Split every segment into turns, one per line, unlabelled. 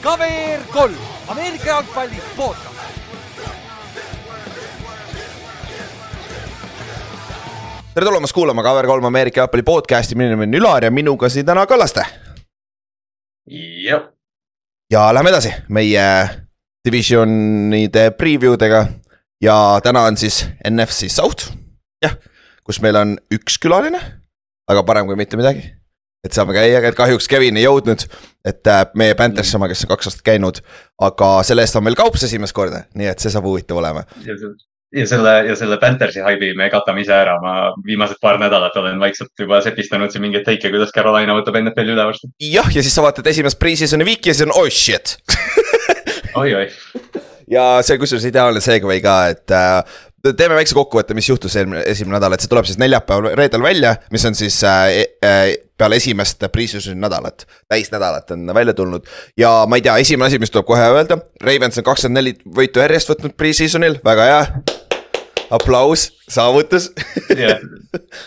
KVR kolm, Ameerika jalgpalli podcast.
tere tulemast kuulama KVR3 Ameerika jalgpalli podcast'i, minu nimi on Ülar ja minuga siin täna Kallaste.
jah,
ja läheme edasi meie divisionide preview dega ja täna on siis NFC South, jah, kus meil on üks külaline, aga parem kui mitte midagi. Et saame käia, et kahjuks Kevin ei jõudnud, et äh, meie Panthers oma, kes on kaks aastat käinud, aga selle eest on meil kaups esimest korda, nii et see saab huvitav olema.
ja selle ja selle Panthersi haibi me katame ise ära, ma viimased paar nädalat olen vaikselt juba sepistanud siin mingeid teike, kuidas Carolina võtab NFL-i üle varsti.
jah, ja siis sa vaatad esimest pre-season'i viiki ja siis on oh shit
oi-oi,
ja see kusjuures ideaalne segway ka, et äh, teeme väikse kokkuvõtte, mis juhtus eelmine, esimene nädal, et see tuleb siis neljapäeval, reedel välja, mis on siis äh, äh, peale esimest pre-season'i nädalat, täisnädalat on välja tulnud. ja ma ei tea, esimene asi, mis tuleb kohe öelda, Ravens on kakskümmend neli võitu järjest võtnud pre-season'il, väga hea. aplaus, saavutus
jah.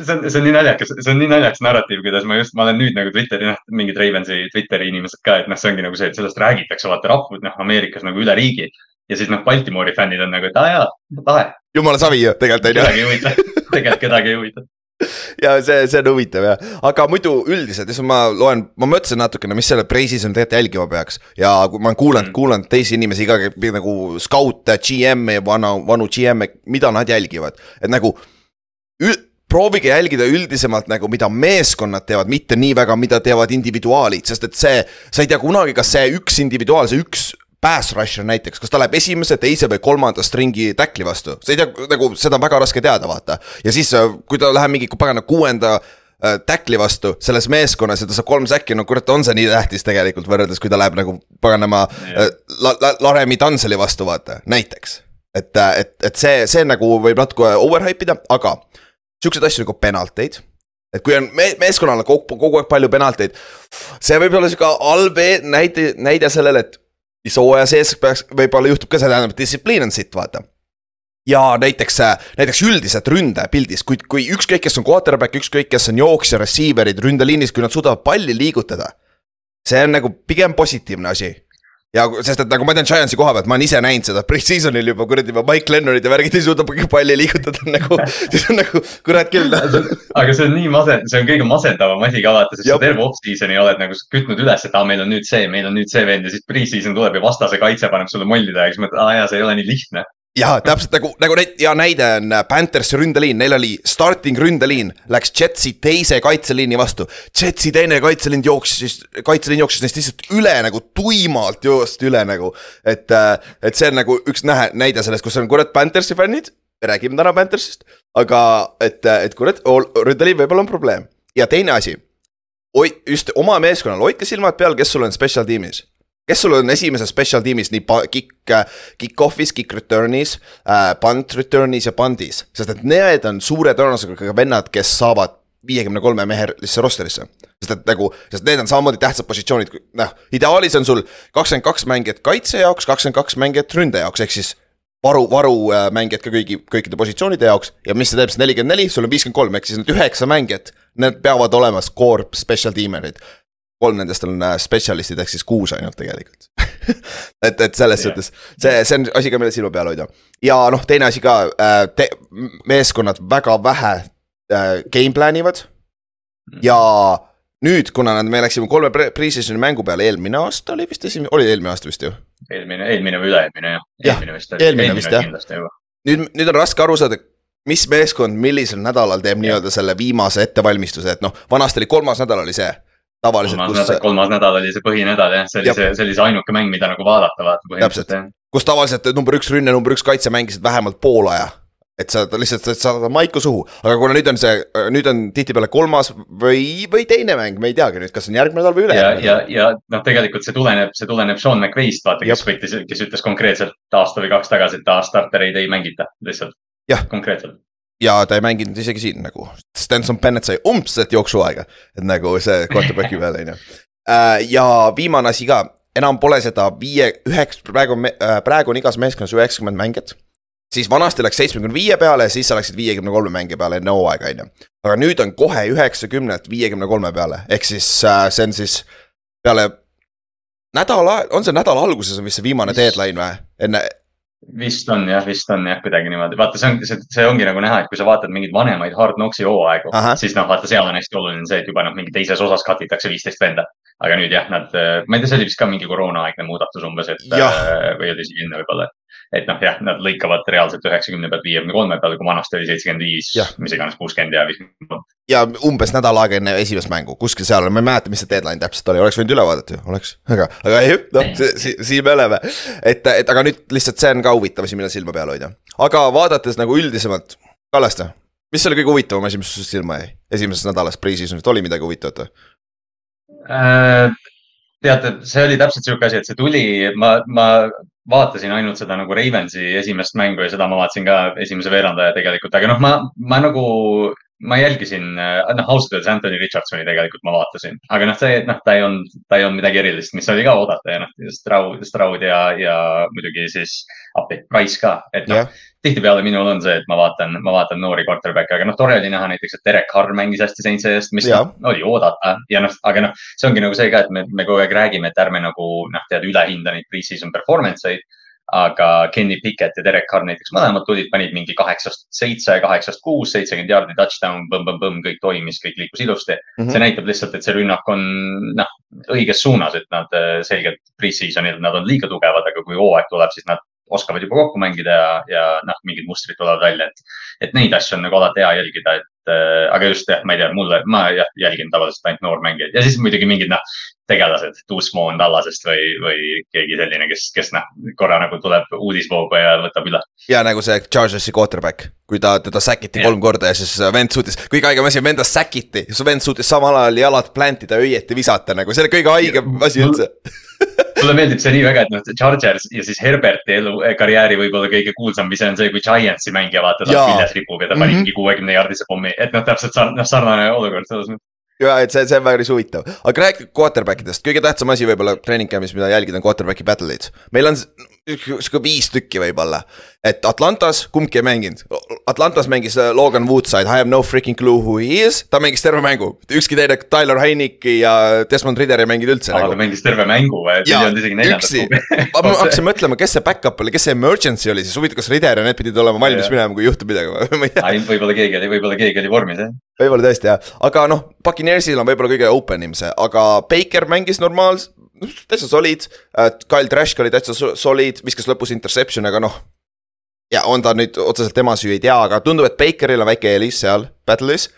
see on, see on nii naljakas, see on nii naljakas narratiiv, kuidas ma just, ma olen nüüd nagu Twitteri, noh, mingid Ravensi Twitteri inimesed ka, et noh, see ongi nagu see, et sellest räägitakse, vaata rahvud, noh, Ameerikas nagu üle riigi. ja siis noh, Baltimoori fännid on nagu, et aa jaa, lahe,
jumala savi ju tegelikult on ju.
kedagi ei huvita, tegelikult kedagi ei huvita.
ja see, see on huvitav jah, aga muidu üldiselt, siis ma loen, ma mõtlesin natukene, mis selle Preis'is on tegelikult jälgima peaks. ja kui ma olen kuulanud mm., kuulanud teisi inimesi ka nagu skaute, GM-e, vana, vanu GM-e, mida nad jälgivad, et nagu. proovige jälgida üldisemalt nagu, mida meeskonnad teevad, mitte nii väga, mida teevad individuaalid, sest et see. sa ei tea kunagi, kas see üks individuaal, see üks pass rusher näiteks, kas ta läheb esimese, teise või kolmanda stringi tackli vastu, sa ei tea, nagu seda on väga raske teada, vaata. ja siis, kui ta läheb mingi pagana kuuenda äh, tackli vastu selles meeskonnas ja ta saab kolm säkki, no kurat, on see nii tähtis tegelikult võrreldes, kui ta läheb nagu paganama äh, la, la, Laremi Tanseli vastu, vaata, näiteks. et, et, et see, see nagu võib natuke overhype ida, aga siukseid asju nagu penalteid et kui on me meeskonnal on kogu, kogu aeg palju penalteid, see võib olla sihuke halb e- näide, näide sellele, et mis hooaja sees peaks, võib-olla juhtub ka see, tähendab, distsipliin on sitt, vaata. ja näiteks, näiteks üldiselt ründepildis, kui, kui ükskõik, kes on quarterback, ükskõik, kes on jooksja, receiver'id ründeliinis, kui nad suudavad palli liigutada. see on nagu pigem positiivne asi ja sest, et nagu ma tean Giantsi koha pealt, ma olen ise näinud seda pre-season'il juba kuradi juba Mike Lennorid ja värgid ei suuda palli liigutada nagu, siis on nagu kurat küll
aga see on nii masend-, see on kõige masendavam asi ka vaata, sest
Jep.
sa terve off-season'i oled nagu kütnud üles, et aa, meil on nüüd see, meil on nüüd see vend ja siis pre-season tuleb ja vastase kaitse paneb sulle molli taha ja siis mõtled, aa jaa, see ei ole nii lihtne.
Ja täpselt nagu, nagu neid ja näide on äh, Panthersi ründeliin, neil oli starting ründeliin, läks Jetsi teise kaitseliini vastu. Jetsi teine kaitseliin jooksis, kaitseliin jooksis neist lihtsalt üle nagu tuimalt joosti üle nagu. et, et see on nagu üks nähe, näide sellest, kus on kurat Panthersi fännid, me räägime täna Panthersist. aga et, et kurat, ründeliin võib-olla on probleem ja teine asi. oi, just oma meeskonnal, hoidke silmad peal, kes sul on special tiimis kes sul on esimeses special tiimis nii kick, kick-off'is, kick return'is äh,, punt return'is ja punt'is, sest et need on suure tõenäosusega vennad, kes saavad viiekümne kolme mehelisse rosterisse. sest et nagu, sest need on samamoodi tähtsad positsioonid, noh, ideaalis on sul kakskümmend kaks mängijat kaitse jaoks, kakskümmend kaks mängijat ründe jaoks, ehk siis varu, varumängijad ka kõigi, kõikide positsioonide jaoks. Ja mis see teeb? Siis nelikümmend neli, sul on viiskümmend kolm, ehk siis need üheksa mängijat, need peavad olema score special teamer'id kolm nendest on äh, spetsialistid ehk siis kuus ainult tegelikult et, et selles
Jah.
suhtes see, see on asi ka, mille silma peal hoida. ja noh, teine asi ka äh, te, meeskonnad väga vähe äh, game plan ivad. ja nüüd, kuna nad, me läksime kolme pre- pre-season'i mängu peale eelmine aasta oli vist esimene, oli eelmine aasta vist ju.
eelmine, eelmine või üle-eelmine jah. Eelmine vist
eelmine vist, jah. nüüd, nüüd on raske aru saada, mis meeskond millisel nädalal teeb nii-öelda selle viimase ettevalmistuse, et noh, vanasti oli kolmas nädal oli see. Tavaliselt,
kolmas
kus,
kolmas nädal oli see põhinädal jah, see oli see, see oli see ainuke mäng, mida nagu vaadata vaata põhimõtteliselt
kus tavaliselt number üks rünne, number üks kaitse mängisid vähemalt pool aja. et sa lihtsalt saad maiku suhu, aga kuna nüüd on see, nüüd on tihtipeale kolmas või, või teine mäng, me ei teagi nüüd, kas on järgmine nädal või
ja,
ülejärgmine
ja,
nädal.
ja noh, tegelikult see tuleneb, see tuleneb Sean McVay'st, vaata, kes võttis, kes ütles konkreetselt aasta või kaks tagasi, et aa, startereid ei mängita lihtsalt. Konkreetselt.
Ja ta ei mänginud isegi siin nagu, Stenson Bennett sai umbselt jooksuaega, et nagu see quarterback'i peal on ju. ja viimane asi ka, enam pole seda viie, üheks, praegu, praegu on igas meeskonnas üheksakümmend mängijat. siis vanasti läks seitsmekümne viie peale siis sa läksid viiekümne kolme mängija peale enne hooaega, on ju. aga nüüd on kohe üheksakümnelt viiekümne kolme peale, ehk siis äh, see on siis peale nädala, on see nädala alguses on vist see viimane deadline või, enne?
Vist on jah, vist on jah, kuidagi niimoodi, vaata, see on, see, ongi nagu näha, et kui sa vaatad mingeid vanemaid Hard Knocksi hooaegu, siis noh, vaata, seal on hästi oluline see, et juba noh, mingi teises osas cut itakse viisteist venda. aga nüüd jah, nad, ma ei tea, see oli vist ka mingi koroonaaegne muudatus umbes, et ja. Äh, või oli isegi enne võib-olla, et noh, jah, nad lõikavad reaalselt üheksakümne pealt viiekümne kolme peale, kui vanasti oli seitsekümmend viis, mis iganes, kuuskümmend ja viiskümmend.
Ja umbes nädal aega enne esimest mängu, kuskil seal, ma ei mäleta, mis see deadline täpselt oli, oleks võinud üle vaadata ju, oleks, aga, aga ei, noh, siin me oleme. et, et aga nüüd lihtsalt see on ka huvitav asi, millel silma peal hoida. aga vaadates nagu üldisemalt, Kallaste, mis oli kõige huvitavam asi, mis sul silma jäi esimeses nädalas pre-season'ist, oli midagi huvitavat või
äh,? teate, see oli täpselt sihuke asi, et see tuli, ma, ma vaatasin ainult seda nagu Ravensi esimest mängu ja seda ma vaatasin ka esimese veerandaja tegelikult, aga noh, ma, ma nagu, ma jälgisin, noh, ausalt öeldes Anthony Richardsoni tegelikult ma vaatasin, aga noh, see, noh, ta ei olnud, ta ei olnud midagi erilist, mis oli ka oodata ja noh, Stroud, Stroud ja, ja muidugi siis appi, Price ka, et noh yeah tihtipeale minul on see, et ma vaatan, ma vaatan noori quarterback'e, aga noh, tore oli näha näiteks, et Derek Carr mängis hästi Saintsi eest, mis ja. no, oli oodata ja noh, aga noh, see ongi nagu see ka, et me, me kogu aeg räägime, et ärme nagu noh, tead ülehinda neid pre-season performance eid. Aga Kenny Pickett ja Derek Carr näiteks mõlemad tulid, panid mingi kaheksast seitse, kaheksast kuus, seitsekümmend jaardi touchdown, põmm-põmm-põmm, kõik toimis, kõik liikus ilusti mm. -hmm. see näitab lihtsalt, et see rünnak on noh, õiges suunas, et nad äh, selgelt pre-season'il nad on liiga tugevad, aga kui hooaeg tuleb, siis nad oskavad juba kokku mängida ja, ja noh, mingid mustrid tulevad välja, et, et neid asju on nagu alati hea jälgida, et äh, aga just jah, ma ei tea, mulle, ma jah, jälgin tavaliselt ainult noormängijaid ja siis muidugi mingid noh, tegelased, Tuusmoon Tallasest või, või keegi selline, kes, kes noh, korra nagu tuleb uudisvoogu ja võtab üle.
ja nagu see Chargersi quarterback, kui ta, teda säkiti kolm korda ja siis vend suutis, kõige haigem asi, venda säkiti, su vend suutis samal ajal jalad plantida, õieti visata nagu, see oli kõige haigem asi üldse.
Mulle meeldib see nii väga, et noh, Chargers ja siis Herberti elu, eh, karjääri võib-olla kõige kuulsam, mis on see, kui Giantsi mängija vaata, ta küljes ripub ja ta pani mingi kuuekümne jaardise pommi, et noh, täpselt noh, sarnane olukord selles mõttes
ja et see, see on päris huvitav, aga rääkige quarterback idest, kõige tähtsam asi võib-olla treening camp'is, mida jälgida, on quarterback'i battle'id. meil on sihuke viis tükki võib-olla, et Atlantas kumbki ei mänginud. Atlantas mängis äh, Logan Woodside, I have no freaking clue who he is, ta mängis terve mängu, ükski teine, Tyler Heiniki ja Desmond Ridder ei mänginud üldse.
aa, ta mängis terve mängu või, isegi neljandat
ma hakkasin mõtlema, kes see back-up oli, kes see emergency oli siis, huvitav, kas Ridder ja need pidid olema valmis minema, kui juhtub midagi või, ma ei tea.
võib-olla keegi oli, võib-olla keegi oli vormis jah.
võib-olla tõesti jah, aga noh, Puccaneersil on võib-olla kõige open im see, aga Baker mängis normaalselt täitsa solid, Kyle Trask oli täitsa solid, viskas lõpus interception, aga noh. ja on ta nüüd otseselt tema süü, ei tea, aga tundub, et Bakeril on väike eelis seal battle'is.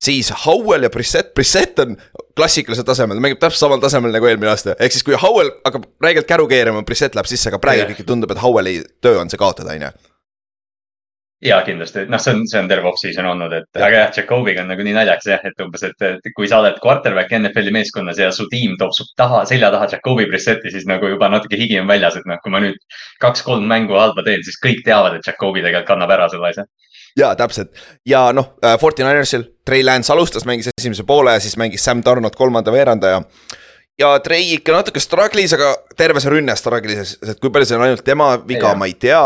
siis Howell ja Brissett, Brissett on klassikalisel tasemel, ta mängib täpselt samal tasemel nagu eelmine aasta, ehk siis kui Howell hakkab räigelt käru keerama, Brissett läheb sisse, aga praegu ikkagi tundub, et Howelli töö on see kaotada, on ju
ja kindlasti, noh, see on, see on terve off-season olnud, et ja. aga jah, Jakobiga on nagu nii naljakas jah, et umbes, et, kui sa oled quarterback NFL-i meeskonnas ja su tiim toob su taha, selja taha Jakobi preset'i, siis nagu juba natuke higi on väljas, et noh, kui ma nüüd kaks-kolm mängu halba teen, siis kõik teavad, et Jakobi tegelikult kannab ära selle asja.
Ja täpselt. Ja noh, äh, Forty Ninersil Trey Lance alustas, mängis esimese poole ja siis mängis Sam Donald kolmanda veerandaja. Ja Trey ikka natuke struggle'is, aga terve see rünne struggle'is, et kui palju see on ainult tema viga, ma ei tea,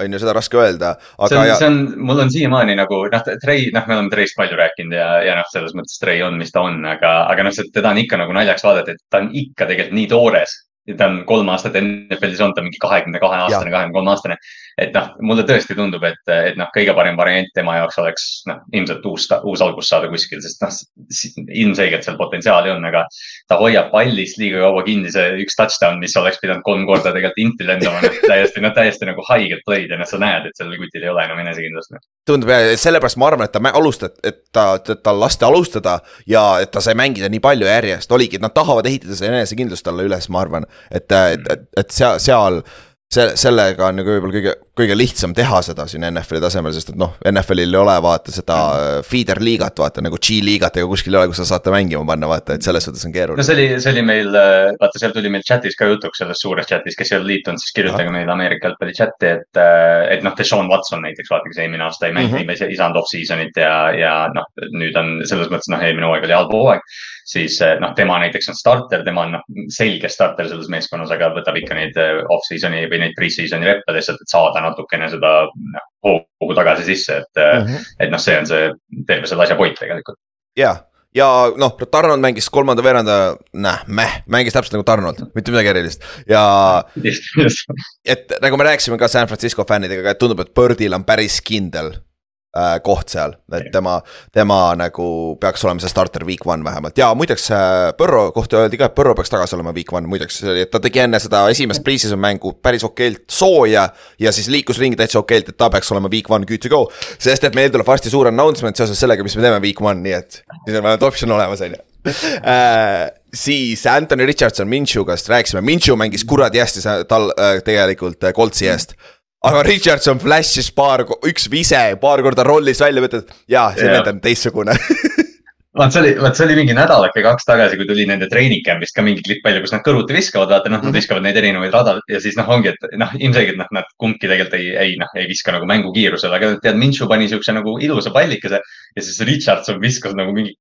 on ju, seda raske öelda.
see on ja..., see on, mul on siiamaani nagu noh, Trey, noh, me oleme Trey'st palju rääkinud ja, ja noh, selles mõttes Trey on, mis ta on, aga, aga noh, teda on ikka nagu naljaks vaadata, et ta on ikka tegelikult nii toores. ta on kolm aastat NFL-is olnud, ta on mingi kahekümne kahe aastane, kahekümne kolme aastane et noh, mulle tõesti tundub, et, et noh, kõige parem variant tema jaoks oleks noh, ilmselt uus, uus algus saada kuskil, sest noh, ilmselgelt seal potentsiaali on, aga ta hoiab pallist liiga kaua kinni, see üks touchdown, mis oleks pidanud kolm korda tegelikult inti lendama, noh täiesti, noh täiesti nagu haiged play'd ja noh, sa näed, et sellel kutil ei ole enam enesekindlust. Noh.
tundub ja sellepärast ma arvan, et ta alustad, et ta, tal lasti alustada ja et ta sai mängida nii palju järjest, oligi, et nad tahavad ehitada seda enesekindlust talle üles, ma arvan, et, et, et, et seal, seal see, sellega on nagu võib-olla kõige, kõige lihtsam teha seda siin NFL-i tasemel, sest et noh, NFL-il ei ole vaata seda äh, feeder liigat, vaata nagu G-liigat ega kuskil ei ole, kus sa saate mängima panna, vaata, et selles suhtes on keeruline.
no see oli, see oli meil, äh, vaata, seal tuli meil chat'is ka jutuks, selles suures chat'is, kes ei ole liitunud, siis kirjutage Aha. meile Ameerika jalgpalli chat'i, et, äh, et noh, Deshaun Watson näiteks, vaata, kes eelmine aasta ei mänginud mm -hmm., ei saanud off-season'it ja, ja noh, nüüd on selles mõttes noh, eelmine hooaeg oli halb hooaeg siis noh, tema näiteks on starter, tema on noh, selge starter selles meeskonnas, aga võtab ikka neid off-season'i või neid pre-season'i reppe lihtsalt, et saada natukene seda noh, hoogu tagasi sisse, et mm, -hmm. et noh, see on see terve selle asja point tegelikult.
jaa ja noh, Tarnold mängis kolmanda veeranda, näh, meh, mängis täpselt nagu Tarnold, mitte midagi erilist ja. et nagu me rääkisime ka San Francisco fännidega, et tundub, et Birdil on päris kindel äh, koht seal, et tema, tema nagu peaks olema see starter week one vähemalt. ja muideks äh, Põrro kohta öeldi ka, et Põrro peaks tagasi olema week one, muideks, et ta tegi enne seda esimest pre-season mängu päris okeilt sooja. ja siis liikus ringi täitsa okeilt, et ta peaks olema week one good to go, sest et meil tuleb varsti suur announcement seoses sellega, mis me teeme week one, nii et siis on vähemalt optsioon olemas, on ju. Äh, siis Anthony Richardson Minshew'gast rääkisime, Minshew mängis kuradi hästi tal äh, tegelikult äh, Coltsi eest aga Richardson flash'is paar, üks vise, paar korda rollis välja, mõtled, jaa, see vend on teistsugune.
Vaat see oli, vaat see oli mingi nädalake kaks tagasi, kui tuli nende treening camp'ist ka mingi klipp välja, kus nad kõrvuti viskavad, vaata noh, nad mhm. viskavad neid erinevaid rada ja siis noh, ongi, et noh, ilmselgelt noh, nad kumbki tegelikult ei, ei noh, ei viska nagu mängukiirusel, aga tead, Minshu pani siukse nagu ilusa pallikese ja siis Richardson viskas nagu mingi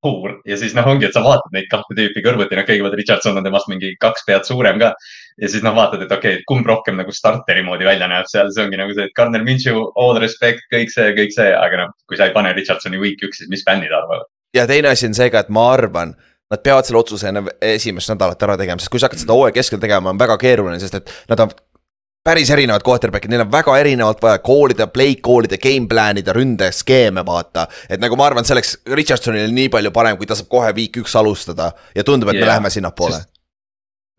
kapur ja siis noh, ongi, et sa vaatad neid kahte tüüpi kõrvuti, noh, kõigepealt Richardson on temast mingi kaks pead suurem ka. Ja siis noh, vaatad, et okei okay,, kumb rohkem nagu starteri moodi välja näeb seal, see ongi nagu see, et Garner Minshew, all respect, kõik see, kõik see, aga noh, kui sa ei pane Richardsoni week üks, siis mis fännid arvavad?
ja teine asi on see ka, et ma arvan, nad peavad selle otsuse enne esimest nädalat ära tegema, sest kui sa hakkad seda hooaja keskel tegema, on väga keeruline, sest et nad on päris erinevad quarterback'id, neil on väga erinevalt vaja koolida, play koolida, game plan ida, ründeskeeme vaata. et nagu ma arvan, selleks Richardsonil nii palju parem, kui ta saab kohe week üks alustada ja tundub, et yeah. me läheme sinnapoole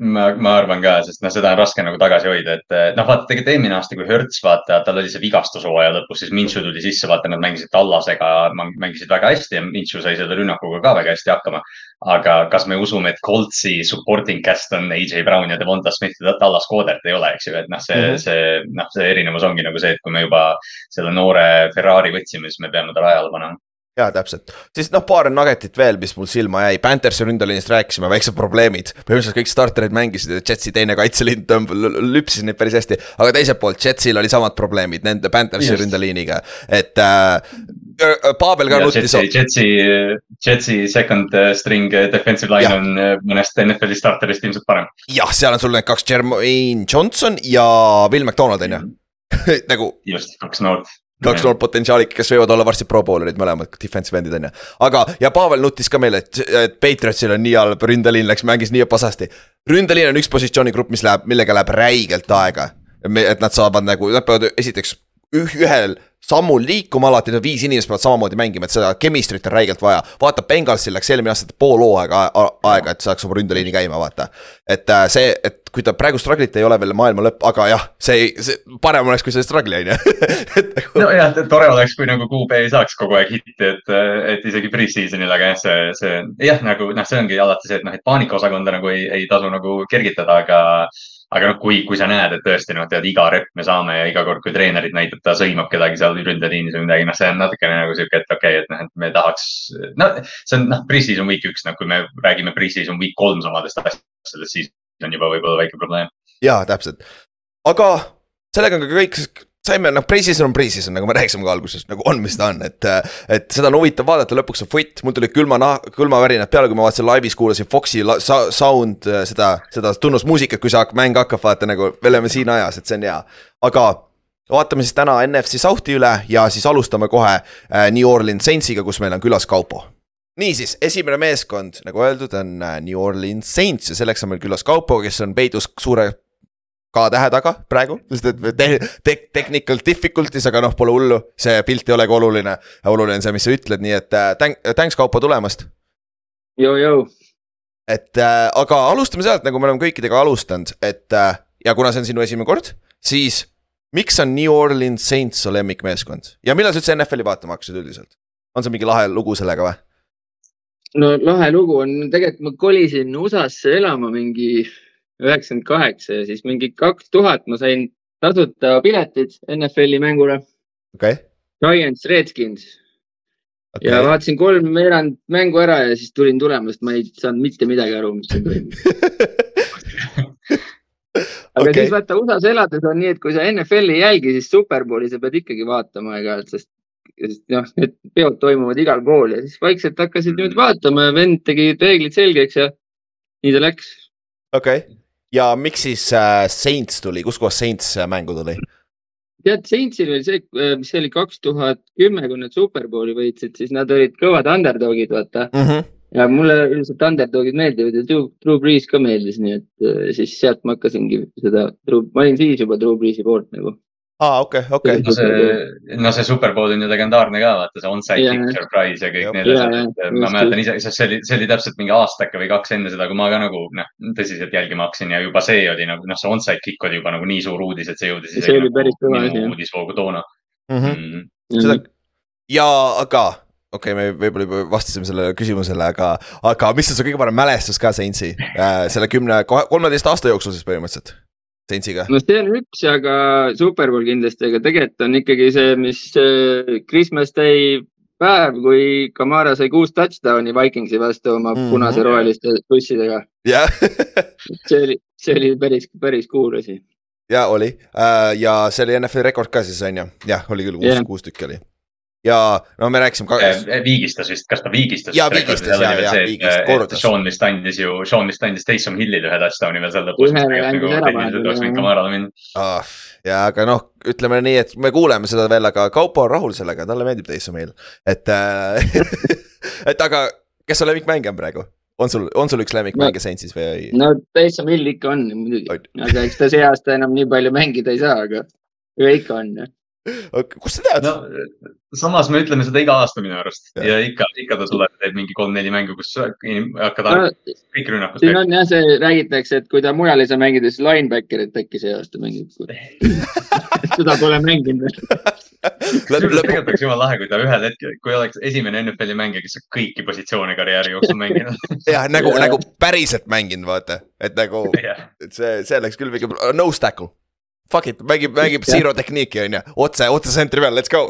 ma, ma arvan ka, sest noh, seda on raske nagu tagasi hoida, et noh, vaata tegelikult eelmine aasta, kui Hertz, vaata, tal oli see vigastus hooaja lõpus, siis Minshu tuli sisse, vaata, nad mängisid Tallasega, mängisid väga hästi ja Minshu sai selle rünnakuga ka väga hästi hakkama. aga kas me usume, et Coltsi supporting cast on AJ Brown ja Devonta Smith ja Tallas Codert ei ole, eks ju, et noh, see mm, -hmm. see, noh, see erinevus ongi nagu see, et kui me juba selle noore Ferrari võtsime, siis me peame ta rajale panema
jaa, täpselt, siis noh, paar nuggetit veel, mis mul silma jäi, Panthersi ründeliinist rääkisime, väiksed probleemid. põhimõtteliselt kõik starterid mängisid ja Jetsi teine kaitseliin tõmb-, lüpsis neid päris hästi. aga teiselt poolt Jetsil oli samad probleemid nende Panthersi ründeliiniga, et äh,. Pavel ka nutis.
Jetsi, Jetsi second äh, string defensive line ja. on äh, mõnest NFL-i starterist ilmselt parem.
jah, seal on sul need kaks, Jermaine Johnson ja Will McDonald on ju nagu.
just, kaks noort
kaks noort potentsiaalikat, kes võivad olla varsti pro bowler'id mõlemad, defensive end'id on ju. aga, ja Pavel nutis ka meile, et, et Patriotsil on nii halb, ründeliin läks, mängis nii pasasti. ründeliin on üks positsioonigrupp, mis läheb, millega läheb räigelt aega. et nad saavad nagu, nad peavad esiteks ühel sammul liikuma alati, need viis inimest peavad samamoodi mängima, et seda chemistry't on räigelt vaja. vaata, Bengalsil läks eelmine aasta pool hooaega aega, et saaks oma ründeliini käima, vaata. et äh, see, et kui ta praegu struggle'it ei ole veel maailma lõpp, aga jah, see ei, see parem oleks, kui see struggle on ju.
Nagu- nojah, tore oleks, kui nagu QB ei saaks kogu aeg hitti, et, et isegi pre-season'il, aga jah, see, see jah, nagu noh, see ongi alati see, et noh, et paanikaosakonda nagu ei, ei tasu nagu kergitada, aga aga noh, kui, kui sa näed, et tõesti noh, tead iga rep me saame ja iga kord, kui treenerid näitab, ta sõimab kedagi seal ründeliinis või midagi, noh, see on natukene nagu sihuke, et okei okay,, et noh, et me tahaks. no see on noh, pre-season week üks, noh, kui me räägime pre-season week kolm samadest asjadest, siis on juba võib-olla väike probleem.
ja täpselt, aga sellega on ka kõik saime, noh, pre-season on pre-season, nagu me rääkisime ka alguses, nagu on, mis ta on, et. et seda on huvitav vaadata, lõpuks on foot, mul tuli külma nah-, külmavärinad peale, kui ma vaatasin laivis, kuulasin Foxi sa sound, seda, seda tunnusmuusikat, kui see mäng hakkab, vaata nagu, me oleme siin ajas, et see on hea. aga vaatame siis täna NFC South'i üle ja siis alustame kohe äh, New Orleans Saintsiga, kus meil on külas Kaupo niisiis, esimene meeskond, nagu öeldud, on äh, New Orleans Saints ja selleks on meil külas Kaupo, kes on peidus suure K-tähe taga praegu, sest et te, te, technical difficulties, aga noh, pole hullu, see pilt ei olegi oluline. oluline on see, mis sa ütled, nii et äh, thank, thanks Kaupo tulemast. et äh, aga alustame sealt, nagu me oleme kõikidega alustanud, et äh, ja kuna see on sinu esimene kord, siis miks on New Orleans Saints su lemmikmeeskond ja millal sa üldse NFL-i vaatama hakkasid üldiselt? on see mingi lahe lugu sellega või?
no lahe lugu on, tegelikult ma kolisin USA-sse elama mingi üheksakümmend kaheksa ja siis mingi kaks tuhat ma sain tasuta piletid NFL-i mängule.
Okay..
Giants, Redskins. Okay.. ja vaatasin kolm veerand mängu ära ja siis tulin tulema, sest ma ei saanud mitte midagi aru, mis siin toimub. Aga okay. siis vaata USA-s elades on nii, et kui sa NFL-i ei jälgi, siis Superbowli sa pead ikkagi vaatama aeg-ajalt, sest, sest noh, need peod toimuvad igal pool ja siis vaikselt hakkasid niimoodi vaatama ja vend tegi reeglid selgeks ja nii ta läks.
okei. okay ja miks siis äh, Saints tuli, kuskohast Saints äh, mängu tuli?
tead, Saintsil oli see, mis see oli kaks tuhat kümme, kui nad Superbowli võitsid, siis nad olid kõvad underdog'id, vaata.
mm. -hmm.
ja mulle üldiselt underdog'id meeldivad ja Drew, Drew Brees ka meeldis, nii et äh, siis sealt ma hakkasingi seda, ma olin siis juba Drew Breesi poolt nagu.
aa, okei, okei.
no see, no see Superbowl on ju legendaarne ka, vaata see onside
Jaa.
kick surprise ja kõik
Jah.
need asjad
jaa,,
et ma mäletan ise, sest see oli, see oli täpselt mingi aastake või kaks enne seda, kui ma ka nagu noh, tõsiselt jälgima hakkasin ja juba see oli nagu noh, see onside kick oli juba nagu nii suur uudis, et see jõudis
See oli päris kõva asi,
uudisvoogu toona
Mm -hmm.
mm..
seda ja aga okei okay,, me võib-olla juba vastasime sellele küsimusele, aga, aga mis on su kõige parem mälestus ka Saintsi äh, selle kümne, kolmeteist aasta jooksul siis põhimõtteliselt, Saintsiga?
no see on üks, aga Superbowl kindlasti, aga tegelikult on ikkagi see, mis äh, Christmas Day päev, kui Kamara sai kuus touchdown'i Vikingsi vastu oma
Mhm.
punase-roheliste bussidega.
jah,
see oli, see oli päris, päris cool asi.
ja oli äh, ja see oli NFL rekord ka siis on ju, jah, oli küll kuus kuus tükki oli. Ja no me rääkisime ka
viigistas vist, kas ta viigistas?
Jaa, viigistas, jaa, jaa, viigistas, korrutas.
Sean vist andis ju, Sean vist andis Taysom Hillile ühe touchdown'i veel seal lõpus.
Jah.
Kamarale minna.
ah,. ja aga noh, ütleme nii, et me kuuleme seda veel, aga Kaupo on rahul sellega, talle meeldib Taysom Hill, et äh. et aga, kes su lemmikmängija on praegu? on sul, on sul üks lemmikmängija Saintsis või
no Taysom Hill ikka on muidugi, aga eks ta see aasta enam nii palju mängida ei saa, aga aga ikka on.
Kust sa tead
no samas me ütleme seda iga aasta minu arust
Jah.
ja ikka, ikka ta tuleb, teeb mingi kolm-neli mängu, kus hakkad
No,
kõik rünnakud
siin. on jah, see räägitakse, et kui ta mujal ei saa mängida, siis linebacker'it äkki see aasta mängib. seda pole mänginud veel.
tegelikult oleks jumala lahe, kui ta ühel hetkel, kui oleks esimene NFL-i mängija, kes on kõiki positsioone karjääri jooksul mänginud.
jah, nagu, nagu päriselt mänginud, vaata, et nagu, et see, see oleks küll mingi no tackle. Fuck it, mängib, mängib zero tehniiki on ju, otse, otse sentri peal, let's go.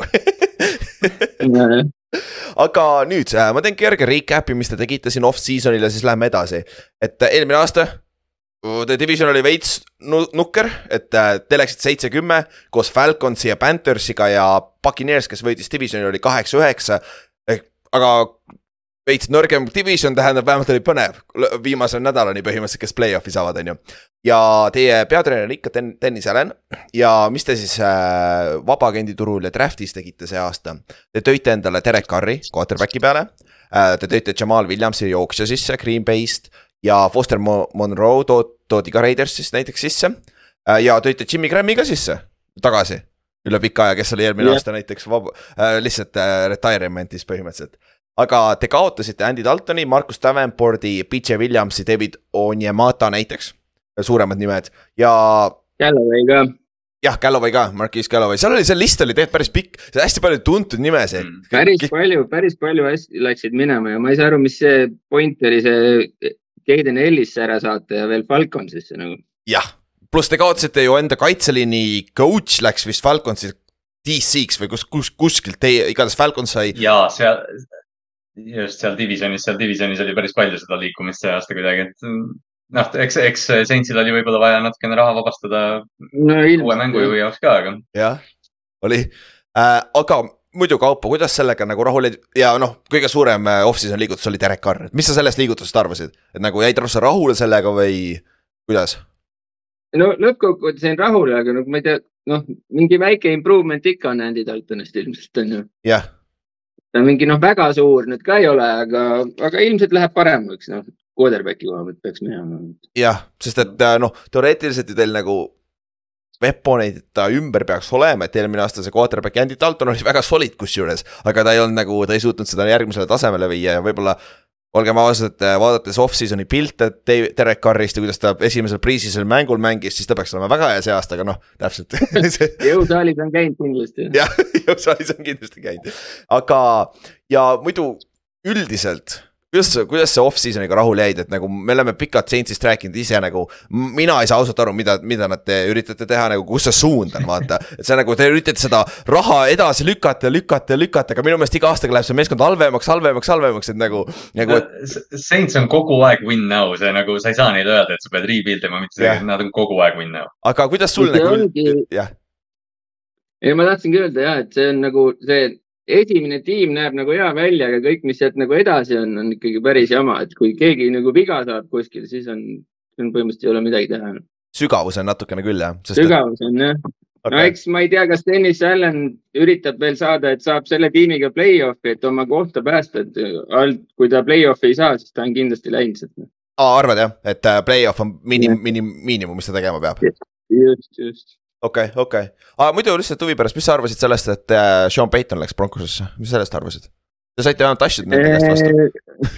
aga nüüd äh, ma teen kerge recap'i, mis te tegite siin off-season'il ja siis läheme edasi. et äh, eelmine aasta The Division oli veits nu- nukker, et äh, te läksite seitse-kümme koos Falconsi ja Panthersiga ja Puccaneers, kes võitis Divisioni, oli kaheksa-üheksa. aga veits nõrgem division tähendab, vähemalt oli põnev viimase nädalani põhimõtteliselt, kes play-off'i saavad, on ju. ja teie peatreener on ikka Den-, Dennis Allan ja mis te siis äh, vabaagendi turul ja draft'is tegite see aasta? Te tõite endale Derek Carri quarterback'i peale äh,. Te tõite Jamal Williamsi jooksja sisse Green Bay'st ja Foster Mo Monroe tood-, toodi ka Raidersist näiteks sisse äh,. ja tõite Jimmy Graham'i ka sisse tagasi üle pika aja, kes oli eelmine
Jah.
aasta näiteks vab- äh,, lihtsalt äh, retirement'is põhimõtteliselt aga te kaotasite Andy Daltoni, Marcus Davenporti, PJ Williamsi, David Onyemata näiteks, suuremad nimed ja
Galloway ka.
jah, Galloway ka, Marquis Galloway, seal oli, see list oli tegelikult päris pikk, hästi palju tuntud nimesid
Mm.
päris palju, päris palju asju läksid minema ja ma ei saa aru, mis see point oli see Caden Ellisse ära saata ja veel Falconsisse nagu.
jah, pluss te kaotasite ju enda kaitseliini coach läks vist Falconsi DC-ks või kus, kus, kuskilt teie, igatahes Falcons sai,
ja seal, just seal divisionis, seal divisionis oli päris palju seda liikumist see aasta kuidagi, et noh, eks, eks Saintsil oli võib-olla vaja natukene raha vabastada
no
uue mängujuhi jaoks ka, aga
jah, oli. Äh,, aga muidu Kaupo, kuidas sellega nagu rahul olid ja noh, kõige suurem äh, off-season liigutus oli Derek Carr, et mis sa sellest liigutusest arvasid, et nagu jäid rohkem rahule sellega või kuidas?
no lõppkokkuvõttes jäin rahule, aga no ma ei tea, noh, mingi väike improvement ikka on Andy Daltonist ilmselt on ju.
jah,
ta mingi noh, väga suur nüüd ka ei ole, aga, aga ilmselt läheb paremaks, noh. Quarterbacki koha pealt peaks minema.
jah, sest et äh, noh, teoreetiliselt ju teil nagu Weaponeid ta ümber peaks olema, et eelmine aasta see quarterback Andy Dalton oli väga solid kusjuures, aga ta ei olnud nagu, ta ei suutnud seda järgmisele tasemele viia ja võib-olla olgem ausad, vaadates off-season'i pilte Derek Carrist ja kuidas ta esimesel pre-season'i mängul mängis, siis ta peaks olema väga hea see aasta, aga noh, täpselt
jõusaalis on käinud kindlasti.
jah, jõusaalis on kindlasti käinud, aga ja muidu üldiselt, kuidas, kuidas sa off-season'iga rahule jäid, et nagu me oleme pikalt Saintsist rääkinud ise nagu. mina ei saa ausalt aru, mida, mida nad te üritate teha nagu, kus see suund on, vaata. et see nagu te üritate seda raha edasi lükata ja lükata ja lükata, aga minu meelest iga aastaga läheb see meeskond halvemaks, halvemaks, halvemaks, et nagu, nagu, et
Saints on kogu aeg win now, see nagu, sa ei saa neile öelda, et sa pead rebuild ima, mitte see, nad on kogu aeg win now.
aga kuidas sul
See
nagu
ongi-,
jah,
ei, ma tahtsingi öelda ja, et see on nagu see esimene tiim näeb nagu hea välja, aga kõik, mis sealt nagu edasi on, on ikkagi päris jama, et kui keegi nagu viga saab kuskil, siis on, on põhimõtteliselt ei ole midagi teha.
sügavus on natukene küll jah,
sügavus on jah, no eks ma ei tea, kas Dennis Allan üritab veel saada, et saab selle tiimiga play-off'i, et oma kohta päästa, et alt, kui ta play-off'i ei saa, siis ta on kindlasti läinud sealt.
aa, arvad jah, et äh, play-off on minim, minim, miinimum, mis ta tegema peab?
just, just.
Okei okay,, okei okay., aga muidu lihtsalt huvi pärast, mis sa arvasid sellest, et äh, Sean Payton läks Broncosesse, mis sellest arvasid? Te saite vähemalt asju nende käest vastu.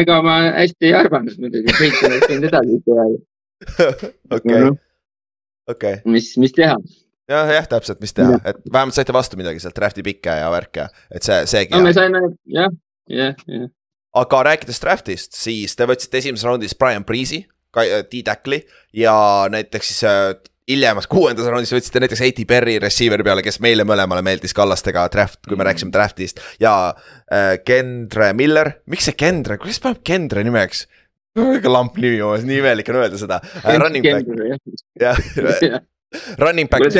ega ma hästi ei arvanud muidugi, Payton oleks võinud edasi teha.
okei, okei.
mis, mis teha
jah, jah, täpselt, mis teha, et vähemalt saite vastu midagi sealt draft'i pikke ja värke, et see, seegi.
no me saime jah, jah, jah.
aga rääkides draft'ist, siis te võtsite esimeses raundis Brian Breeze'i, D-tackli ja näiteks siis äh, hiljemas kuuendas raundis võtsite näiteks A.T. Perry receiver'i peale, kes meile mõlemale meeldis Kallastega draft, kui me mm. rääkisime draft'ist ja äh, Kendre Miller, miks see Kendre, kuidas paneb Kendre nimeks? väga lamp nimi, nii imelik on öelda seda äh,. Running back, jah, running back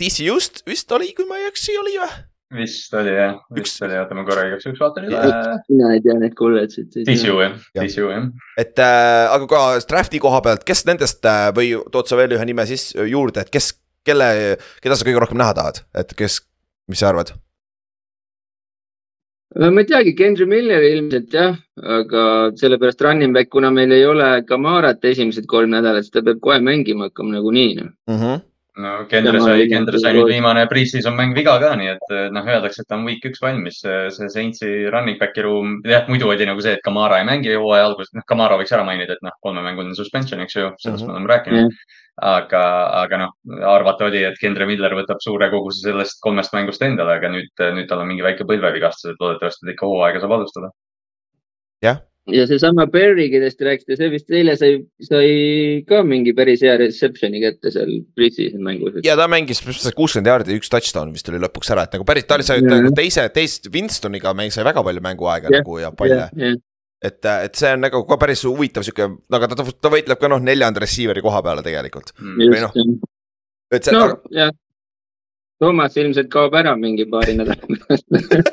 TCU-st vist oli, kui ma ei eksi, oli või?
Vist oli jah, vist oli, oota ma korra igaks juhuks vaatan üle.
mina ei tea neid kolledžeid.
TCU jah, TCU jah.
et äh, aga ka draft'i koha pealt, kes nendest äh, või tood sa veel ühe nime siis juurde, et kes, kelle, keda sa kõige rohkem näha tahad, et kes, mis sa arvad?
ma ei teagi, Kendri Miller ilmselt jah, aga sellepärast running back, kuna meil ei ole Kamarat esimesed kolm nädalat, siis ta peab kohe mängima hakkama nagunii noh
mm -hmm
no Kendre sai, Kendre sai nüüd viimane pre-season mäng viga ka, nii et noh, öeldakse, et ta on week üks valmis. see Saintsi running back'i ruum, jah, muidu oli nagu see, et Kamara ei mängi hooaja alguses, noh, Kamara võiks ära mainida, et noh, kolmemängune suspension, eks ju, sellest mm -hmm. me oleme rääkinud mm. -hmm aga, aga noh, arvata oli, et Kendre Miller võtab suure koguse sellest kolmest mängust endale, aga nüüd, nüüd tal on mingi väike põlvevigastus, et loodetavasti ta ikka hooaega saab alustada.
jah,
ja seesama Berry, kellest te rääkisite, see vist eile sai, sai ka mingi päris hea reception'i kätte seal pre-season mängus.
ja ta mängis kuuskümmend jaardi ja üks touchdown vist oli lõpuks ära, et nagu päris, ta oli sai nagu teise, teist Winstoniga mäng sai väga palju mänguaega ja, nagu ja palle. et, et see on nagu ka päris huvitav sihuke, aga ta, ta võitleb ka noh, neljanda receiver'i koha peale tegelikult
mm.. või noh. et see no,. jah, Toomas ilmselt kaob ära mingi paari nädala
pärast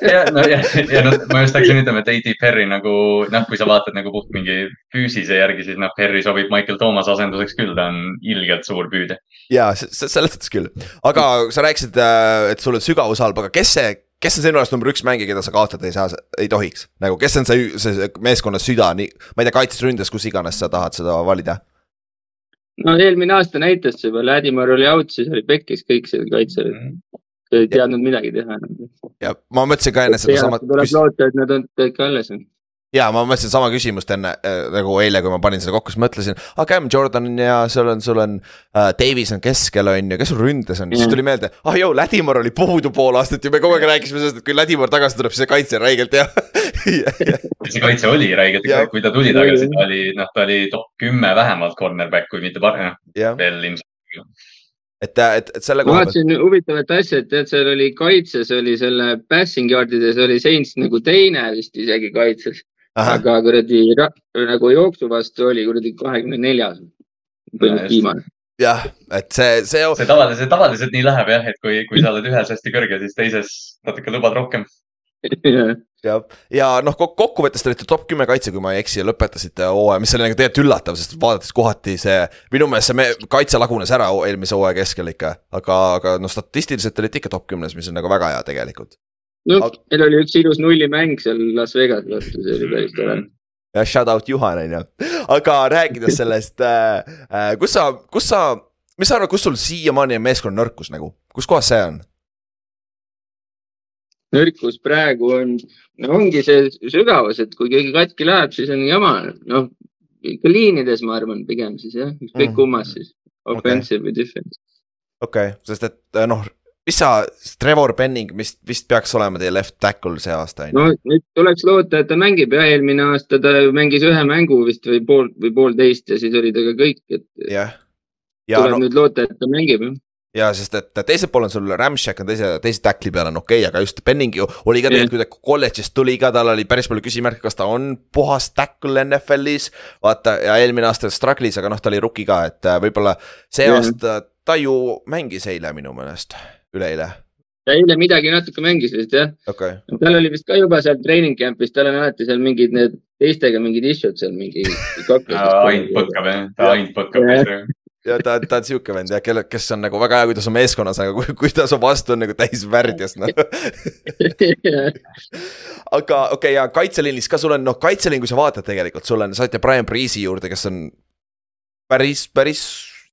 ja, no ja, ja no ma just hakkasin ütlema, et A.T. Perry nagu noh, kui sa vaatad nagu puht mingi füüsise järgi, siis noh, Perry sobib Michael Thomas asenduseks küll, ta on ilgelt suur püüdja.
ja selles suhtes küll, aga sa rääkisid, äh, et sul on sügavushalb, aga kes see kes on sinu arust number üks mängija, keda sa kaotada ei saa, ei tohiks, nagu kes on see, see meeskonna süda, nii, ma ei tea, kaitses, ründes, kus iganes sa tahad seda valida
no eelmine aasta näitas juba, Ladimar oli out, siis oli pekkis kõik seal kaitsel mm. -hmm. ei teadnud midagi teha enam.
ja ma mõtlesin ka enne sedasama.
tuleb loota, et nad on kõik alles
ja ma mõtlesin sama küsimust enne äh, nagu eile, kui ma panin selle kokku, siis mõtlesin, aga ah, Cam Jordan on ja sul on, sul on äh,. Davis on keskel on ju, kes sul ründes on, siis tuli meelde, ah joo, Ladimar oli puudu pool aastat ja me kogu aeg rääkisime sellest, et kui Ladimar tagasi tuleb, siis see kaitse on räigelt hea
see kaitse oli räigelt, kui ta tuli tagasi, ta oli, noh, ta oli top kümme vähemalt cornerback, kui mitte parem, veel ilmselt.
Et, et, et selle
koha pealt. ma vaatasin huvitavat asja, et tead, seal oli kaitses oli selle passing yard'ides oli Saints nagu teine vist isegi kaitses aga kuradi nagu jooksu vastu oli kuradi kahekümne neljas, põhimõtteliselt viimane.
Jah, et see, see.
see tavaliselt, tavaliselt nii läheb jah, et kui, kui sa oled ühes hästi kõrge, siis teises natuke lubad rohkem.
Ja, ja noh, kokkuvõttes te olite top kümme kaitse, kui ma ei eksi, ja lõpetasite hooaja, mis oli nagu tegelikult üllatav, sest vaadates kohati see. minu meelest see me, kaitse lagunes ära eelmise hooaja keskel ikka, aga, aga noh, statistiliselt olite ikka top kümnes, mis on nagu väga hea tegelikult
no aga... meil oli üks ilus nullimäng seal Las Vegas vastu, see oli päris tore
ja shout out Juhan on ju, aga rääkides sellest äh,, äh, kus sa, kus sa, mis sa arvad, kus sul siiamaani on meeskonna nõrkus nagu, kus kohas see on?
nõrkus praegu on, no ongi see sügavus, et kui keegi katki läheb, siis on jama, noh ikka liinides, ma arvan, pigem siis jah, ükskõik mm. kummas siis, offensive okay. või defense.
okei okay., sest et noh, mis sa, Trevor Penning vist, vist peaks olema teie left tackle see aasta
no nüüd tuleks loota, et ta mängib ja eelmine aasta ta mängis ühe mängu vist või pool või poolteist ja siis oli ta ka kõik, et.
jah.
tuleb no, nüüd loota, et ta mängib jah
ja sest, et teisel pool on sul Ramshack on teise, teise tackli peal on okei okay,, aga just Penning ju oli ka tegelikult, kui ta kolledžist tuli ka, tal oli päris palju küsimärke, kas ta on puhas tackle NFL-is. vaata ja eelmine aasta struggle'is, aga noh, ta oli rookie ka, et äh, võib-olla see aasta ta ju mängis eile minu meelest üleeile?
eile midagi natuke mängis vist jah
okay..
tal oli vist ka juba seal treening camp'is, tal on alati seal mingid need teistega mingid issue'd seal mingi
ainult põkkab jah, ta ainult põkkab.
ja ta, ta on sihuke vend jah, kelle, kes on nagu väga hea, kui ta on meeskonnas, aga kui, kui ta su vastu on nagu täis värdjas, noh. aga okei okay, ja kaitseliinis ka sul on noh, kaitseliin, kui sa vaatad tegelikult, sul on, saite Brian Breeze'i juurde, kes on päris, päris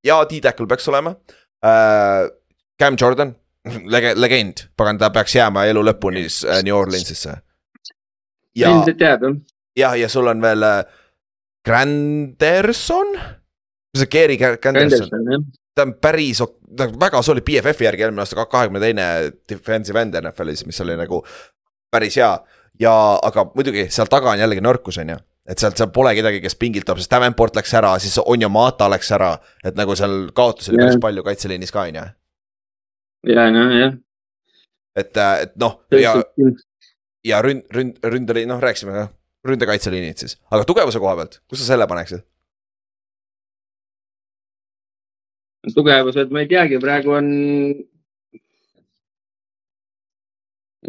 hea D-tackle peaks olema äh,. Cam Jordan, lege-, legend, pagan, ta peaks jääma elu lõpuni äh, New Orleansisse. ja,
ilmselt jääb jah.
ja, ja sul on veel äh, Granderson, see Gary Gra- Granderson,
Henderson jah.
ta on päris, ta on väga solid BFF-i järgi eelmine aasta kahekümne teine defensive end NFL-is, mis oli nagu päris hea. ja, aga muidugi seal taga on jällegi nõrkus, on ju. et sealt, seal pole kedagi, kes pingilt tuleb, sest Davenport läks ära, siis Onyo Mata läks ära, et nagu seal kaotusi oli
Jah.
päris palju kaitseliinis ka, on ju.
Ja no jah.
et, et noh, ja, ja ründ, ründ, ründeliin, noh, rääkisime jah, ründekaitseliinid siis, aga tugevuse koha pealt, kus sa selle paneksid?
tugevused, ma ei teagi, praegu on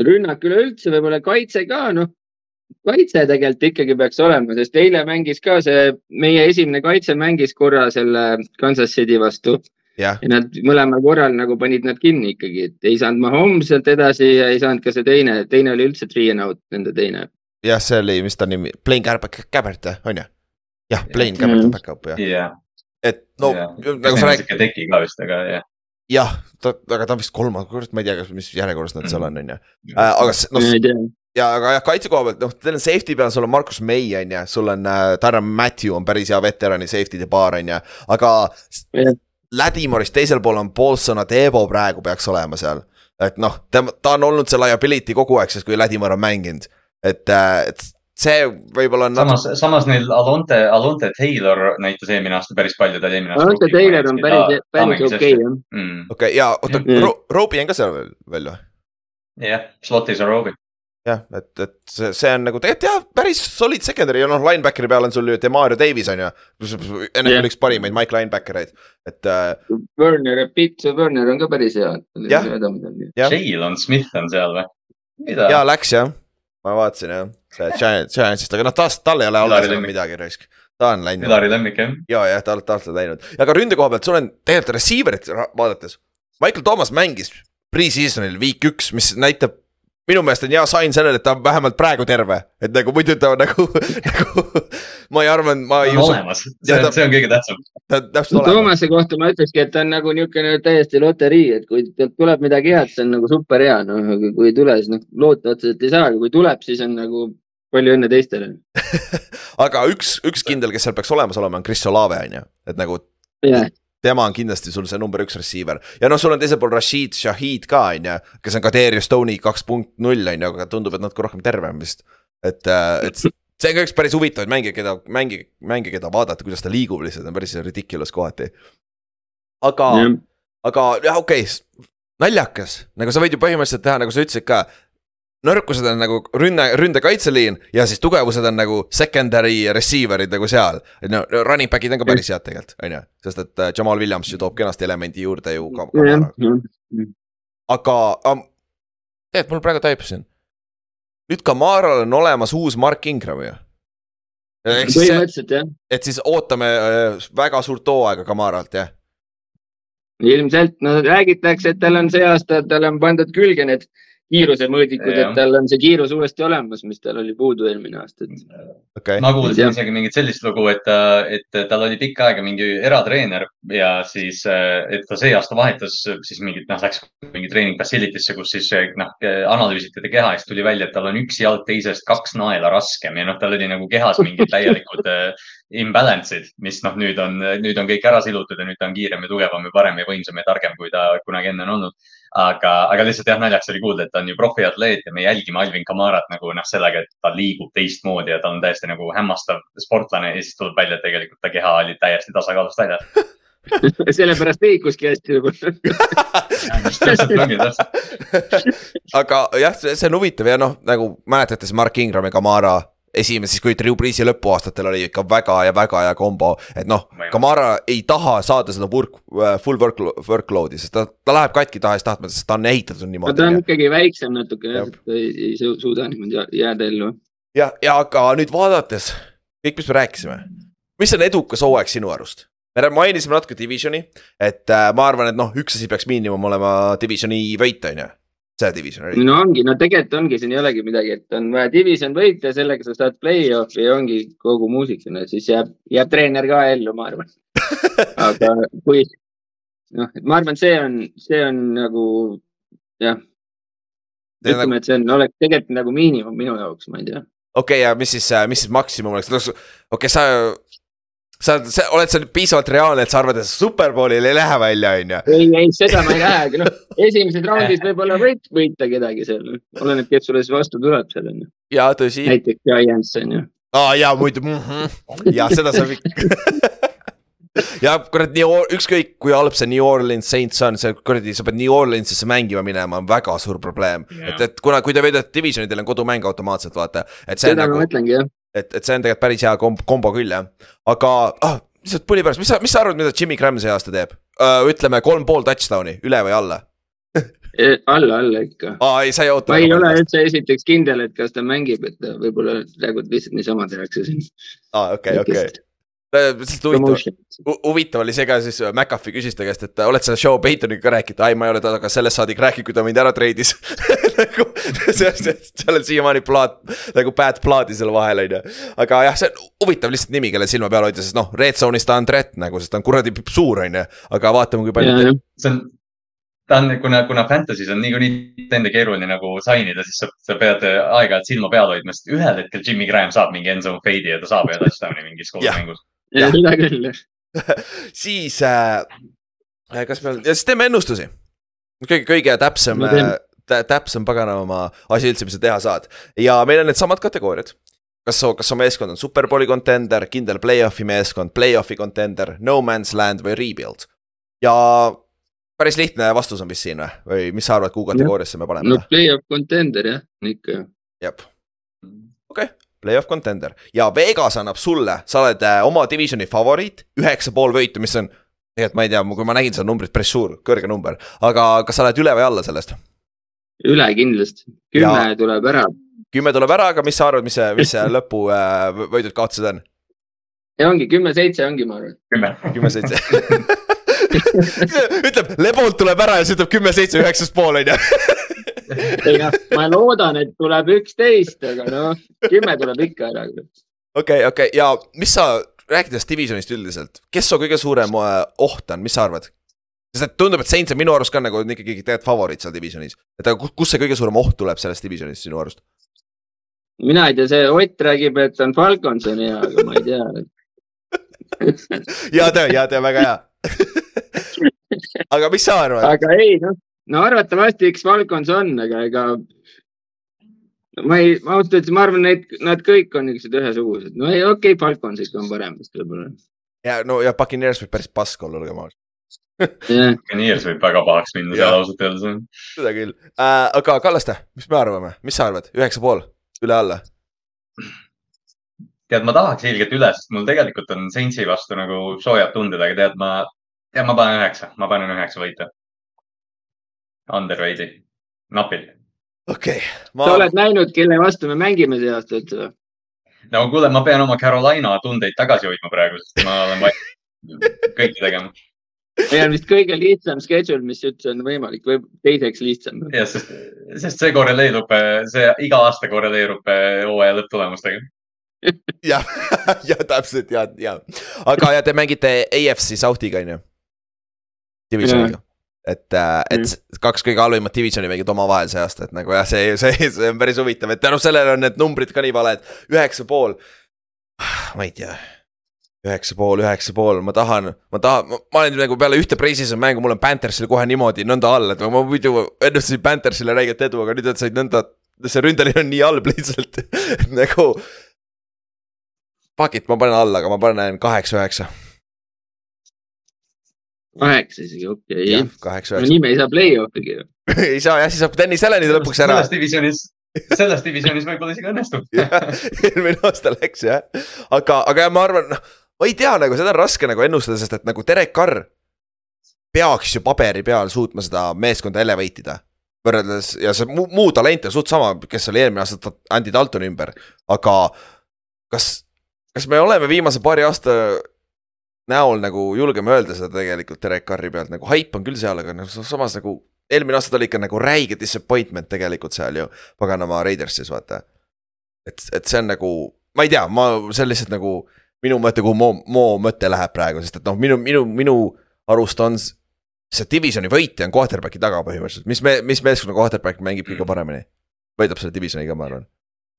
rünnak üleüldse, võib-olla kaitse ka, noh. kaitse tegelikult ikkagi peaks olema, sest eile mängis ka see, meie esimene kaitse mängis korra selle Kansas City vastu ja nad mõlemal korral nagu panid nad kinni ikkagi, et ei saanud Mahomes sealt edasi ja ei saanud ka see teine, teine oli üldse three and out, nende teine.
jah, see oli, mis ta nimi, Plain Gabbert, on ju? jah, Plain Gabbert on
Mhm.
back-up jah,
jah.
et no nagu sa räägid,
teki ka vist, aga jah.
jah, ta, aga ta on vist kolmas kord, ma ei tea, mis järjekorras nad seal on, on ju. aga s- noh,
ei tea,
ja aga jah, kaitse koha pealt, noh, teil on safety peal, sul on Markus May on ju, sul on äh, Darren Matthew on päris hea veterani safety'de paar on ju, aga
Jah.
Ladimorist teisel pool on Paulson Adebo praegu peaks olema seal. et noh, tema, ta on olnud see liability kogu aeg, sest kui Ladimor on mänginud, et, et see võib-olla on
samas, samas neil Alonte, Alonte Taylor näitas eelmine aasta päris palju, ta oli eelmine aasta.
Ante Taylor on päris, päris okei jah.
mm..
okei ja oota
Mm.
Ro, Robi on ka seal veel, veel või?
jah, slot'is on Robi.
jah, et, et see, see on nagu tegelikult jah, päris solid secondary ja noh, linebackeri peal on sul ju Demario Davis on ju. NFL
Jah.
üks parimaid Mike linebacker eid, et äh,
Werner, Pitts Werner on ka päris hea.
Jah. jah,
Jalen Smith on seal või? mida?
ja läks jah, ma vaatasin jah, see Giant, Giantsist, aga noh, taas tal ei ole
lemmik.
midagi raisk. ta on läinud
Ilari lemmik jah.
ja, jah, ta, ta on läinud ja ka ründe koha pealt, sul on tegelikult receiver'it vaadates. Michael Thomas mängis pre-season'il week üks, mis näitab minu meelest on hea sign sellele, et ta on vähemalt praegu terve, et nagu muidu ta on nagu, nagu ma ei arva, ma ei
on
usu,
olemas, see on, see on kõige tähtsam.
ta on täpselt olemas.
Toomase kohta ma ütlekski, et ta on nagu niisugune täiesti loterii, et kui tuleb midagi head, see on nagu super hea, noh, aga kui ei tule, siis noh, loota otseselt ei saa, aga kui tuleb, siis on nagu palju õnne teistele.
aga üks, üks kindel, kes seal peaks olemas olema, on Chris Olave on ju, et nagu
jah,
tema on kindlasti sul see number üks receiver ja noh, sul on teisel pool Rashid Shahid ka on ju, kes on ka Darius Stone'i kaks punkt null on ju, aga tundub, et natuke rohkem tervem vist. et, et see on ka üks päris huvitavaid mänge, keda, mängi, mänge, keda vaadata, kuidas ta liigub lihtsalt, on päris ridiculous kohati. aga,
jah,
aga jah, okei okay,, naljakas, nagu sa võid ju põhimõtteliselt teha, nagu sa ütlesid ka. Nõrkused on nagu rünne, ründekaitseliin ja siis tugevused on nagu secondary receiver'id nagu seal. no running back'id on ka päris head tegelikult, on ju, sest et äh, Jamal Williams ju toob kenasti elemendi juurde ju ka, ka, aga um,. tegelikult mul praegu taipus siin. nüüd Kamaral on olemas uus Mark Ingram ju.
põhimõtteliselt jah,
et siis ootame äh, väga suurt hooaega Kamaralt jah.
ilmselt no räägitakse, et tal on see aasta, talle on pandud külge need kiirusemõõdikud, et tal on see kiirus uuesti olemas, mis tal oli puudu eelmine aasta, et
okei. Okay.,
ma kuulsin isegi mingit sellist lugu, et, et tal oli pikka aega mingi eratreener ja siis, et ta see aasta vahetas siis mingit, noh, läks mingi treening facility'sse, kus siis noh, analüüsiti teda keha ja siis tuli välja, et tal on üks jalg teisest kaks naela raskem ja noh, tal oli nagu kehas mingid täielikud äh, imbalance'id, mis noh, nüüd on, nüüd on kõik ära silutud ja nüüd ta on kiirem ja tugevam ja parem ja võimsam ja targem, kui ta kunagi enne on olnud aga, aga lihtsalt jah, naljaks oli kuulda, et ta on ju profiatleet ja me jälgime Alvin Kamarat nagu noh, sellega, et ta liigub teistmoodi ja ta on täiesti nagu hämmastav sportlane ja siis tuleb välja, et tegelikult ta keha oli täiesti tasakaalust väljas.
sellepärast liikuski hästi
täpselt.
aga jah, see on huvitav ja noh, nagu mäletate, see Mark Ingram ja Kamara esimene, siis kui Drew Breesi lõpuaastatel oli ikka väga ja väga hea kombo, et noh Kamara ei taha saada seda work, full work, workload'i, sest ta, ta läheb katki tahes-tahtmata, sest ta on ehitatud
no
niimoodi
ta on. ikkagi väiksem natuke
Jah.
jah, et ei, ei su- suuda niimoodi jää- jääda ellu.
ja, ja aga nüüd vaadates kõik, mis me rääkisime, mis on edukas hooaeg sinu arust? me mainisime natuke Divisioni, et äh, ma arvan, et noh, üks asi peaks miinimum olema Divisioni võit, on ju. See division oli.
no ongi, no tegelikult ongi, siin ei olegi midagi, et on vaja division võita, sellega sa saad play-off'i ja ongi kogu muusika, no siis jääb, jääb treener ka ellu, ma arvan. aga kui, noh, et ma arvan, see on, see on nagu jah. ütleme et see on, oleks tegelikult nagu miinimum minu jaoks, ma ei tea.
okei okay,, ja mis siis, mis siis maksimum oleks, okei okay,, sa sa, sa oled seal piisavalt reaalne, et sa arvad, et superbowlil ei lähe välja, on ju?
ei, ei, seda ma ei lähegi, noh, esimeses raundis võib-olla võid võita kedagi seal, oleneb, kes sulle siis vastu tuleb seal, on ju.
ja tõsi.
näiteks Giants, on ju.
aa ja muidu mm, -hmm. ja seda saab ikka ja kurat, nii ükskõik kui halb see New Orleans Saints on, see kuradi, sa pead New Orleansisse mängima minema, on väga suur probleem yeah.. et, et kuna, kui te võidate divisioni, teil on kodumäng automaatselt, vaata.
seda nagu, ma mõtlengi jah
et, et see on tegelikult päris hea komb-, kombo küll jah, aga ah, lihtsalt pulli pärast, mis sa, mis sa arvad, mida Jimmy Graham see aasta teeb ütleme kolm pool touchdown'i, üle või alla
alla, alla ikka.
aa, ei, sa ei oota.
ma ei ole üldse esiteks kindel, et kas ta mängib, et võib-olla praegu lihtsalt niisama tehakse siin.
aa, okei, okei lihtsalt huvitav, huvitav oli see ka siis, McAfee küsis ta käest, et oled sa Joe Paytoniga ka rääkinud, ai, ma ei ole temaga sellest saadik rääkinud, kui ta mind ära treidis nagu seal on siiamaani plaat, nagu bad plaadi seal vahel, on ju. aga jah, see on huvitav lihtsalt nimi, kelle silma peal hoida, sest noh, red zone'is ta on threat nagu, sest ta on kuradi suur, on ju. aga vaatame, kui palju.
see on ta on, kuna, kuna Fantasy's on niikuinii enda keeruline nagu sign ida, siis sa, sa pead aeg-ajalt silma peal hoidma, sest ühel hetkel Jimmy Graham saab mingi end zone fade'i ja ta saab ühe touchdown'i mingis koosmängus
ja seda küll jah
siis äh, kas meil, ja siis teeme ennustusi. kõige, kõige täpsem äh, tä,, täpsem paganama asi üldse, mis sa teha saad ja meil on needsamad kategooriad. kas, kas su meeskond on superbowli contender, kindel play-off'i meeskond, play-off'i contender, no man's land või rebuild. ja päris lihtne vastus on vist siin või, või mis sa arvad, kuhu kategooriasse me paneme?
no play-off contender jah, ikka.
jep, okei okay play-off contender ja Vegas annab sulle, sa oled äh, oma divisioni favoriit, üheksa pool võitu, mis on. tegelikult ma ei tea, kui ma nägin seda numbrit, päris suur, kõrge number, aga kas sa oled üle või alla sellest?
üle kindlasti, kümme ja. tuleb ära.
kümme tuleb ära, aga mis sa arvad, mis see, mis see lõpu äh, võidud-kaotused on?
ja ongi kümme-seitse ongi, ma arvan.
kümme.
kümme-seitse ütleb, Lebolt tuleb ära ja siis ütleb kümme-seitse, üheksast pool on ju
noh, ma loodan, et tuleb üksteist, aga noh, kümme tuleb ikka ära.
okei, okei ja mis sa, rääkides divisionist üldiselt, kes su kõige suurem äh, oht on, mis sa arvad? sest et tundub, et Saints on minu arust ka nagu ikkagi tegelikult favoriit seal divisionis, et aga kust see kõige suurem oht tuleb sellest divisionist sinu arust?
mina ei tea, see Ott räägib, et on Falcons on hea, aga ma ei tea
hea töö, hea töö, väga hea aga mis sa arvad?
aga ei, noh, no arvatavasti eks Falcons on, aga ega ma ei, ma ausalt öeldes, ma arvan, need, nad kõik on niisugused ühesugused. no ei, okei okay,, Falcons ikka on parem vist võib-olla.
ja no ja Puccaneers võib päris pask olla, olgem ausad
yeah.. Puccaneers võib väga pahaks minna seal ausalt öeldes.
seda küll. Äh,, aga Kallaste, mis me arvame, mis sa arvad, üheksa pool, üle-alla?
tead, ma tahaks ilgelt üle, sest mul tegelikult on Saintsi vastu nagu soojad tunded, aga tead, ma, tead, ma panen üheksa, ma panen üheksa võitu Underrated, napilt.
okei okay,
ma.... sa oled näinud, kelle vastu me mängime see aasta üldse või?
no kuule, ma pean oma Carolina tundeid tagasi hoidma praegu, sest ma olen valmis kõike tegema.
meil on vist kõige lihtsam schedule, mis üldse on võimalik või teiseks lihtsam.
jah, sest, sest see korreleerub, see iga aasta korreleerub hooaja lõpptulemustega
jah, ja täpselt ja, ja, aga ja te mängite AFC South'iga on ju? Divisioniga et, äh, et mm. kaks kõige halvimat divisioni mängid omavahel see aasta, et nagu jah, see, see, see on päris huvitav, et tänu sellele on need numbrid ka nii valed, üheksa pool. ma ei tea, üheksa pool, üheksa pool, ma tahan, ma tahan, ma olen nagu peale ühte preseason mängu, mul on Panthersil kohe niimoodi nõnda all, et ma muidu ennustasin Panthersile räiget edu, aga nüüd nad said nõnda, see ründeliin on nii halb lihtsalt nagu. Fuck it, ma panen alla, aga ma panen kaheksa-üheksa
kaheksa isegi, okei. Okay.. no nii me ei saa play-off'igi. Ju
ei saa jah, siis saab Dennis Allan'i lõpuks ära.
selles divisionis, selles divisionis võib-olla isegi õnnestub.
Eelmine aasta läks jah, aga, aga jah, ma arvan, noh, ma ei tea nagu seda on raske nagu ennustada, sest et nagu Derek Carr peaks ju paberi peal suutma seda meeskonda elevate ida võrreldes ja see muu, muu talent on suht sama, kes oli eelmine aasta Andy Daltoni ümber, aga kas, kas me oleme viimase paari aasta näol nagu julgeme öelda seda tegelikult Derek Carri pealt nagu haip on küll seal, aga noh samas nagu. eelmine aasta ta oli ikka nagu räige disappointment tegelikult seal ju paganama Raidersis vaata. et, et see on nagu, ma ei tea, ma, see on lihtsalt nagu minu mõte, kuhu Mo, Mo mõte läheb praegu, sest et noh, minu, minu, minu arust on see divisioni võitja on quarterback'i taga põhimõtteliselt, mis me, mis meeskonna quarterback mängib kõige paremini? võidab selle divisioni ka, ma arvan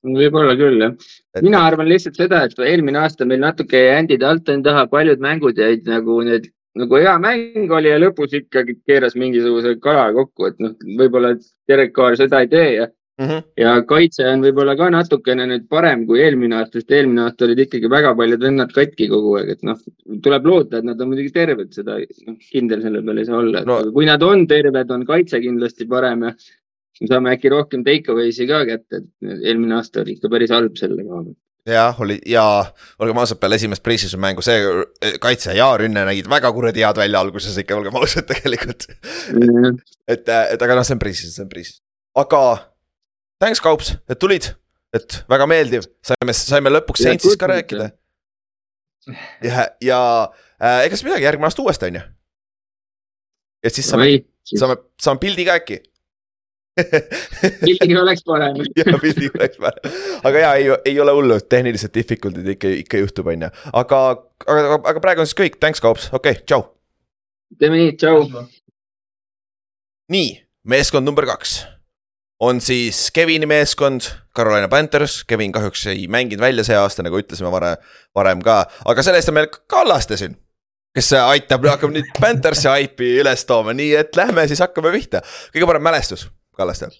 võib-olla küll jah et..., mina arvan lihtsalt seda, et eelmine aasta meil natuke Andy Dalton taha, paljud mängud jäid nagu need, nagu hea mäng oli ja lõpus ikkagi keeras mingisuguse kala kokku, et noh, võib-olla Derek Carr seda ei tee ja mm. -hmm. ja kaitse on võib-olla ka natukene nüüd parem kui eelmine aasta, sest eelmine aasta olid ikkagi väga paljud vennad katki kogu aeg, et noh, tuleb loota, et nad on muidugi terved, seda noh, kindel selle peale ei saa olla, no. kui nad on terved, on kaitse kindlasti parem ja me saame äkki rohkem take away'si ka kätte, et eelmine aasta oli ikka päris halb selle koha pealt.
Jah, oli ja olgem ausad, peale esimest pre-season mängu see eh, kaitse ja rünne nägid väga kuradi head välja alguses ikka, olgem ausad tegelikult. Mm.. et, eh, et aga noh, see on pre-season, see on pre-season, aga thanks, Kaups, et tulid, et väga meeldiv, saime, saime lõpuks Saintsist ka rääkida. ja, ja äh, ega siis midagi, järgmine aasta uuesti on ju. et siis saame, saame, saame pildi ka äkki
pildiga oleks parem.
Jah, pildiga oleks parem, aga ja ei, ei ole hullu, tehnilised difficulty'd ikka, ikka juhtub, on ju, aga, aga, aga praegu on siis kõik, thanks, Kaups, okei okay,, tšau.
teeme nii, tšau.
nii, meeskond number kaks. On siis Kevini meeskond, Carolina Panthers, Kevin kahjuks ei mänginud välja see aasta, nagu ütlesime varem, varem ka, aga selle eest on meil Kallaste siin kes aitab, hakkab nüüd Panthersi haipi üles tooma, nii et lähme siis hakkame pihta. kõige parem mälestus Kallaste?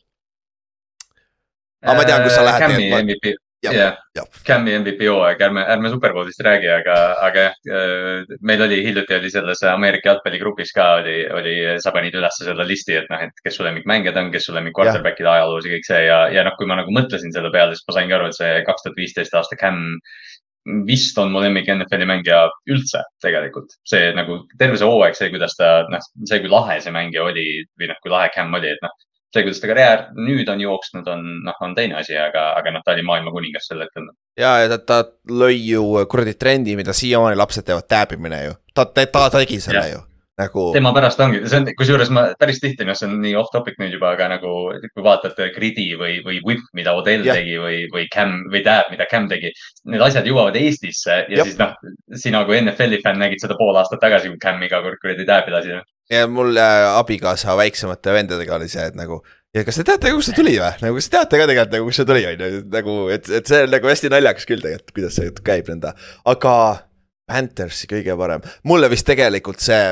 aga ma tean, kus sa lähed.
Cam'i MVP, jah, Cam'i MVP hooaeg, ärme, ärme Superbowlist räägi, aga, aga jah, äh, meil oli hiljuti oli selles Ameerika jalgpalligrupis ka oli, oli, sa panid üles selle listi, et noh, et kes su lemmikmängijad on, kes su lemmik quarterback'ide ajaloos ja kõik see ja, ja noh, kui ma nagu mõtlesin selle peale, siis ma saingi aru, et see kaks tuhat viisteist aasta Cam vist on mu lemmik NFL-i mängija üldse tegelikult. see nagu terve see hooaeg, see, kuidas ta, noh, see, kui lahe see mängija oli või noh, kui lahe Cam oli, et noh see, kuidas ta karjäär nüüd on jooksnud, on noh, on teine asi, aga, aga noh, ta oli maailma kuningas sel hetkel.
ja, ja ta, ta lõi ju kuradi trendi, mida siiamaani lapsed teevad, tääbimine ju. ta, ta, ta tegi selle ja. ju nagu.
tema pärast ongi, see on, kusjuures ma päris tihti, noh, see on nii off topic nüüd juba, aga nagu kui vaatate Gridi või, või Whip, mida Odell ja. tegi või, või Cam või Dab, mida Cam tegi. Need asjad jõuavad Eestisse ja, ja. siis noh, sina kui NFL-i fänn nägid seda pool aastat tagasi, kui Cam iga kord kuradi Dabi lasi.
Ja mul äh, abikaasa väiksemate vendadega oli see, et nagu ja kas te teate, kust see tuli või, nagu kas te teate ka tegelikult nagu, kust see tuli, on ju, nagu, et, et see on nagu hästi naljakas küll tegelikult, kuidas see käib nõnda, aga. Panthersi kõige parem, mulle vist tegelikult see.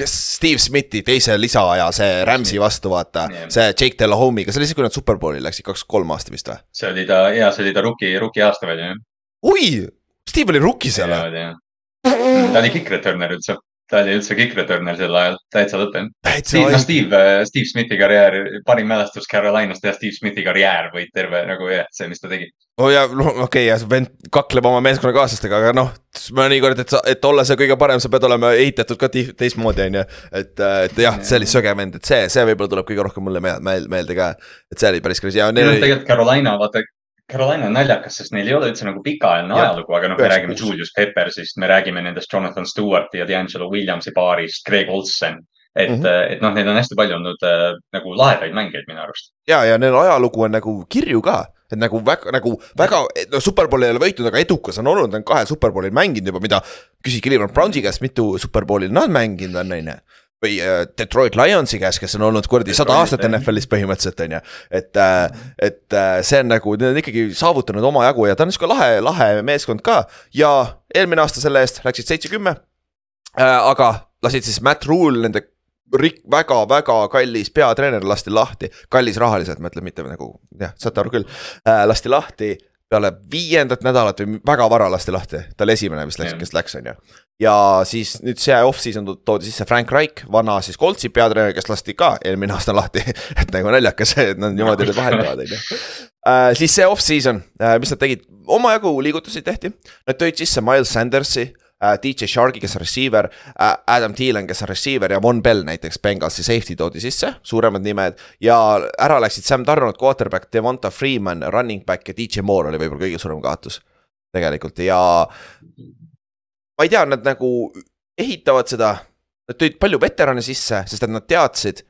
kes Steve Smithi teise lisaaja, see Rams'i vastu vaata yeah., see Jake Delahome'iga, see oli siis, kui nad superbowli läksid, kaks, kolm aasta vist või?
see oli ta, jaa, see oli ta rookie, rookie aasta veel jah.
oi, Steve oli rookie seal
või? ta oli kick returner üldse ta oli üldse kick returner sel ajal, täitsa lõpp jah. Steve, no Steve, äh, Steve Smithi karjäär, parim mälestus Carolinast ja Steve Smithi karjäär või terve nagu jah, see, mis ta tegi.
oh ja noh, okei okay, ja see vend kakleb oma meeskonnakaaslastega, aga noh, mõnikord, et sa, et olla see kõige parem, sa pead olema ehitatud ka teistmoodi, on ju. et, äh, et jah, see oli söge vend, et see, see võib-olla tuleb kõige rohkem mulle meelde, ka. et see oli päris crazy ja.
tegelikult Carolina, vaata Carolina on naljakas, sest neil ei ole üldse nagu pikaajaline ajalugu, aga noh, me räägime Julius Peppersist, me räägime nendest Jonathan Stewarti ja D'Angelo Williamsi paarist, Greg Olsen. et mm, -hmm. et noh, neil on hästi palju olnud äh, nagu lahedaid mängijaid minu arust.
ja, ja neil ajalugu on nagu kirju ka, et nagu väga, nagu väga, no superbowli ei ole võitnud, aga edukas on olnud, on kahel superbowlil mänginud juba, mida. küsi Cleveland Brownsi käest, mitu superbowlil nad mänginud on, on ju või äh, Detroit Lionsi käes, kes on olnud kuradi sada aastat NFL-is põhimõtteliselt on ju. et, äh, et äh, see on nagu, need on ikkagi saavutanud omajagu ja ta on sihuke lahe, lahe meeskond ka ja eelmine aasta selle eest läksid seitse-kümme. aga lasid siis Matt Rule, nende rik-, väga-väga kallis peatreener lasti lahti, kallis rahaliselt, ma ütlen, mitte nagu jah, saate aru küll, lasti lahti peale viiendat nädalat või väga vara lasti lahti, ta oli esimene vist läks, kes läks, on ju. ja siis nüüd see off-season toodi sisse Frank Reich, vana siis Coltsi peatreener, kes lasti ka eelmine aasta lahti. Et nagu naljakas, et nad niimoodi nüüd vahetavad, on ju. Uh, siis see off-season uh,, mis nad tegid, omajagu liigutusi tehti, nad tõid sisse Miles Sandersi Äh, DJ Sharki, kes on receiver, äh, Adam Thielen, kes on receiver ja Von Bell näiteks Bengalsi safety toodi sisse, suuremad nimed. ja ära läksid Sam Darnold, quarterback, Devonta Freeman, running back ja DJ Moore oli võib-olla kõige suurem kaotus tegelikult ja ma ei tea, nad nagu ehitavad seda, nad tõid palju veterane sisse, sest et nad teadsid,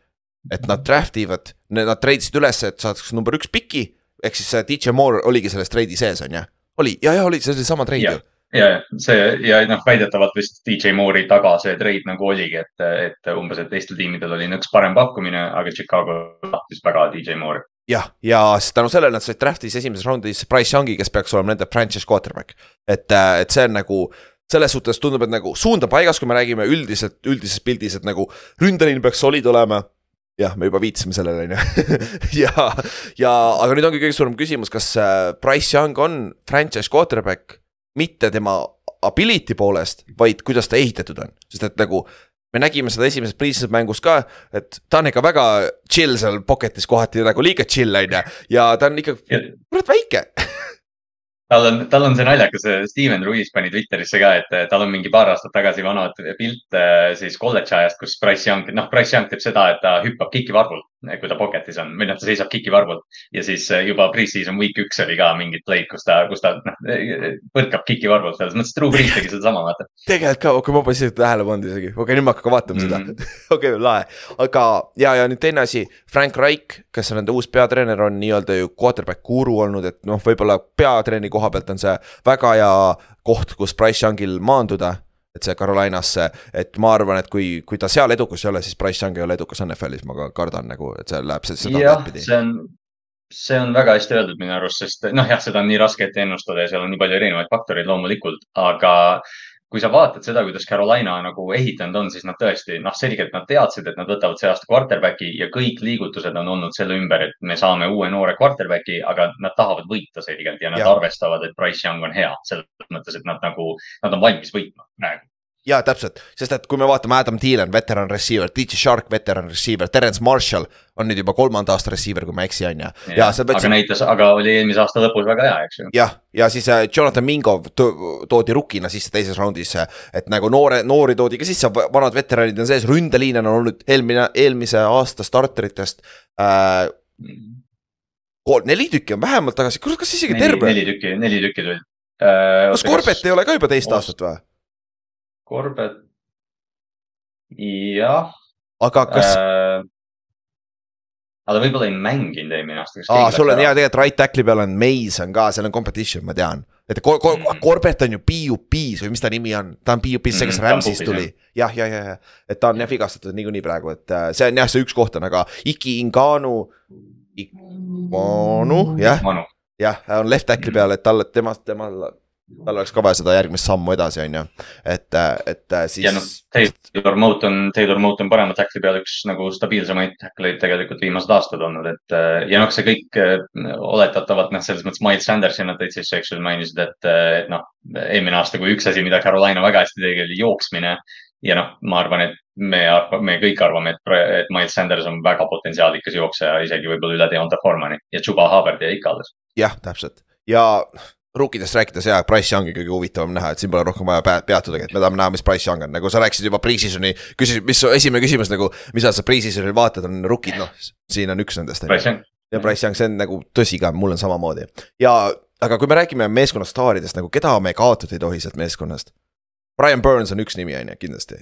et nad draft ivad, nad treidisid üles, et saaks number üks piki, ehk siis DJ Moore oligi selles treidi sees, on ju? oli, ja, ja oli, see oli sama treid ju
ja, ja see ja noh, väidetavalt vist DJ Moore'i taga see trade nagu oligi, et, et umbes, et teistel tiimidel oli nõks parem pakkumine, aga Chicago tahtis väga DJ Moore'i.
jah, ja siis tänu sellele nad said draft'is esimeses raundis Price Youngi, kes peaks olema nende franchise quarterback. et, et see on nagu selles suhtes tundub, et nagu suund on paigas, kui me räägime üldiselt, üldises pildis, et nagu ründeliin peaks solid olema jah, me juba viitasime sellele, on ju. ja, ja aga nüüd ongi kõige suurem küsimus, kas äh, Price Young on franchise quarterback, mitte tema ability poolest, vaid kuidas ta ehitatud on, sest et nagu me nägime seda esimeses pre-season mängus ka, et ta on ikka väga chill seal pocket'is kohati nagu liiga chill on ju. Ja ta on ikka kurat väike.
Tal on, tal on see naljakas, Steven Ruiz pani Twitterisse ka, et tal on mingi paar aastat tagasi vanad pilte siis kolledži ajast, kus Price Young, noh, Price Young teeb seda, et ta hüppab kikivarvul, kui ta pocket'is on või noh, ta seisab kikivarvul. ja siis eh, juba pre-season week üks oli ka mingid play'd, kus ta, kus ta noh, põrkab kikivarvul, selles mõttes, et Drew Brees tegi sedasama, vaata.
tegelikult ka, okei okay,, ma pole isegi tähele pannud isegi, okei okay,, nüüd ma hakkan ka vaatama mm -hmm. seda. Mhm. okei okay,, lahe, aga ja, ja nüüd teine asi, Frank Reich, kes on nende uus peatreener, on nii-öelda ju quarterback guru olnud, et noh, võib-olla peatreeni koha pealt on see väga hea koht, kus Price Youngil maanduda et see Carolinasse, et ma arvan, et kui, kui ta seal edukas ei ole, siis Price Young ei ole edukas NFL-is, ma ka kardan nagu, et see läheb seda
jah, see on, see on väga hästi öeldud minu arust, sest noh, jah, seda on nii raske ette ennustada ja seal on nii palju erinevaid faktoreid loomulikult, aga kui sa vaatad seda, kuidas Carolina nagu ehitanud on, siis nad tõesti, noh, selgelt nad teadsid, et nad võtavad see aasta quarterback'i ja kõik liigutused on olnud selle ümber, et me saame uue noore quarterback'i, aga nad tahavad võita selgelt ja nad ja. arvestavad, et Price Young on hea selles mõttes, et nad nagu, nad on valmis võitma praegu
jaa, täpselt, sest et kui me vaatame Adam Thielen, veteran receiver, DJ Shark, veteran receiver, Terence Marshall on nüüd juba kolmanda aasta receiver, kui ma ei eksi, on ju.
ja, ja, aga võtsid... näitas, aga oli eelmise aasta lõpus väga hea, eks ju.
jah, ja siis äh, Jonathan Mingov to toodi rukina sisse teises raundis, et nagu noore, noori toodi ka sisse, vanad veteranid on sees, ründeliin on olnud eelmine, eelmise aasta starteritest äh, kolm, neli tükki on vähemalt tagasi, kurat, kas isegi terve?
neli tükki, neli tükki tuli
äh,. kas Korbet ei ole ka juba teist aastat või?
Korbet, jah.
aga kas äh,?
aga ta võib-olla ei mänginud eelmine aasta.
aa, sul on hea tegelikult right tackle'i peal on Mason ka, seal on competition, ma tean. et Kor Kor mm. Korbet on ju PUP-s või mis ta nimi on, ta on PUP-s, see, kes mm, Rams'ist tuli. jah, ja, ja, ja, et ta on jah vigastatud niikuinii praegu, et äh, see on jah, see üks koht on, aga Iki Inganu. Manu, jah, jah, on left tackle'i peal, et tal, temast, temal tal oleks ka vaja seda järgmist sammu edasi, on ju, et, et siis.
ja noh, Taylor Moton, Taylor Moton parema tackli peal üks nagu stabiilsemaid tackleid tegelikult viimased aastad olnud, et ja noh, see kõik oletatavalt noh, selles mõttes Miles Sandersi nad eks ju, mainisid, et, et noh, eelmine aasta, kui üks asi, mida Carolina väga hästi tegi, oli jooksmine. ja noh, ma arvan, et me, me kõik arvame, et, et Miles Sanders on väga potentsiaalikas jookseja, isegi võib-olla üle Deonta Formani ja Chuba Hubbard jäi ikka alles.
jah, täpselt ja Rookidest rääkides jaa, Price Youngi kõige huvitavam näha, et siin pole rohkem vaja peatudagi, et me tahame näha, mis Price Young on, nagu sa rääkisid juba pre-season'i, küsisid, mis su esimene küsimus nagu, mida sa pre-season'il vaatad, on rookid, noh, siin on üks nendest. ja Price Young, see on nagu tõsi ka, mul on samamoodi ja, aga kui me räägime meeskonna staaridest nagu, keda me kaotada ei tohi sealt meeskonnast. Brian Burns on üks nimi, on ju, kindlasti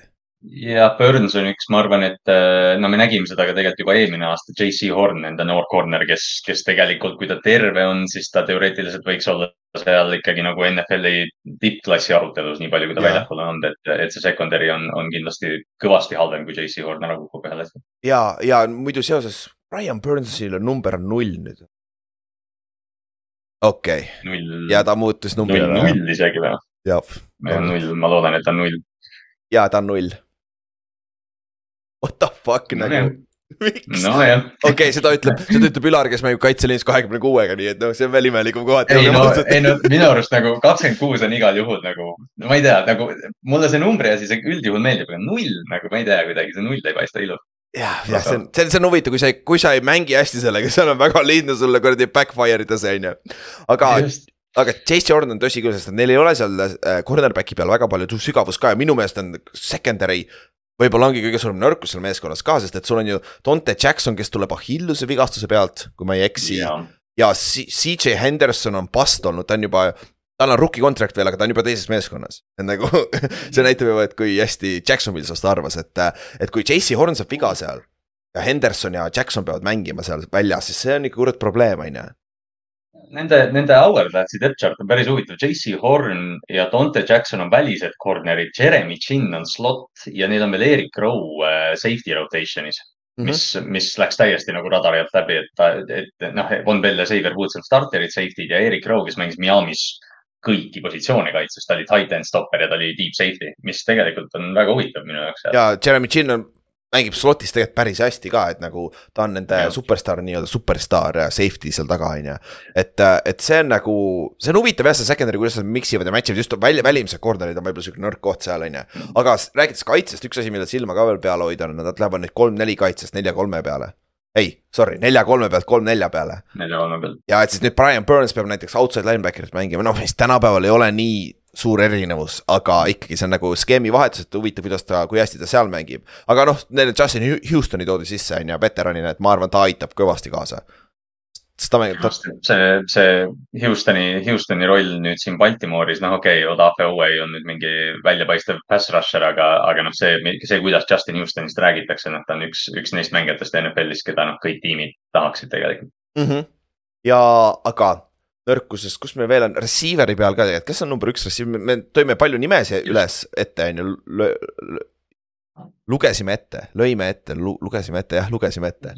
jah, Burns on üks, ma arvan, et äh, no me nägime seda ka tegelikult juba eelmine aasta, JC Horn, enda noor corner, kes, kes tegelikult, kui ta terve on, siis ta teoreetiliselt võiks olla seal ikkagi nagu NFL-i tippklassi arutelus, nii palju kui ta väljapool on olnud, et, et see secondary on, on kindlasti kõvasti halvem, kui JC Horn ära kukub ühel hetkel.
ja, ja muidu seoses Brian Burnsil number on null nüüd. okei okay., ja ta muutus numbrile.
null isegi või?
jah.
null, ma loodan, et ta on null.
ja ta on null what the fuck no, nagu miks
no,? okei
okay,, seda ütleb, seda ütleb Ülar, kes mängib kaitseliinis kahekümne kuuega, nii et noh, see on veel imelikum kohati.
ei no, ei no minu arust nagu kakskümmend kuus on igal juhul nagu, no ma ei tea, nagu mulle see numbri asi, see üldjuhul meeldib, aga null nagu ma ei tea, kuidagi see null ei paista ilus
jah, jah, see on, see on, see on huvitav, kui sa, kui sa ei mängi hästi sellega, seal on väga lihtne sulle kuradi backfire ida see on ju. aga aga Chase Jordan on tõsi küll, sest neil ei ole seal äh, cornerback'i peal väga palju sügavust ka ja minu meelest on secondary võib-olla ongi kõige suurem nõrkus seal meeskonnas ka, sest et sul on ju Dante Jackson, kes tuleb Achilleuse vigastuse pealt, kui ma ei eksi. ja CJ Henderson on past olnud, ta on juba tal on rookie contract veel, aga ta on juba teises meeskonnas. et nagu see näitab juba, et kui hästi Jacksonville sellest arvas, et, et kui JC Horn saab viga seal. ja Henderson ja Jackson peavad mängima seal väljas, siis see on ikka kurat probleem, on ju.
Nende, nende Hourglassi depth chart on päris huvitav. JC Horn ja Dante Jackson on välised corner'id, Jeremy Chin on slot ja neil on veel Erik Rowe uh, safety rotation'is Mm -hmm. mis, mis läks täiesti nagu radari alt läbi, et, et noh, Von Bell ja Xavier Woods on starterid, safety'd ja Erik Rowe, kes mängis Miami's kõiki positsioone kaitses, ta oli tight end stopper ja ta oli deep safety, mis tegelikult on väga huvitav minu jaoks.
ja Jeremy Chin on, mängib slot'is tegelikult päris hästi ka, et nagu ta on nende ja. superstaar, nii-öelda superstaar safety seal taga, on ju. et, et see on nagu, see on huvitav jah, see secondary, kuidas nad mix ivad ja match ivad, just välja, välimised corner'id on võib-olla sihuke nõrk koht seal, on ju. aga rääkides kaitsest, üks asi, millel silma ka veel peal hoida on, nad lähevad nüüd kolm-neli kaitsest nelja-kolme peale ei, sorry, nelja-kolme pealt kolm-nelja peale.
nelja-kolme pealt.
ja et siis nüüd Brian Burns peab näiteks outside linebacker'it mängima, noh, mis tänapäeval ei ole nii suur erinevus, aga ikkagi see on nagu skeemi vahetus, et huvitav, kuidas ta, kui hästi ta seal mängib. aga noh, neile Justin Houstoni toodi sisse, on ju, veteranina, et ma arvan, ta aitab kõvasti kaasa
ta see, see Houstoni, Houstoni roll nüüd siin Baltimooris, noh, okei okay,, Odafe Owei on nüüd mingi väljapaistev pass rusher, aga, aga noh, see, see, kuidas Justin Houstonist räägitakse, noh, ta on üks, üks neist mängijatest NFL-is, keda noh, kõik tiimid tahaksid tegelikult
mm. -hmm. ja, aga nõrkusest, kus meil veel on, receiver'i peal ka tegelikult, kes on number üks receiver, me tõime palju nimesid üles ette, on ju lugesime ette, lõime ette lu,, lugesime ette, jah, lugesime ette.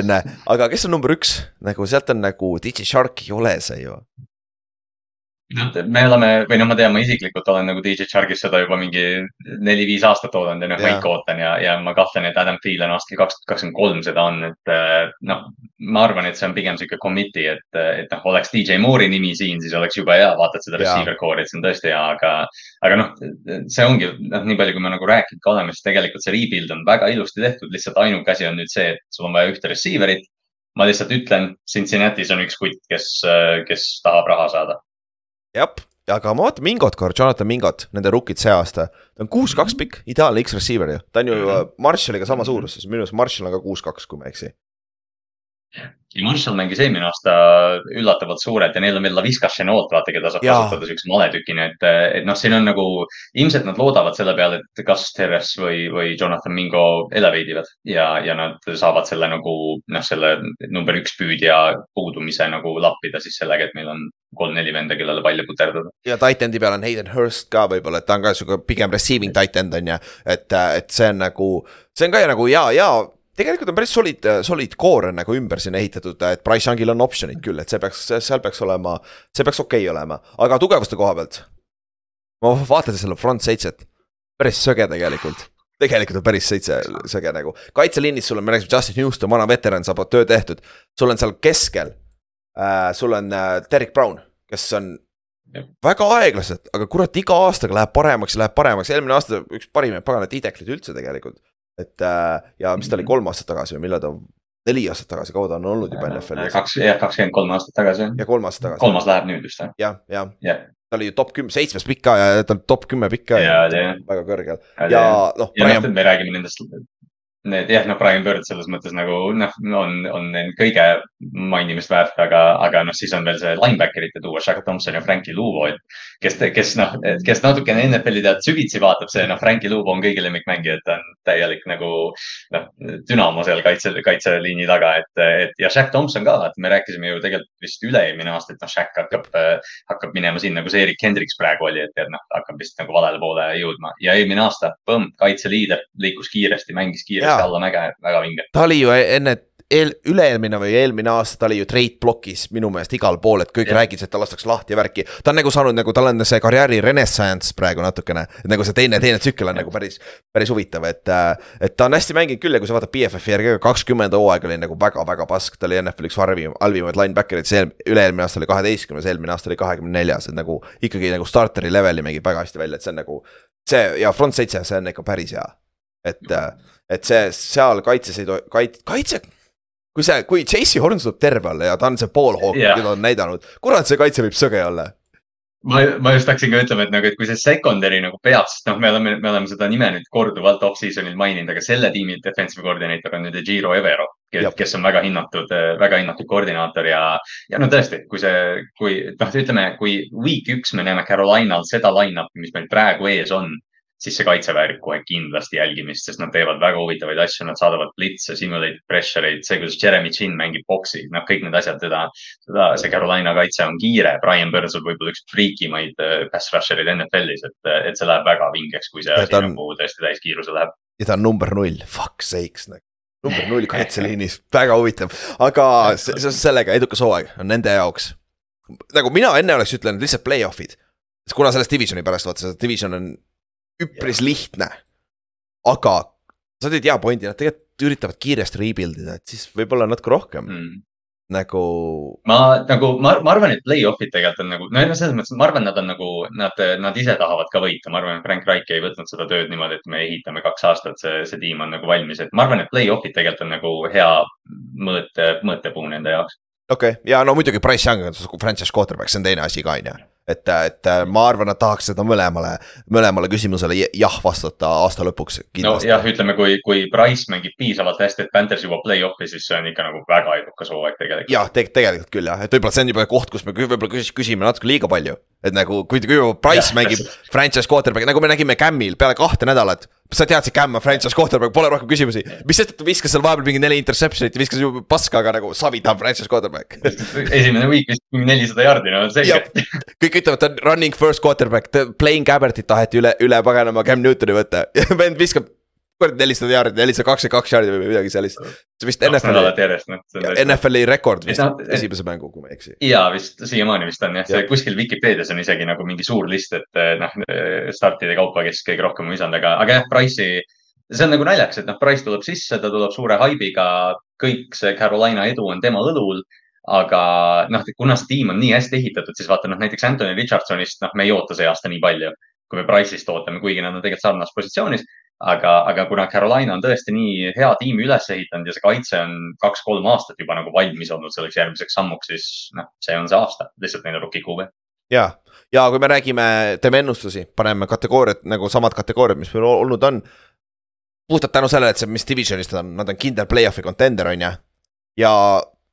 enne, aga kes on number üks, nagu sealt on nagu DJ Shark ei ole see ju
me oleme või noh, ma tean, ma isiklikult olen nagu DJ Chargis seda juba mingi neli-viis aastat oodanud ja noh, ma ikka ootan ja, ja ma kahtlen, et Adam Thielen aastal kaks tuhat kakskümmend kolm seda on, et eh, noh, ma arvan, et see on pigem sihuke committee, et, et noh, oleks DJ Moore'i nimi siin, siis oleks jube hea, vaatad seda receiver core'i, et see on tõesti hea, aga, aga noh, see ongi noh, nii palju, kui me nagu rääkinud ka oleme, siis tegelikult see rebuild on väga ilusti tehtud, lihtsalt ainuke asi on nüüd see, et sul on vaja ühte receiver'it. Ma lihtsalt ütlen, Cincinnati's on üks kutt, kes, kes tahab raha saada
jah, aga ma vaatan Mingot korra, Jonathan Mingot, nende rookid see aasta. ta on kuus-kaks pikk, ideaalne X-receiver ju, ta on ju -hmm. Marshalliga sama suuruses, minu arust Marshall on ka kuus-kaks, kui ma ei eksi
Marshall mängis eelmine aasta üllatavalt suurelt ja neil on veel Laviska Chenault, vaata, keda saab kasutada siukse maletükina, et, et noh, siin on nagu, ilmselt nad loodavad selle peale, et kas Teres või, või Jonathan Mingo elevate ivad ja, ja nad saavad selle nagu noh, selle number üks püüdja puudumise nagu lappida siis sellega, et meil on kolm-neli venda, kellele palju puterdada.
ja titan'i peal on Hayden Hurst ka võib-olla, et ta on ka sihuke pigem receiving titan on ju, et, et see on nagu, see on ka nagu ja, ja tegelikult on päris solid, solid core on nagu ümber sinna ehitatud, et Price Youngil on option'id küll, et see peaks, seal peaks olema, see peaks okei okay olema, aga tugevuste koha pealt. ma vaatan selle front seitset, päris söge tegelikult tegelikult on päris seitse söge nagu, kaitseliinis sul on, me rääkisime Justin Houston, vana veteran, saab töö tehtud. sul on seal keskel äh,, sul on äh, Derek Brown, kes on ja. väga aeglaselt, aga kurat, iga aastaga läheb paremaks ja läheb paremaks, eelmine aasta üks parimaid paganat idekleid üldse tegelikult et äh, ja mis ta oli kolm aastat tagasi või millal ta, neli aastat tagasi, kaua ta on olnud juba NFL-is?
kaks, jah, kakskümmend kolm aastat tagasi.
ja kolm aastat tagasi.
kolmas läheb nüüd vist
jah? jah, jah ja. ta oli ju top kümme, seitsmes pikk ka ja ta oli top kümme pikk ka. väga kõrgel ja,
ja noh. ja noh, me räägime nendest need jah, noh, Brian Bird selles mõttes nagu noh, on, on kõige mainimist väärt, aga, aga noh, siis on veel see linebacker'ite tuua, Shaq Thompson ja Frankie Luvo, et kes, kes noh, kes natukene NFL-i tead süvitsi vaatab, see noh, Frankie Luvo on kõigi lemmikmängija, et ta on täielik nagu noh, dünamo seal kaitse, kaitseliini taga, et, et ja Shaq Thompson ka, et me rääkisime ju tegelikult vist üle-eelmine aasta, et noh, Shaq hakkab, hakkab minema sinna, kus Erik Hendriks praegu oli, et, et noh, hakkab vist nagu valele poole jõudma. Ja eelmine aasta, põmm, kaitseliider liikus kiiresti, mängis kiiresti kiiresti alla mäge, väga vinge.
ta oli ju enne eel, üle-eelmine või eelmine aasta ta oli ju trade blokis minu meelest igal pool, et kõik räägisid, et ta lastakse lahti ja värki. ta on nagu saanud nagu, tal on see karjääri renessanss praegu natukene, et nagu see teine, teine tsükkel on nagu päris, päris huvitav, et. et ta on hästi mänginud küll ja kui sa vaatad BFF-i järgi, kakskümmend hooaega oli nagu väga-väga pask, ta oli NFL üks halvim, halvimaid linebacker'id, see üle-eelmine aasta oli kaheteistkümnes, eelmine aasta oli kahekümne neljas, et nagu ikkagi nagu starteri leveli mängib väga hästi välja, et see on nagu. see ja front seitse, see on ikka päris hea, et et see seal kaitses ei tohi, kait-, kaitse. kui see, kui Chasey Horn tuleb terve olla ja ta on see poolhoog yeah., keda on näidanud, kurat, see kaitse võib sõge olla
ma, ma just hakkasin ka ütlema, et nagu, et kui see secondary nagu peab, sest noh, me oleme, me oleme seda nime nüüd korduvalt off-season'il maininud, aga selle tiimi defensive coordinator on nüüd Ejiro Evero, kes on väga hinnatud, väga hinnatud koordinaator ja, ja no tõesti, kui see, kui noh, ütleme, kui week üks me näeme Carolinal seda line-up'i, mis meil praegu ees on, siis see kaitse väärib kohe kindlasti jälgimist, sest nad teevad väga huvitavaid asju, nad saadavad blitse, simulated pressure eid, see, kuidas Jeremy Chin mängib boksi, noh, kõik need asjad, teda, seda, see Carolina kaitse on kiire, Brian Burns on võib-olla üks friikimaid äh, pass rusher eid NFL-is, et, et see läheb väga vingeks, kui see asi
on-
nagu tõesti täiskiiruse läheb.
ja ta on number null, fuck sakes nagu. number null kaitseliinis, väga huvitav, aga se- seoses sellega edukas hooaeg on nende jaoks. nagu mina enne oleks ütlenud lihtsalt play-off'id, kuna sellest divisioni pärast vaata, see division on üpris lihtne. aga sa tõid hea pointi, nad tegelikult üritavad kiiresti rebuild ida, et siis võib-olla natuke rohkem mm. Nagu
ma nagu, ma, ma arvan, et play-off'id tegelikult on nagu, no selles mõttes, ma arvan, nad on nagu, nad, nad ise tahavad ka võita, ma arvan, et Frank Reich ei võtnud seda tööd niimoodi, et me ehitame kaks aastat, see, see tiim on nagu valmis, et ma arvan, et play-off'id tegelikult on nagu hea mõõte, mõõtepuu nende jaoks.
okei okay., ja no muidugi Price Young on franchise quarterback, see on teine asi ka on ju. et, et ma arvan, nad tahaks seda mõlemale, mõlemale küsimusele jah vastata aasta lõpuks
nojah, ütleme, kui, kui Price mängib piisavalt hästi, et Panthers jõuab play-off'i, siis see on ikka nagu väga edukas hooaeg tegelikult.
jah, tegelikult küll jah, et võib-olla see on juba koht, kus me võib-olla küs- küsime natuke liiga palju. et nagu, kui, kui juba Price
Jah,
mängib franchise quarterback'i, nagu me nägime Camil peale kahte nädalat. Sa teadsid, on franchise quarterback, pole rohkem küsimusi. mis sest, et ta viskas seal vahepeal mingi neli interception'it ja viskas ju paska, aga nagu savi, ta on franchise quarterback.
esimene week vist mingi nelisada jaardi, no selge.
kõik ütlevad, ta on running first quarterback, Plain Gabbertit taheti üle, üle paganama Cam Newtoni võtta ja vend viskab. kurat, nelisada jaardi, nelisada kakskümmend kaks jaardi või midagi sellist. see vist
kaks
NFL-i. NFL-i rekord vist
et-
esimese mängu, kui ma ei eksi.
ja vist siiamaani vist on jah, see kuskil Vikipeedias on isegi nagu mingi suur list, et eh, noh, startide kaupa, kes kõige rohkem on visanud, aga, aga jah, Price'i, see on nagu naljakas, et noh, Price tuleb sisse, ta tuleb suure haibiga, kõik see Carolina edu on tema õlul. aga noh, kuna see tiim on nii hästi ehitatud, siis vaata noh, näiteks Anthony Richardsonist, noh, me ei oota see aasta nii palju, kui me Price'ist ootame, kuigi nad on tegelikult sarnases positsioonis. aga, aga kuna Carolina on tõesti nii hea tiimi üles ehitanud ja see kaitse on kaks-kolm aastat juba nagu valmis olnud selleks järgmiseks sammuks, siis noh, see on see aasta, lihtsalt neil on rookie QB.
ja, ja kui me räägime, teeme ennustusi, paneme kategooriad nagu samad kategooriad, mis meil olnud on. puhtalt tänu sellele, et see, mis divisionis nad on, nad on kindel play-off'i contender on ju. ja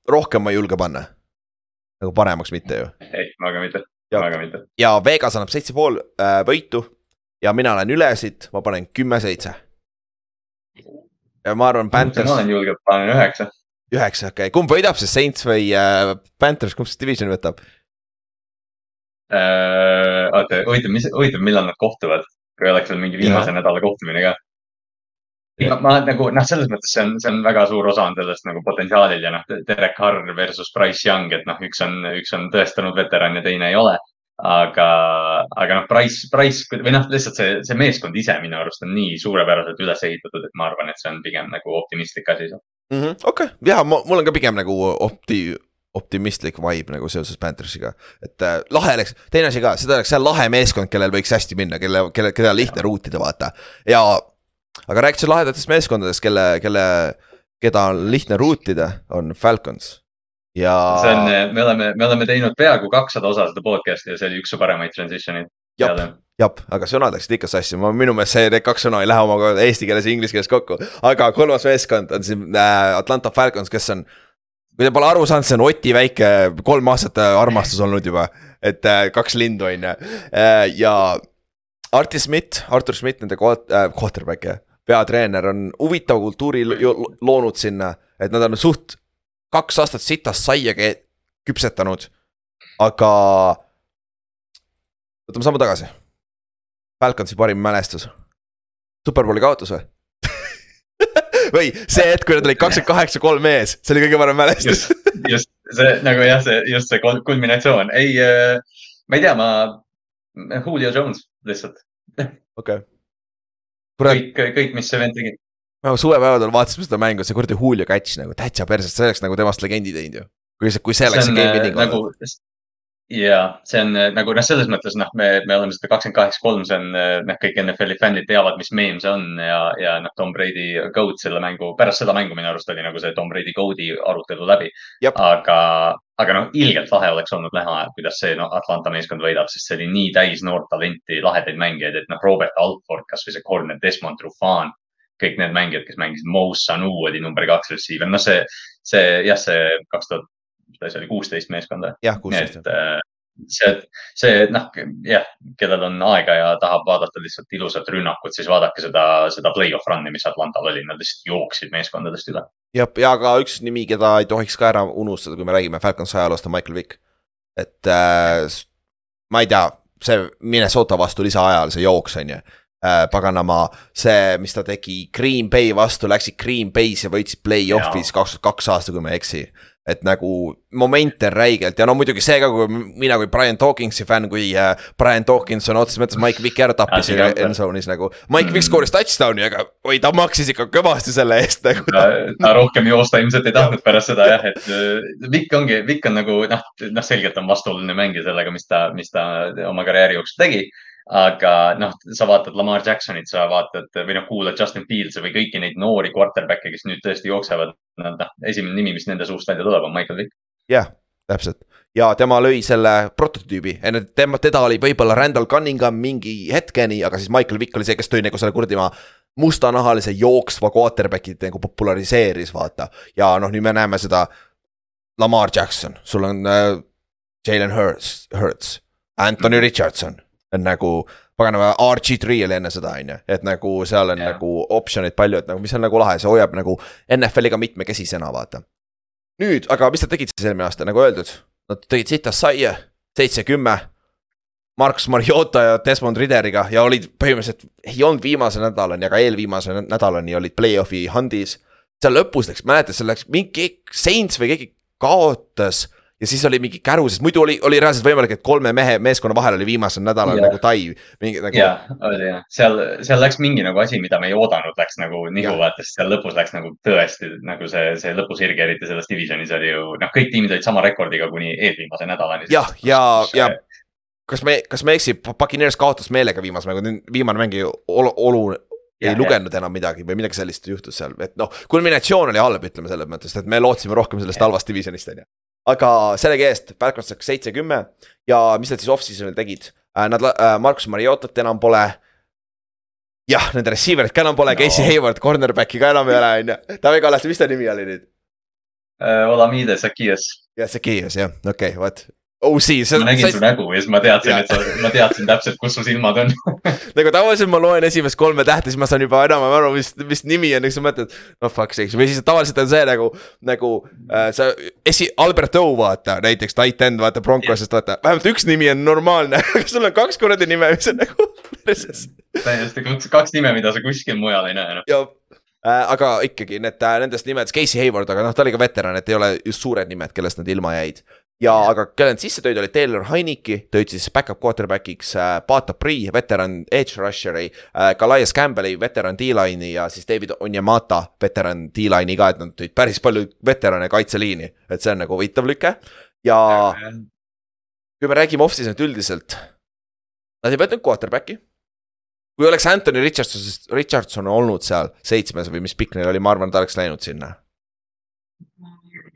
rohkem ma ei julge panna. nagu paremaks mitte ju.
ei, väga mitte,
Ja-
väga mitte.
ja Vegas annab seitse pool äh, võitu ja mina olen ülesid, ma panen kümme-seitse. ja ma arvan,
ma
Panthers
olen julge, panen üheksa.
üheksa, okei okay., kumb võidab siis, Saints või äh, Panthers, kumb siis divisioni võtab?
oota, huvitav, mis, huvitav, millal nad kohtuvad, kui oleks veel mingi viimase nädala kohtumine ka. ma, ma nagu noh, selles mõttes see on, see on väga suur osa on sellest nagu potentsiaalil ja noh, Derek Carr versus Price Young, et noh, üks on, üks on tõestanud veteran ja teine ei ole. aga, aga noh, Price, Price või noh, lihtsalt see, see meeskond ise minu arust on nii suurepäraselt üles ehitatud, et ma arvan, et see on pigem nagu optimistlik asi.
okei okay., ja mul on ka pigem nagu opti-, optimistlik vibe nagu seoses Panthersiga. et äh, lahe oleks, teine asi ka, seda oleks see lahe meeskond, kellel võiks hästi minna, kelle, kelle, keda lihtne ruutida, vaata. ja, aga rääkides lahedatest meeskondadest, kelle, kelle, keda on lihtne ruutida, on Falcons. Ja
see on, me oleme, me oleme teinud peaaegu kakssada osa seda podcast'i ja see oli üks su paremaid transition'id.
Jap. jah, aga sõnad läksid ikka sassi, ma minu meelest see, need kaks sõna ei lähe omakorda eesti keeles ja inglise keeles kokku. aga kolmas meeskond on siin äh, Atlanta Falcons, kes on, kui te pole aru saanud, see on Oti väike kolm aastat äh, armastus olnud juba, et äh, kaks lindu on ju äh, ja Arti Schmidt, Artur Schmidt, nende äh,, quarterback jah, peatreener on huvitava kultuuri lo- lo- loonud sinna, et nad on suht kaks aastat sitast saia küpsetanud, aga võtame sammu tagasi. Falconsi parim mälestus. Superbowli kaotus või? või see hetk, kui nad olid kakskümmend kaheksa, kolm ees, see oli kõige parem mälestus.
just, see nagu jah, see just see kul- kulminatsioon, ei, ma ei tea, ma, Julio Jones lihtsalt,
okei. kurat,
kõik, kõik, mis see vend tegi.
Me suvepäevadel vaatasime seda mängu, see kuradi Julio catch nagu täitsa perses, see oleks nagu temast legendi teinud ju. kui see, kui see oleks see game winning
nagu
olnud.,
ja see on äh, nagu noh, selles mõttes noh, me, me oleme seda kakskümmend kaheksa, kolm, see on äh, noh, kõik NFL-i fännid teavad, mis meem see on ja, ja noh, Tom Brady GOAT selle mängu, pärast seda mängu minu arust oli nagu see Tom Brady GOAT'i arutelu läbi. Aga, aga noh, ilgelt lahe oleks olnud näha, kuidas see no, Atlanta meeskond võidab, sest see oli nii täis noort talenti, lahedaid mängijaid, et noh, Robert Altford, kasvõi see corner Desmond Trufant kõik need mängijad, kes mängisid, Mo Sanu oli number kaks receiver, noh, see, see jah, see kaks tuhat, mis ta oli, kuusteist meeskond või?
jah, kuusteist.
äh, see, see noh, jah, kellel on aega ja tahab vaadata lihtsalt ilusat rünnakut, siis vaadake seda, seda play-off run'i, mis Atlantal oli, nad lihtsalt jooksid meeskondadest üle.
jah, ja ka üks nimi, keda ei tohiks ka ära unustada, kui me räägime Falcons ajaloost, on Michael Vick. et äh, ma ei tea, see Minnesota vastu lisaajal, see jooks on ju äh,. paganama, see, mis ta tegi Green Bay vastu, läksid Green Bay's ja võitsid play-off'is kaks tuhat kaks aasta, kui ma ei eksi et nagu momente on räigelt ja no muidugi see ka, kui mina kui Brian Dawkinsi fänn, kui äh, Brian Dawkins on otseses mõttes Mike Vicki ära tappis endzone'is nagu. Mike Vick skooris touchdown'i, aga oi, ta maksis ikka kõvasti selle eest nagu.
ta, ta rohkem joosta ilmselt ei tahtnud pärast seda jah, et äh, Vick ongi, Vick on nagu noh, noh, selgelt on vastuoluline mängija sellega, mis ta, mis ta oma karjääri jooksul tegi aga noh, sa vaatad Lamar Jacksonit, sa vaatad või noh, kuulad Justin Fieldsi või kõiki neid noori quarterback'e, kes nüüd tõesti jooksevad. noh, esimene nimi, mis nende suust välja tuleb, on Michael Vick.
jah, täpselt ja tema lõi selle prototüübi, enne tema, teda oli võib-olla Randall Cunningham mingi hetkeni, aga siis Michael Vick oli see, kes tõi nagu selle kuradi maa mustanahalise jooksva quarterback'i nagu populariseeris, vaata. ja noh, nüüd me näeme seda. Lamar Jackson, sul on äh, Jalen Hurts, Hurts, Anthony Richardson nagu paganama RG3 oli enne seda, on ju, et nagu seal on yeah. nagu optsioneid palju, et nagu, mis on nagu lahe, see hoiab nagu NFL-iga mitmekesisena, vaata. nüüd, aga mis nad tegid siis eelmine aasta, nagu öeldud, nad tegid sitast saia, seitse, kümme. Marks Mariota ja Desmond Rideriga ja olid põhimõtteliselt, ei olnud viimase nädalani, aga eelviimase nädalani olid play-off'i handis. seal lõpus läks, mäletad, seal läks mingi Saints või keegi kaotas ja siis oli mingi käru, sest muidu oli, oli reaalselt võimalik, et kolme mehe meeskonna vahel oli viimasel nädalal yeah. nagu tai. Nagu...
ja, oli jah, seal, seal läks mingi nagu asi, mida me ei oodanud, läks nagu nihu vaata, sest seal lõpus läks nagu tõesti nagu see, see lõpusirge, eriti selles divisionis oli ju noh, kõik tiimid olid sama rekordiga kuni eelviimase nädalani.
jah, ja, ja, ja kas me, kas me eksib, Puccaneers kaotas meelega viimase mängu, viimane mäng ju olu, olu ei ja, lugenud ja. enam midagi või midagi sellist juhtus seal, et noh, kulminatsioon oli halb, ütleme selles mõttes, et me lootsime rohkem sellest halvast divisionist, on ju aga sellegi eest Falcons läks seitse-kümme ja mis nad siis off-season'il tegid? Äh, nad äh,, Markus Mariotat enam pole. jah, nende receiver'it ka enam pole no., Casey Hayward, cornerback'i ka enam ei ole, on ju. Taavi Kallaste, mis ta nimi oli nüüd
uh,? Olamide Zakias.
jah, Zakias jah, okei okay,, vot OC.
ma nägin sa... su nägu ja siis ma teadsin, et sa, ma teadsin täpselt, kus su silmad on
nagu tavaliselt ma loen esimest kolme tähte, siis ma saan juba enam-vähem aru, mis, mis nimi on, siis sa mõtled. no fuck sakes või siis tavaliselt on see nagu, nagu äh, sa esi-, Albert O vaata näiteks, tight end vaata Broncosest vaata, vähemalt üks nimi on normaalne aga sul on kaks kuradi nime, mis on nagu
täiesti kaks, kaks nime, mida sa kuskil mujal ei näe noh
äh, aga ikkagi need, äh, nendest nimedes Casey Hayward, aga noh, ta oli ka veteran, et ei ole just suured nimed, kellest nad ilma jäid ja aga kelle nad sisse tõid, oli Taylor Heineki, tõid siis back-up quarterback'iks äh, Bata Pri, veteran edge rusher'i äh,. Kalaias Campbell'i, veteran D-line'i ja siis David Onyemata, veteran D-line'i ka, et nad tõid päris palju veterane kaitseliini. et see on nagu huvitav lüke ja kui me räägime off-season'it üldiselt. Nad ei võtnud quarterback'i. kui oleks Anthony Richardson, Richardson olnud seal seitsmes või mis pikk neil oli, ma arvan, ta oleks läinud sinna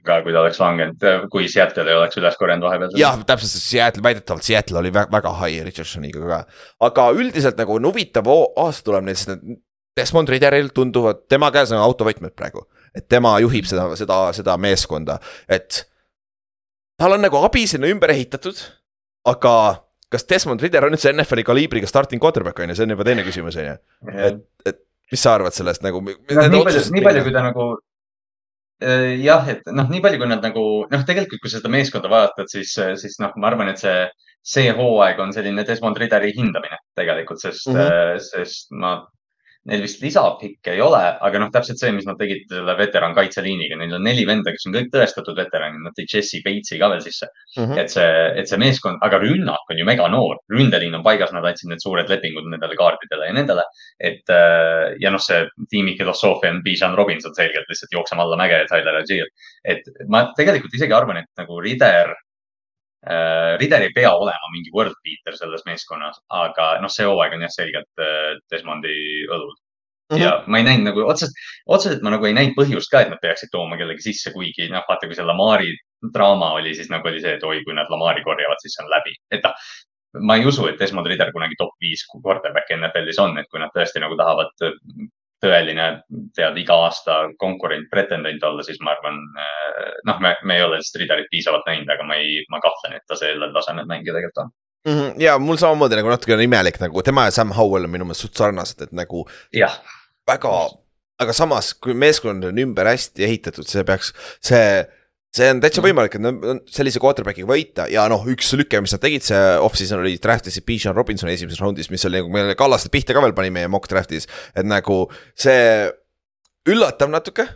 ka, kui ta oleks langenud, kui Seattle ei oleks üles korjanud vahepeal.
jah, täpselt, sest Seattle, väidetavalt Seattle oli väga, väga high Richardsoniga ka. aga üldiselt nagu on huvitav aasta tuleb neil, sest need Desmond Ridderil tunduvad, tema käes on autovõtmed praegu. et tema juhib seda, seda, seda meeskonda, et tal on nagu abi sinna ümber ehitatud, aga kas Desmond Ridder on üldse NFL-i kaliibriga starting quarterback on ju, see on juba teine küsimus on ju. et, et mis sa arvad sellest nagu?
nii palju, nii palju, kui ta nagu jah, et noh, nii palju, kui nad nagu noh, tegelikult, kui sa seda meeskonda vaatad, siis, siis noh, ma arvan, et see, see hooaeg on selline Desmond Ridderi hindamine tegelikult, sest mm, -hmm. sest ma Neil vist lisapikke ei ole, aga noh, täpselt see, mis nad tegid selle veteran kaitseliiniga, neil on neli venda, kes on kõik tõestatud veteranid, nad tõid Jesse Bates'i ka veel sisse mm. -hmm. et see, et see meeskond, aga rünnak on ju mega noor, ründeliin on paigas, nad andsid need suured lepingud nendele kaardidele ja nendele. et äh, ja noh, see tiimi filosoofia on Bijan Robinson selgelt lihtsalt jookseme alla mäge ja Tyler Agier. et ma tegelikult isegi arvan, et nagu Rider äh,. Rider ei pea olema mingi world beater selles meeskonnas, aga noh, see hooaeg on jah selgelt äh, Desmondi õlul Mm -hmm. ja ma ei näinud nagu otseselt, otseselt ma nagu ei näinud põhjust ka, et nad peaksid tooma kellegi sisse, kuigi noh, vaata, kui see Lamari draama oli, siis nagu oli see, et oi, kui nad Lamari korjavad, siis see on läbi, et noh. ma ei usu, et Desmond Ritter kunagi top viis quarterback NFL-is on, et kui nad tõesti nagu tahavad tõeline, tead, iga aasta konkurent, pretendent olla, siis ma arvan, noh, me, me ei ole lihtsalt Riderit piisavalt näinud, aga ma ei, ma kahtlen, et ta sellel tasemel mängija tegelikult on
mm. -hmm. ja mul samamoodi nagu natuke on imelik nagu tema ja Sam Howell on minu meelest suht sarnased, et nagu.
jah.
väga, aga samas, kui meeskond on ümber hästi ehitatud, see peaks, see see on täitsa võimalik, et nad sellise quarterback'iga võita ja noh, üks lüke, mis nad tegid, see off-season oli draft isid Bijan Robinsoni esimeses raundis, mis oli nagu, me Kallaste pihta ka veel pani meie mock draft'is. et nagu see üllatav natuke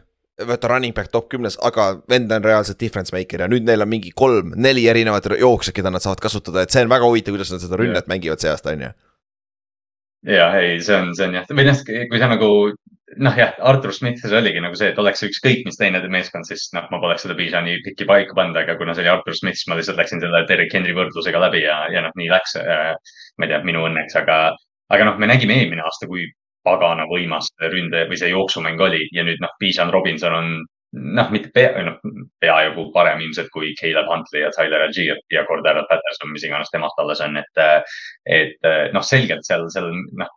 vaata running back top kümnes, aga vend on reaalselt difference maker ja nüüd neil on mingi kolm-neli erinevat jooksjat, keda nad saavad kasutada, et see on väga huvitav, kuidas nad seda rünnet yeah. mängivad see aasta, on ju.
ja ei, see on, see on jah, või noh, kui sa nagu noh, jah, Artur Smithis oligi nagu see, et oleks ükskõik mis teine meeskond, siis noh, ma poleks seda Bijani piki paika pannud, aga kuna see oli Artur Smith, siis ma lihtsalt läksin selle Derek Henry võrdlusega läbi ja, ja noh, nii läks. ma ei tea, minu õnneks, aga, aga noh, me nägime eelmine aasta, kui pagana võimas ründe või see jooksumäng oli ja nüüd noh, Bijan Robinson on noh, mitte pea, noh, peaaegu parem ilmselt kui Caleb Huntley ja Tyler Algier ja Cordero Patterson, mis iganes temast alles on, et, et noh, selgelt seal, seal noh,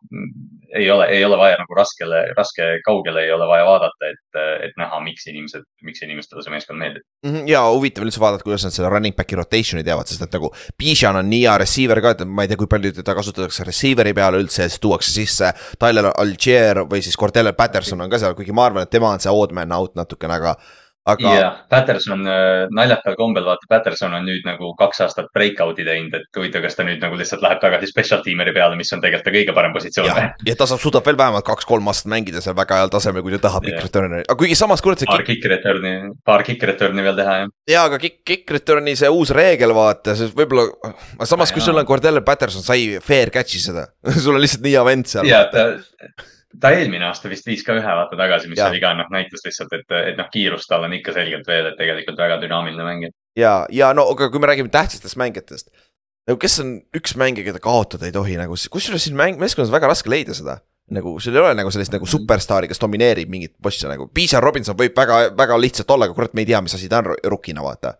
ei ole, ei ole vaja nagu raskele, raske kaugele ei ole vaja vaadata, et, et näha, miks inimesed, miks inimestele see meeskond meeldib.
-hmm, ja huvitav üldse vaadata, kuidas nad selle running back'i rotation'i teevad, sest et nagu Bijan on nii hea receiver ka, et ma ei tea, kui palju teda kasutatakse receiver'i peale üldse siis tuuakse sisse Tyler Algier või siis Cordero Patterson on ka seal, kuigi ma arvan, et tema on see odd man out natukene, aga
aga. jah, Patterson äh, naljakal kombel, vaata, Patterson on nüüd nagu kaks aastat breakout'i teinud, et huvitav, kas ta nüüd nagu lihtsalt läheb tagasi special teamer'i peale, mis on tegelikult ta kõige parem positsioon.
ja ta saab, suudab veel vähemalt kaks-kolm aastat mängida seal väga heal tasemel, kui ta tahab kick return'i, aga kuigi samas kurat see.
paar kick return'i, paar kick return'i veel teha, jah.
ja, aga kick, kick return'i see uus reegel, vaata, see võib-olla, samas kui sul on Cordell Patterson, sa ei fair catch'i seda sul on lihtsalt nii hea vend seal.
ja, ta ta eelmine aasta vist viis ka ühe vaata tagasi, mis ja. oli ka noh, näitas lihtsalt, et, et noh, kiirust tal on ikka selgelt veel, et tegelikult väga dünaamiline mängija.
ja, ja no aga kui me räägime tähtsatest mängijatest. nagu kes on üks mängija, keda kaotada ei tohi nagu, kusjuures siin mäng, meeskonnas väga raske leida seda. nagu sul ei ole nagu sellist nagu superstaari, kes domineerib mingit posse nagu, Piisa Robinson võib väga, väga lihtsalt olla, aga kurat, me ei tea, mis asi ta on rukina, vaata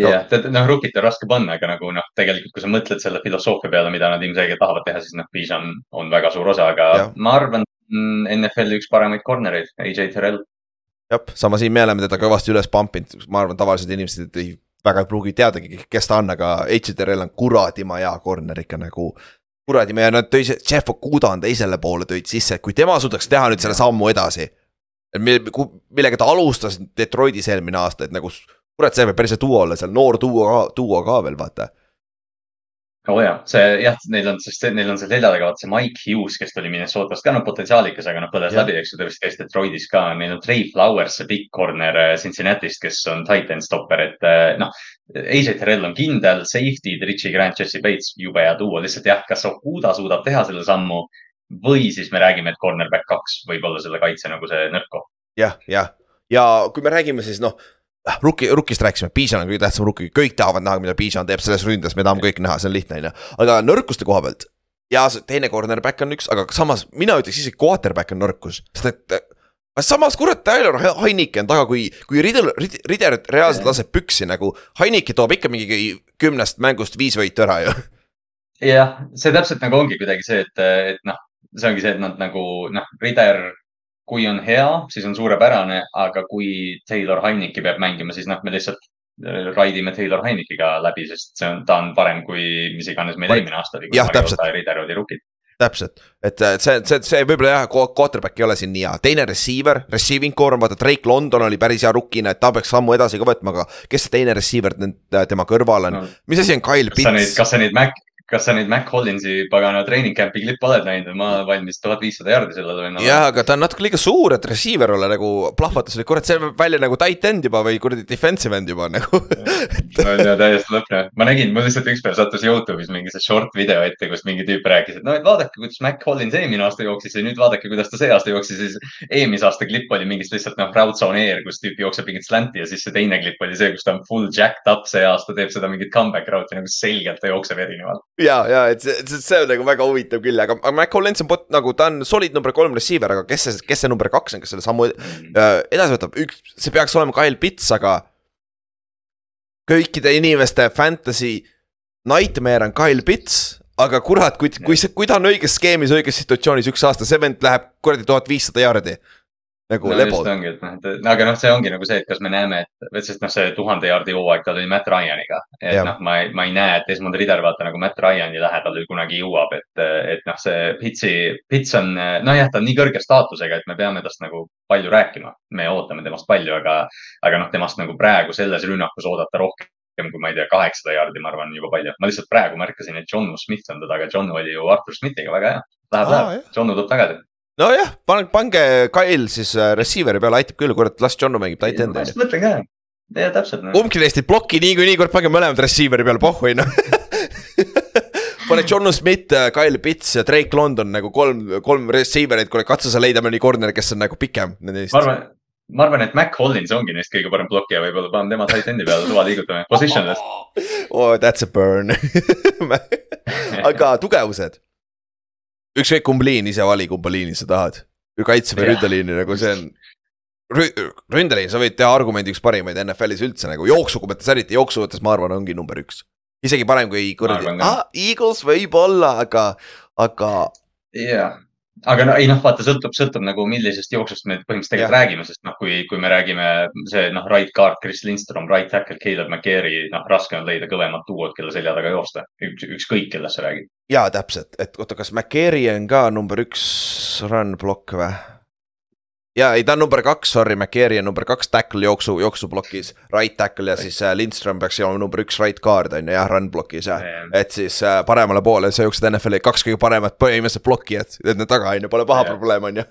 jah, noh, rukit on raske panna, aga nagu noh, tegelikult kui sa mõtled selle filosoofia peale, mida nad ilmselgelt tahavad teha, siis noh, Piis on, on väga suur osa, aga ja. ma arvan, NFL-i üks paremaid corner'eid, AJ Terrell.
jah, sama siin me oleme teda kõvasti üles pampinud, ma arvan, tavalised inimesed ei, väga ei pruugi teadagi, kes ta on, aga AJ Terrell on kuradima hea corner ikka nagu. kuradima ja nad tõi, Jeff Okuda on teisele poole tõid sisse, kui tema suudaks teha nüüd selle sammu edasi. millega ta alustas Detroitis eelmine aasta, et nagu kurat, see võib päris hea duo olla seal, noor duo duo ka veel vaata
oo oh, jaa, see jah, neil on, sest neil on seal selja taga vaata see Mike Hughes, kes tuli Minnesotast ka noh, potentsiaalikas, aga noh, põles läbi, eks ju, ta vist käis Detroitis ka. Neil on Trey Flowers, see big corner äh, Cincinnati'st, kes on titan stopper, et äh, noh. AJ Terrell on kindel, safety'd, Richie Grant, Jesse Bates, jube hea tuua, lihtsalt jah, kas Okuda suudab teha selle sammu või siis me räägime, et cornerback kaks võib olla selle kaitse nagu see nõrk koht.
jah, jah, ja kui me räägime siis noh Ah, Rookie, Rookist rääkisime, Bijan on kõige tähtsam rookie, kõik tahavad näha, mida Bijan teeb selles ründes, me tahame kõik näha, see on lihtne, on ju. aga nõrkuste koha pealt. ja teine cornerback on üks, aga samas mina ütleks isegi quarterback on nõrkus, sest et. aga samas kurat, Tyler Heinike on taga, kui, kui Rider, Rider reaalselt laseb püksi nagu. Heinike toob ikka mingi kümnest mängust viis võitu ära ju.
jah, see täpselt nagu ongi kuidagi see, et, et noh, see ongi see, et nad nagu noh, Rider kui on hea, siis on suurepärane, aga kui Taylor Heineki peab mängima, siis noh, me lihtsalt äh, raidime Taylor Heinekiga läbi, sest see on, ta on parem kui mis iganes meil eelmine aasta oli.
jah, täpselt.
Rider oli rookie
täpselt, et see, see, see võib-olla jah, quarterback ei ole siin nii hea, teine receiver, receiving core, vaata Drake London oli päris hea rookina, et ta peaks sammu edasi ka võtma, aga kes see teine receiver tema kõrval on no., mis asi on Kyle Pitts?
kas sa neid Mac, kas sa neid Mac Collinsi pagana treening camp'i klippe oled näinud, ma olen valmis tuhat viissada jaardi sellele vennale.
jaa, aga ta on natuke liiga suur, et receiver olla nagu plahvatus, kurat, see näeb välja nagu tight end juba või kuradi defensive end juba nagu.
No ja täiesti lõpne, ma nägin, mul lihtsalt ükspäev sattus Youtube'is mingi see short video ette, kus mingi tüüp rääkis, et no, et vaadake, kuidas Mac Collins eelmine aasta jooksis ja nüüd vaadake, kuidas ta see aasta jooksis, siis eelmise aasta klipp oli mingist lihtsalt noh, route zone air, kus tüüp jookseb mingit slanti ja siis see teine klipp oli see, kus ta on full jacked up see aasta, teeb seda mingit comeback route'i nagu selgelt ta jookseb erinevalt
ja, ja et see, see on nagu väga huvitav küll, aga, aga Mac Hollins on pot, nagu ta on solid number kolm receiver, aga kes see, kes see number kaks on, kes selle sammu äh, edasi võtab, üks, see peaks olema Kyle Pitts, aga. kõikide inimeste fantasy nightmare on Kyle Pitts, aga kurat, kui, kui see, kui ta on õiges skeemis, õiges situatsioonis üks aasta, see vend läheb kuradi tuhat viissada jaardi nagu
no
lebod
ongi, et noh, et aga noh, see ongi nagu see, et kas me näeme, et, sest noh, see tuhande jaardi hooaeg tal oli Matt Ryaniga. et noh, ma ei, ma ei näe, et Desmond Ritter vaata nagu Matt Ryani lähedale kunagi jõuab, et, et noh, see Pitsi, Pits on, nojah, ta on nii kõrge staatusega, et me peame tast nagu palju rääkima. me ootame temast palju, aga, aga noh, temast nagu praegu selles rünnakus oodata rohkem kui ma ei tea, kaheksasada jaardi, ma arvan, juba palju. ma lihtsalt praegu märkasin, et John Smith on ta taga, John oli ju Artur Smithiga väga hea. Läheb ah,, läheb, John tuleb tagasi.
nojah, pange, pange Kyle siis äh, receiver'i peale, aitab küll, kurat, las John mängib tight end'i
ma just
ju.
mõtlen ka, ja täpselt no..
kumbki neist ei ploki niikuinii, kurat, pange mõlemad receiver'i peale, pohhu on ju. pane John Smith, Kyle Pitts ja Drake London nagu kolm, kolm receiver'it, kuule katsu sa leida mõni corner, kes on nagu pikem nendest
ma. arvan, ma arvan, et Mac Hollins ongi neist kõige parem blokkija, võib-olla paneme tema tight end'i peale, suva liigutame, positionless.
oh, that's a burn. aga tugevused. Ükskõik kumb liin, ise vali, kumba liini sa tahad. kaitse või ründeliini nagu see on. ründeliin, sa võid teha argumendi üks parimaid NFL-is üldse nagu jooksu mõttes, eriti jooksu mõttes, ma arvan, ongi number üks. isegi parem kui kuradi ah, Eagles võib-olla, aga, aga
jah, aga no ei noh, vaata, sõltub, sõltub nagu millisest jooksust me põhimõtteliselt tegelikult räägime, sest noh, kui, kui me räägime see noh, right guard Chris Lindstrom, right tackle Caleb McCary, noh, raske on leida kõvemat duot, kelle selja taga joosta. üks, ükskõik, kellest sa räägid.
jaa, täpselt, et oota, kas McCary on ka number üks run block või? ja ei, ta on number kaks, sorry, McCary on number kaks tackle jooksu, jooksuplokis, right tackle ja siis äh, Lindström peaks olema number üks right guard on ju jah, run block'is jah. et siis äh, paremale poole, sa jooksed NFL-i kaks kõige paremat põhimõtteliselt blokkijat, need taga on ju, pole paha
Jah.
probleem on ju.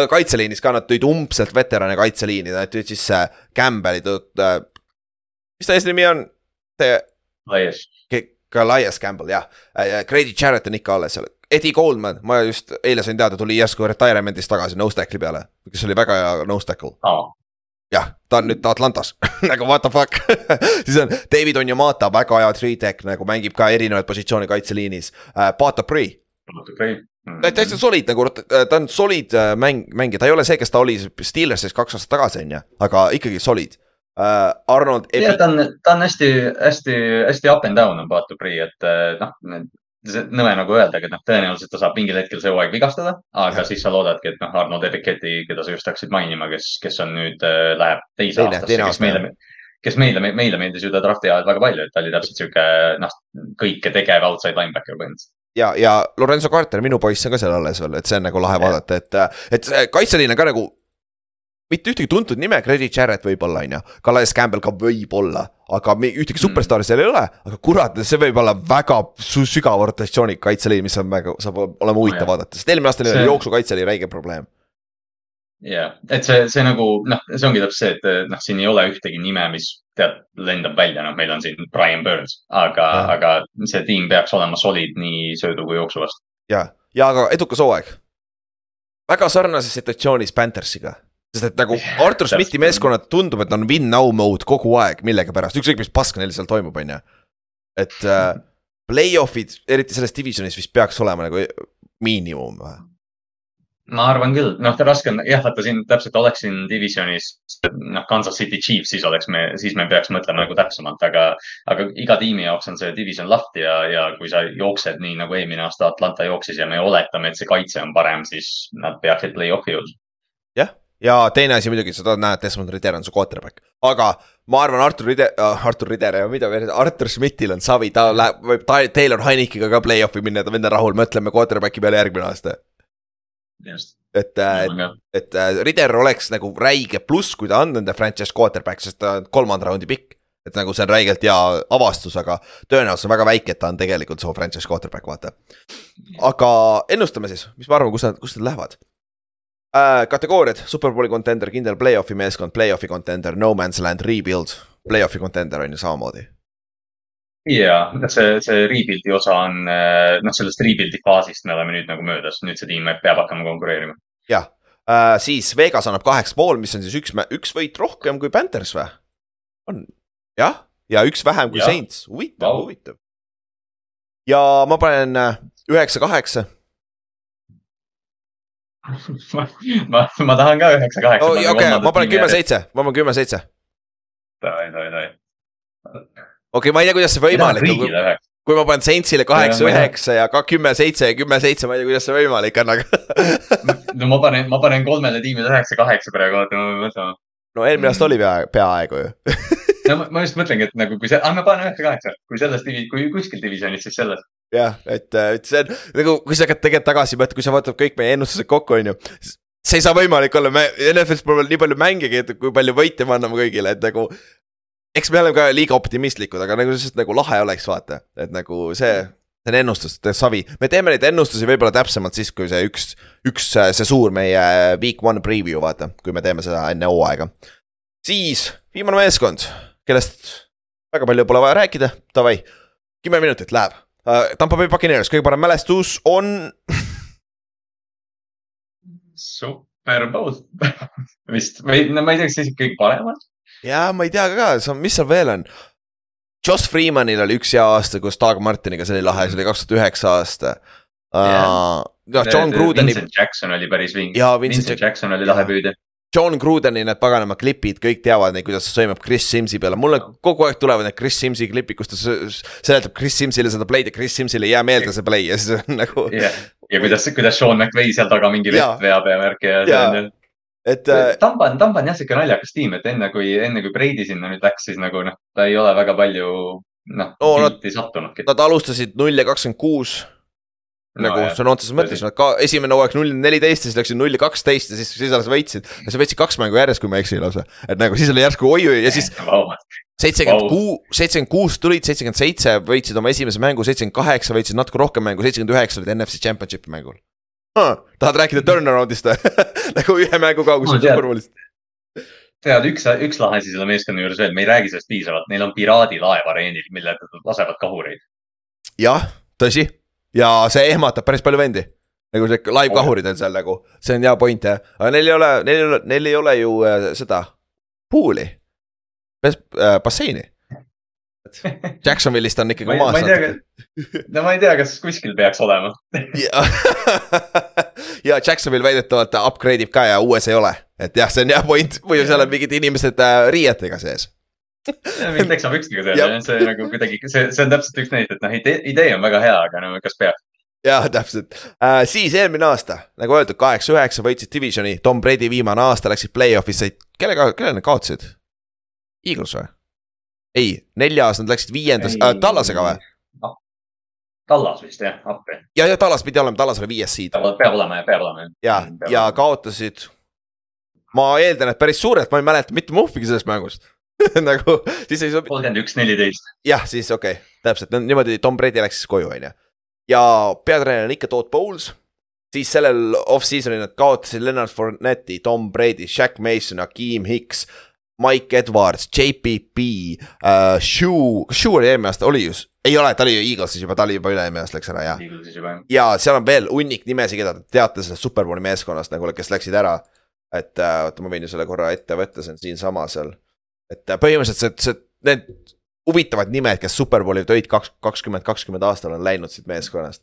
aga kaitseliinis ka nad tõid umbselt veterane kaitseliini, nad tõid siis äh, Campbell'i tõid äh,. mis ta eesnimi on?
laias.
Goliath Campbell jah, Grady Jarrett on ikka alles seal, Eddie Goldman, ma just eile sain teada, tuli järsku retirement'ist tagasi nose tackle'i peale, kes oli väga hea nose tackle. jah, ta on nüüd Atlantas nagu what the fuck. Siis on David Onyemata, väga hea three tech nagu mängib ka erinevaid positsioone kaitseliinis. Uh,. Pat Apri, täitsa solid nagu, ta on solid äh, mäng, mängija, ta ei ole see, kes ta oli Steelersis kaks aastat tagasi, on ju, aga ikkagi solid uh,. Arnold Ebi-,
ta on, ta on hästi, hästi, hästi up and down on Batu Prii, et eh, noh, nõme nagu öeldagi, et noh, tõenäoliselt ta saab mingil hetkel see hooaeg vigastada, aga
Jah.
siis sa loodadki, et noh, Arnold Ebiketi, keda sa just hakkasid mainima, kes, kes on nüüd, läheb teise
Teine-
aastasse, kes meile, kes meile, meile meeldis ju ta drafti ajal väga palju, et ta oli täpselt sihuke noh, kõike tegev outside linebacker põhimõtteliselt.
ja, ja Lorenzo Carter, minu poiss on ka seal alles veel, et see on nagu lahe
Jah.
vaadata, et, et see kaitseliin on ka nagu. Mitte ühtegi tuntud nime, Grady Jarrett võib-olla on ju, Calais Campbell ka võib-olla, aga ühtegi
Mm.
superstaari seal ei ole, aga kurat, see võib olla väga sügava rotatsiooniga kaitseliin, mis on väga, saab olema huvitav
jah.
vaadata, sest eelmine aasta neil oli jooksukaitse oli räige probleem.
jah, et see, see nagu noh, see ongi täpselt see, et noh, siin ei ole ühtegi nime, mis tead, lendab välja, noh, meil on siin Brian Burns, aga aga see tiim peaks olema solid nii söödu kui jooksu vastu.
ja, ja aga edukas hooaeg. väga sarnases situatsioonis Panthersiga, sest et nagu Artur Smithi
täpselt.
meeskonnad tundub, et on win now mode kogu aeg millegipärast, ükskõik mis pask neil seal toimub, on ju. et äh, play-off'id, eriti selles divisionis vist peaks olema nagu miinimum või?
ma arvan küll, noh, raske on, jah, vaata siin täpselt oleks siin divisionis noh, Kansas City Chiefs, siis oleks me, siis me peaks mõtlema nagu täpsemalt, aga, aga iga tiimi jaoks on see division lahti ja, ja kui sa jooksed nii nagu eelmine aasta Atlanta jooksis ja me oletame, et see kaitse on parem, siis nad peaksid play-off'i jõudma.
Ja teine asi muidugi, sa tahad näha, et Desmond Ritter on su quarterback, aga ma arvan, Artur Rider äh,, Artur Rider ja mida veel, Artur Smithil on savi, ta läheb, võib ta, Taylor Heinekiga ka play-off'i minna, ta vend on rahul, mõtleme quarterback'i peale järgmine aasta. et äh,, et äh, Rider oleks nagu räige pluss, kui ta on nende franchise quarterback, sest ta on kolmanda raundi pikk. et nagu see on räigelt hea avastus, aga tõenäosus on väga väike, et ta on tegelikult su franchise quarterback, vaata. aga ennustame siis, mis me arvame, kus nad, kus nad lähevad äh,? kategooriad, superbowli contender, kindel play-off'i meeskond, play-off'i contender, no man's land, rebuild, play-off'i contender on ju samamoodi.
ja see, see rebuild'i osa on, noh, sellest rebuild'i faasist me oleme nüüd nagu möödas, nüüd see tiim peab hakkama konkureerima.
jah äh,, siis Vegas annab kaheksa pool, mis on siis üks, üks võit rohkem kui Panthers või? on, jah, ja üks vähem kui
Jah.
Saints, huvitav
Vau.
huvitav. ja ma panen äh, üheksa-kaheksa,
ma, ma tahan ka üheksa, kaheksa.
okei, ma panen kümme-seitse, ma panen kümme-seitse.
davai, davai, davai.
okei ma ei tea, kuidas see võimalik on, kui ma panen Saintsile kaheksa,
ma
üheksa ja ka kümme, seitse ja kümme, seitse, ma ei tea, kuidas see võimalik on, aga.
no ma panen, ma panen kolmele tiimile üheksa, kaheksa praegu, oota ma pean mõtlema.
no eelmine aasta oli pea, peaaegu ju.
no ma- ma just mõtlengi, et nagu kui see, ah ma panen üheksa, kaheksa, kui selles divi-, kui kuskil divisionis, siis selles.
jah, et, et see on nagu, kui sa hakkad tegelikult tagasi mõtlema, kui sa vaatad kõik meie ennustused kokku, on ju. see ei saa võimalik olla, me NFL-is pole nii palju mängigi, et kui palju võite me anname kõigile, et nagu. eks me oleme ka liiga optimistlikud, aga nagu lihtsalt nagu lahe oleks vaata, et nagu see, see on ennustuste savi. me teeme neid ennustusi võib-olla täpsemalt siis, kui see üks, üks see suur meie week one preview vaata, kui me teeme seda enne hooaega. siis viimane meeskond, kellest väga palju pole vaja rääkida, davai, kümme minutit läheb. Tampa Bay Buccaneers, kõige parem mälestus on
Super Bowl vist või no ma ei tea, kas isegi kõige parem on.
ja ma ei tea ka, mis seal veel on. Josh Freemanil oli üks hea aasta koos Doug Martiniga, see oli lahe, see oli kaks tuhat üheksa aasta uh,. noh, John Grudeni,
Vincent Jackson oli päris vinge.
Vincent
Vincent
Jack-
Jackson oli lahe püüdja.
John Grudeni need paganama klipid, kõik teavad neid, kuidas ta sõimab Chris Simsi peale, mulle kogu aeg tulevad need Chris Simsi klipid, kus ta seletab Chris Simsile seda play'd ja Chris Simsile ei jää meelde see play ja siis on nagu,
jah, ja kuidas, kuidas Sean McVay seal taga mingi vett veab ja värki ja see on.
et äh,
Tampa on, Tampa on jah siuke naljakas tiim, et enne kui, enne kui Brady sinna nüüd läks, siis nagu noh, ta ei ole väga palju noh
No nad-
pilti sattunudki.
nad alustasid null ja kakskümmend kuus nagu
jah.
sõna otseses mõttes, nad ka esimene hooaeg null neliteist ja siis läksid null kaksteist ja siis, siis alles võitsid. ja sa võitsid kaks mängu järjest, kui ma ei eksi lausa. et nagu siis oli järsku oi-oi ja siis seitsekümmend kuus, seitsekümmend kuus tulid, seitsekümmend seitse võitsid oma esimese mängu, seitsekümmend kaheksa võitsid natuke rohkem mängu, seitsekümmend üheksa olid NFC Championshipi mängul huh,. tahad rääkida turnaround'ist või? nagu ühe mängu kaugusel
tean.
superbowlist.
tead, üks, üks lahe asi selle meeskonna juures veel, me ei räägi sellest piisavalt, neil on piraadilaev areenil, mille nad lasevad kahureid.
jah, tõsi ja see ehmatab päris palju vendi. nagu see live kahurid on seal nagu, see on hea point jah, aga neil ei ole, neil ei ole, neil ei ole ju äh, seda pool'i, äh, basseini. Jacksonville'ist on ikkagi maas
ma ei tea, no ma ei tea, kas kuskil peaks olema.
ja, ja Jacksonville väidetavalt upgrade ib ka ja uues ei ole, et jah, see on hea point, muidu seal on mingid inimesed äh, riietega sees.
Mingi teksapükstega seal
Jah.,
see nagu kuidagi, see, see on täpselt üks neist, et noh, idee, idee on väga hea, aga no kas peaks?
jah, täpselt äh,, siis eelmine aasta, nagu öeldud, kaheksa-üheksa võitsid divisioni, Tom Brady viimane aasta läksid play-off'i, said, kellega, kellele nad kaotasid? Eagles või? ei, nelja aasta nad läksid viiendas äh,, Tallasega või??
Tallas vist jah, appi.
ja, ja Tallas pidi olema, Tallas oli viies seed
peab peab olema ja peab olema.
ja, ja. kaotasid. ma eeldan, et päris suurelt, ma ei mäleta mitte muhvigi sellest mängust nagu siis ei sobi,
kolmkümmend üks, neliteist.
jah, siis okei okay,, täpselt, niimoodi Tom Brady läks siis koju, on ju. ja peatreener on ikka Todd Bowles. siis sellel off-season'il nad kaotasid Leonard Fournette'i, Tom Brady, Shaq Mason, Hakeem Hicks. Mike Edwards, JPP uh,, Shoe, kas Shoe oli eelmine aasta, oli ju, ei ole, ta oli ju Eaglesis juba, ta oli juba üle-eelmine aasta läks ära jah. Ja seal on veel hunnik nimesid, keda te teate sellest Superbowli meeskonnast nagu, kes läksid ära. et äh, oota, ma võin ju selle korra ette võtta, see on siinsama seal. Et äh, põhimõtteliselt see, see, need huvitavad nimed, kes Superbowli tõid kaks, kakskümmend, kakskümmend aastal on läinud siit meeskonnast.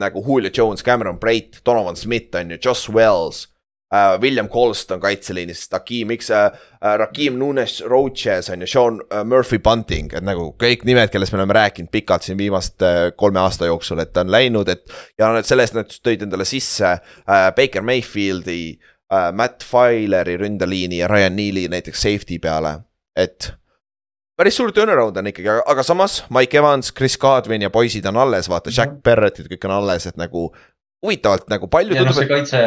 nagu Julio Jones, Cameron Brait, Donovan Smith on ju, Joss Wells uh,. William Colston kaitseliinist, Hakeem X uh,, uh, Rakim Nunes Roaches on ju, Sean uh, Murphy Bunting, et nagu kõik nimed, kellest me oleme rääkinud pikalt siin viimast uh, kolme aasta jooksul, et on läinud, et ja nad sellest nad tõid endale sisse äh, Baker Mayfieldi äh,, Matt Fileri ründeliini ja Ryan Neely näiteks safety peale, et. päris suur turnaround on ikkagi, aga samas Mike Evans, Chris Godwin ja poisid on alles, vaata, Jack Barrettid kõik on alles, et nagu huvitavalt nagu palju
ja noh, see kaitse,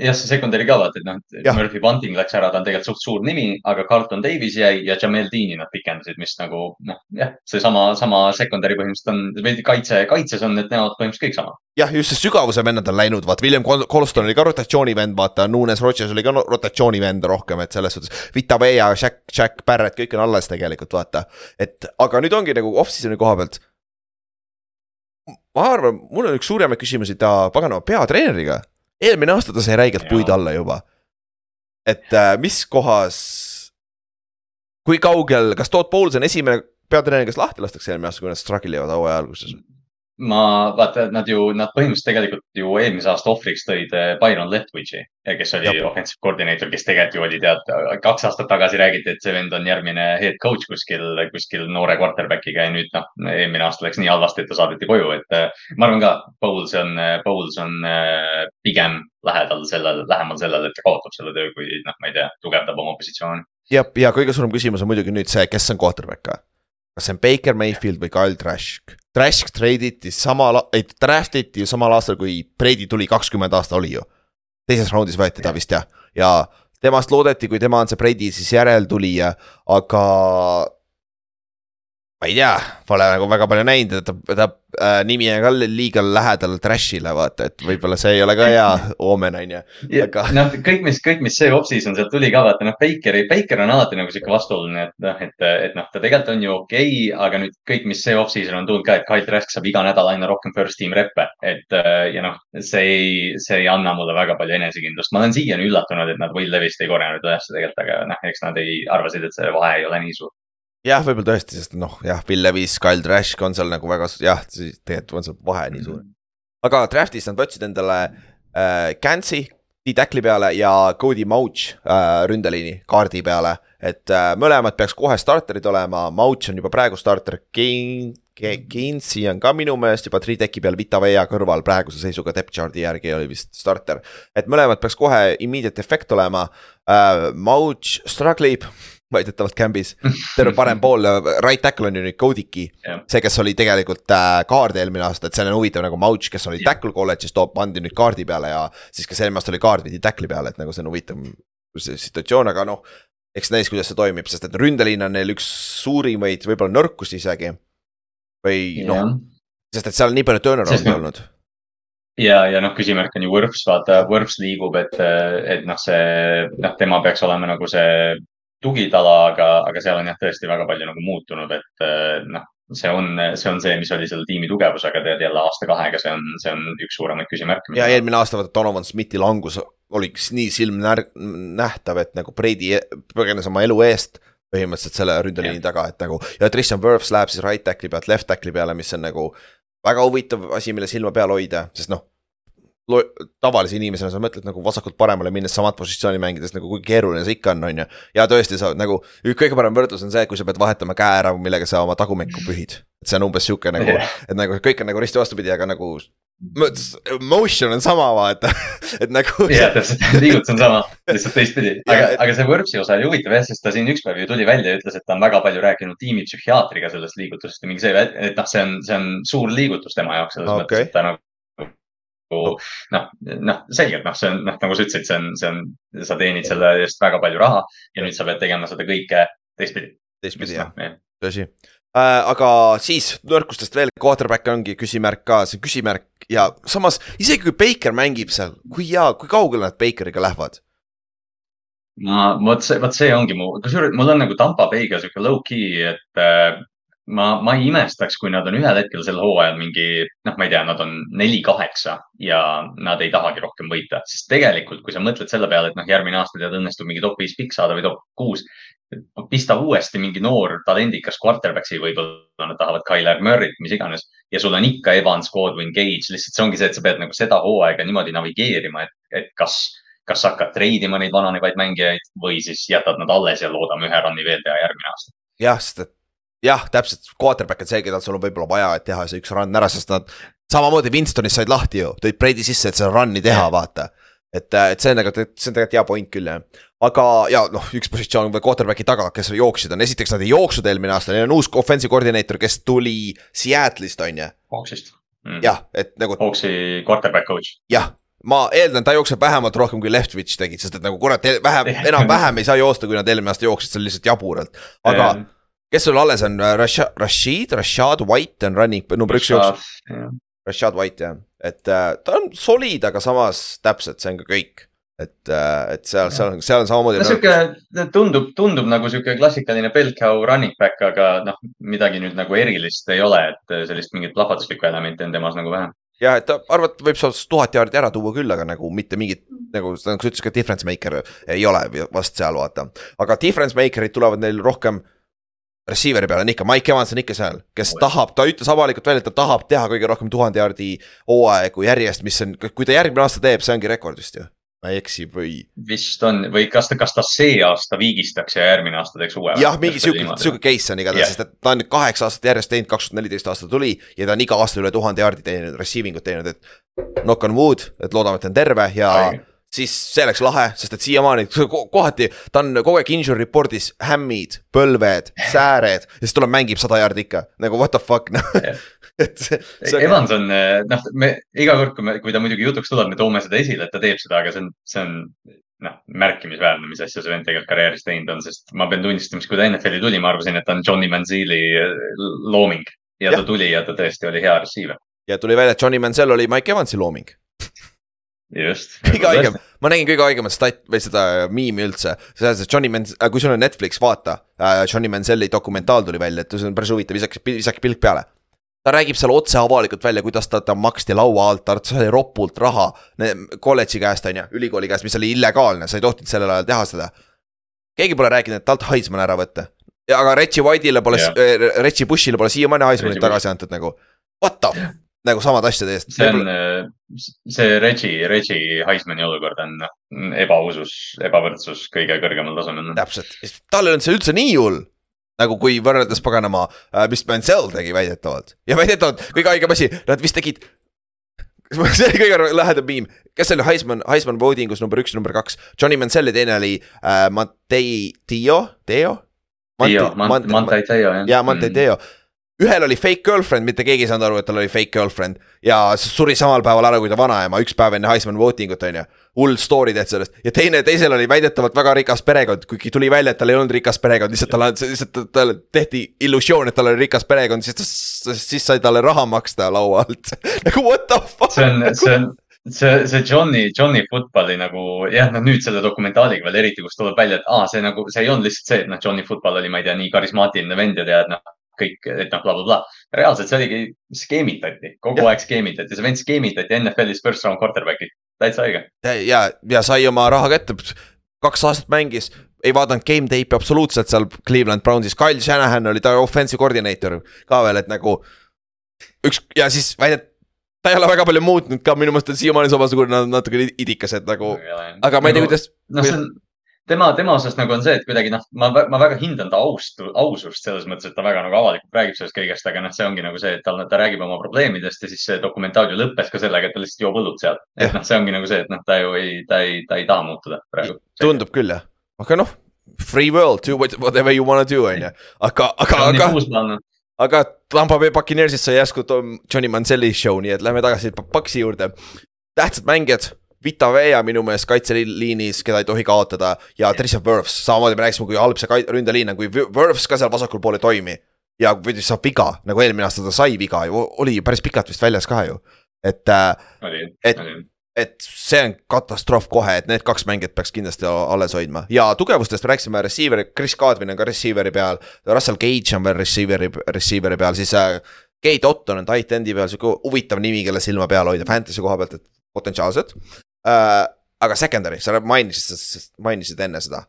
jah, see secondary ka vaata, et noh Murphy Bunting läks ära, ta on tegelikult suht suur nimi, aga Carlton Davis jäi ja Jamel Deani nad pikendasid, mis nagu noh, jah, seesama, sama secondary põhimõtteliselt on, või kaitse, kaitses on need näod põhimõtteliselt kõik sama.
jah, just see sügavuse vennad on läinud, vaata, William Col- Colston oli ka rotatsioonivend, vaata, Nunes Rodgers oli ka rotatsioonivend rohkem, et selles suhtes. Vita Vea, Jack, Jack Barrett, kõik on alles tegelikult, vaata. et aga nüüd ongi nagu off-season'i koha pealt. ma arvan, mul on üks suuremaid küsimusi ta paganama peatreeneriga. Eelmine aasta ta sai räigelt puid alla juba. et äh, mis kohas, kui kaugel, kas Todd Bowles on esimene peatreener, kes lahti lastakse eelmine aasta, kui nad struggle ivad hooaja alguses?
Ma vaata, nad ju, nad põhimõtteliselt tegelikult ju eelmise aasta ohvriks tõid eh, Byron Leftwichi, kes oli offensive coordinator, kes tegelikult ju oli tead, kaks aastat tagasi räägiti, et see vend on järgmine head coach kuskil, kuskil noore quarterback'iga ja nüüd noh, eelmine aasta läks nii halvasti, et ta saadeti koju, et eh, ma arvan ka, Bowles on, Bowles on eh, pigem lähedal sellele, lähemal sellele, et ta kaotab selle töö, kui noh, ma ei tea, tugevdab oma positsiooni.
ja, ja kõige suurem küsimus on muidugi nüüd see, kes on quarterback kas see on Baker Mayfield või Kyle Trask. Trask treiditi samal, ei draft iti ju samal aastal, kui Brady tuli, kakskümmend aasta oli ju. teises raundis võeti ta vist jah, ja temast loodeti, kui tema on see Brady siis järeltulija, aga ma ei tea, pole nagu väga palju näinud, et ta, ta äh, nimi on ka liiga lähedal trash'ile vaata, et võib-olla see ei ole ka hea oomen, on ju.
aga noh, kõik, mis, kõik, mis see off-season sealt tuli ka vaata, noh, Bakeri, Baker on alati nagu sihuke vastuoluline, et noh, et, et noh, ta tegelikult on ju okei okay,, aga nüüd kõik, mis see off-season on tulnud ka, et Kyle Trask saab iga nädal aina rohkem first team rep'e, et äh, ja noh, see ei, see ei anna mulle väga palju enesekindlust. ma olen siiani üllatunud, et nad Will Levist ei korjanud üles tegelikult, aga noh, eks nad ei, arvasid, et see vahe ei ole nii suur
jah, võib-olla tõesti, sest noh, jah, Bill Levis, Kyle Trask on seal nagu väga, jah, tegelikult on see vahe nii suur. aga draft'is nad võtsid endale äh, Gansi D-tackli peale ja Cody Mouch äh, ründeliini kaardi peale. et äh, mõlemad peaks kohe starterid olema, Mouch on juba praegu starter, King. Keinsi on ka minu meelest juba trideki peal Vita Vea kõrval praeguse seisuga depth chart'i järgi oli vist starter. et mõlemad peaks kohe immediate effect olema äh,. Mouch struggle ib väidetavalt camp'is. terve parem pool, right tackle on ju nüüd Kodiki yeah.. see, kes oli tegelikult äh, kaard eelmine aasta, et see on huvitav nagu Mouch, kes oli tackle kolledžis, toob, pandi nüüd kaardi peale ja. siis, kes eelmine aasta oli kaard, viidi tackle'i peale, et nagu see on huvitav situatsioon, aga noh. eks näis, kuidas see toimib, sest et ründeliin on neil üks suurimaid võib-olla nõrkusi isegi. või yeah. noh, sest et seal on nii palju turnaround'i no, olnud
ja, ja noh, küsimärk on ju Võrfs, vaata Võrfs liigub, et, et noh, see noh, tema peaks olema nagu see tugitala, aga, aga seal on jah, tõesti väga palju nagu muutunud, et eh, noh, see on, see on see, mis oli selle tiimi tugevus, aga tead jälle aasta-kahega, see on, see on üks suuremaid küsimärke.
ja eelmine aasta vaata Donovan Smithi langus oli nii silmnähtav, et nagu Brady põgenes oma elu eest põhimõtteliselt selle ründeliini taga, et nagu ja Tristan Wirfs läheb siis right tackle'i pealt left tackle'i peale, mis on nagu väga huvitav asi, mille silma peal hoida, sest noh tavalise inimesena sa mõtled nagu vasakult paremale minnes samat positsiooni mängides nagu kui keeruline see ikka on, on ju. ja tõesti, sa nagu, kõige parem võrdlus on see, kui sa pead vahetama käe ära, millega sa oma tagumikku pühid. et see on umbes sihuke nagu et nagu kõik on nagu risti vastupidi, aga nagu. Motion on sama, vaata, et nagu.
jah, täpselt, liigutus on sama, lihtsalt teistpidi, aga, aga see Võrpsi osa oli huvitav jah, sest ta siin üks päev ju tuli välja ja ütles, et ta on väga palju rääkinud tiimipsühhiaatriga sellest liigutusest ja mingi see, et noh, see on, see on suur liigutus tema jaoks selles okay. mõttes, et ta nagu noh, noh, selgelt noh, see on noh, nagu sa ütlesid, see on, see on, sa teenid selle eest väga palju raha ja nüüd sa pead tegema seda kõike teistpidi.
teistpidi jah no,, tõsi äh,. aga siis nõrkustest veel, quarterback ongi küsimärk ka, see küsimärk ja samas isegi kui Baker mängib seal, kui hea, kui kaugele nad Bakeriga lähevad?
ma, vot see, vot see ongi mu, kusjuures mul on nagu Tampa Bay'ga sihuke low-key, et äh, ma, ma ei imestaks, kui nad on ühel hetkel sel hooajal mingi, noh, ma ei tea, nad on neli-kaheksa ja nad ei tahagi rohkem võita, sest tegelikult, kui sa mõtled selle peale, et noh, järgmine aasta tead õnnestub mingi top viis pikk saada või top kuus, pista uuesti mingi noor talendikas quarterback'i, võib-olla nad tahavad Tyler Murry't, mis iganes ja sul on ikka Evans, Godwin, Gage, lihtsalt see ongi see, et sa pead nagu seda hooaega niimoodi navigeerima, et, et kas kas hakkad treidima neid vananevaid mängijaid või siis jätad nad alles ja loodame ühe run'i veel teha järgmine aasta.
jah, sest et jah, täpselt, quarterback on see, keda sul on võib-olla vaja, et teha see üks run ära, sest nad samamoodi Winstonis said lahti ju, tõid Brady sisse, et seda run'i teha, vaata. et, et see on nagu, see on tegelikult hea point küll jah. aga ja noh, üks positsioon või quarterback'i taga, kes jooksid, on esiteks nad ei jooksnud eelmine aasta, neil on uus offensive koordineeter, kes tuli Seattle'ist on ju.
Hawksist
mm.. jah, et nagu.
Hawksi quarterback coach.
jah ma eeldan, ta jookseb vähemalt rohkem kui Leftwich tegi, sest et nagu kurat, vähem, enam-vähem ei saa joosta, kui nad eelmine aasta jooksid, see on lihtsalt jaburalt. aga kes sul alles on, Rashad, Rashid, Rashad White on running number üks jooks. Rashad White jah, et äh, ta on soliid, aga samas täpselt, see on ka kõik et, äh, et seal, seal, seal on samamoodi.
no sihuke tundub, tundub nagu sihuke klassikaline Belcow running back, aga noh, midagi nüüd nagu erilist ei ole, et sellist mingit plahvatuslikku elementi on temas nagu vähem.
ja, et arvad, võib sealt tuhat jaardi ära tuua küll, aga nagu mitte mingit nagu, nagu sa ütlesid ka difference maker ei ole vast seal vaata. aga difference maker'id tulevad neil rohkem Receiver'i peal on ikka, Mike Evans on ikka seal, kes
Oh,
tahab, ta ütles avalikult välja, et ta tahab teha kõige rohkem tuhande jaardi hooaegu järjest, mis on, kui ta järgmine aasta teeb, see ongi rekord vist ju. ma ei eksi või?
vist on või kas ta, kas ta see aasta viigistaks ja järgmine aasta teeks uue?
jah, mingi sihuke, sihuke case on igatahes yeah., sest et ta on nüüd kaheksa aastat järjest teinud, kaks tuhat neliteist aasta tuli ja ta on iga aasta üle tuhande jaardi teeninud, receiving ut teinud, et. Knock on wood, et loodame, et ta on terve ja
Õige.
Siis see oleks lahe, sest et siiamaani ko- kohati ta on kogu aeg injury report'is hämmid, põlved, sääred ja siis tuleb, mängib sada jaardi ikka. Nagu what the fuck noh. Et see, see on
Evans on, noh, me iga kord, kui me, kui ta muidugi jutuks tuleb, me toome seda esile, et ta teeb seda, aga see on, see on noh, märkimisväärne, mis asja see vend tegelikult karjääris teinud on, sest ma pean tunnistama, et kui ta NFL-i tuli, ma arvasin, et ta on Johnny Manzieli äh, looming. Ja, ja ta tuli ja ta tõesti oli hea receiver.
ja tuli välja, et Johnny Mansell oli Mike Evansi looming.
Just.
kõige haigem, ma nägin kõige haigemat stat- või seda miimi üldse, see see Johnny Mans- äh,, kui sul on Netflix, vaata äh,. Johnny Manselli dokumentaal tuli välja, et see on päris huvitav, visake, visake pilk peale. ta räägib seal otse avalikult välja, kuidas ta, ta maksti laua alt, ta sai ropult raha kolledži käest on ju, ülikooli käest, mis oli illegaalne, sa ei tohtinud sellel ajal teha seda. keegi pole rääkinud, et talt Heisman ära võtta. ja aga Reggie White'ile pole yeah., Reggie Bushile pole siiamaani Heismanit tagasi antud nagu. What the f-, nagu samad asjad eest.
see on, see Reggie, Reggie Heismani olukord on noh, ebausus, ebavõrdsus kõige kõrgemal tasemel.
täpselt, tal ei olnud see üldse nii hull. nagu kui võrreldes paganama, mis Mansell tegi väidetavalt ja väidetavalt kõige haigem asi, nad vist tegid. see oli kõige lähedam miim, kes oli Heisman, Heisman voting us number üks, number kaks, Johnny Mansell ja teine oli äh, Matei Tio, Teo.
Tio, Mantai Teo jah.
jaa, Monte Teo. Ühel oli fake girlfriend, mitte keegi ei saanud aru, et tal oli fake girlfriend ja suri samal päeval ära kui ta vanaema, üks päev enne Heisman voting ut on ju. hull story tehti sellest ja teine, teisel oli väidetavalt väga rikas perekond, kuigi tuli välja, et tal ei olnud rikas perekond, lihtsalt talle, lihtsalt talle tehti illusioon, et tal oli rikas perekond, siis ta, siis sai talle raha maksta laua alt. nagu what the fuck.
see on, see on, see, see Johnny, Johnny Footballi nagu jah, noh nüüd selle dokumentaaliga veel eriti, kus tuleb välja, et aa, see nagu, see ei olnud lihtsalt see, et noh, Johnny Football oli, ma ei tea, nii karismaatiline vend ja tead noh, kõik, et noh, blablabla. reaalselt see oligi, skeemitati, kogu
Jah.
aeg skeemitati, see vend skeemitati NFL-is first round quarterback'i, täitsa õige.
ja, ja sai oma raha kätte, kaks aastat mängis, ei vaadanud game tape'i absoluutselt seal Cleveland Brownsis, Kyle Shanahan oli ta offensive coordinator ka veel, et nagu. üks ja siis väidet-, ta ei ole väga palju muutnud ka, minu meelest on siiamaani samasugune natukene idikas, et nagu, aga ma ei tea, kuidas.
noh, see on tema, tema osas nagu on see, et kuidagi noh, ma, ma väga hindan ta aust, ausust selles mõttes, et ta väga nagu avalikult räägib sellest kõigest, aga noh, see ongi nagu see, et tal, ta räägib oma probleemidest ja siis see dokumentaal ju lõppes ka sellega, et ta lihtsalt joob õlut seal.
Jah.
et noh, see ongi nagu see, et noh, ta ju ei, ta ei, ta ei taha muutuda praegu.
tundub küll jah, aga noh, free world, do what- whatever you wanna do on ju, aga, aga, aga, aga Tampa Bay Buccaneersist sai järsku Tom- Johnny Manselli show, nii et lähme tagasi Paxi juurde. tähtsad mängijad, Vita Vea minu meelest kaitseliinis, keda ei tohi kaotada ja Trisha Wirfs, samamoodi me rääkisime, kui halb see ründeliin on, kui Wirfs ka seal vasakul pool ei toimi. ja või saab viga, nagu eelmine aasta ta sai viga ju, oli ju päris pikalt vist väljas ka ju. et äh, Et- et see on katastroof kohe, et need kaks mängijat peaks kindlasti alles hoidma ja tugevustest rääkisime receiver'i, Chris Godwin on ka receiver'i peal. Russell Gage on veel receiver'i, receiver'i peal, siis äh, Kate Otton on tight end'i peal, sihuke huvitav nimi, kelle silma peal hoida fantasy koha pealt, et potentsiaalselt äh,. aga secondary, sa mainisid, mainisid enne seda.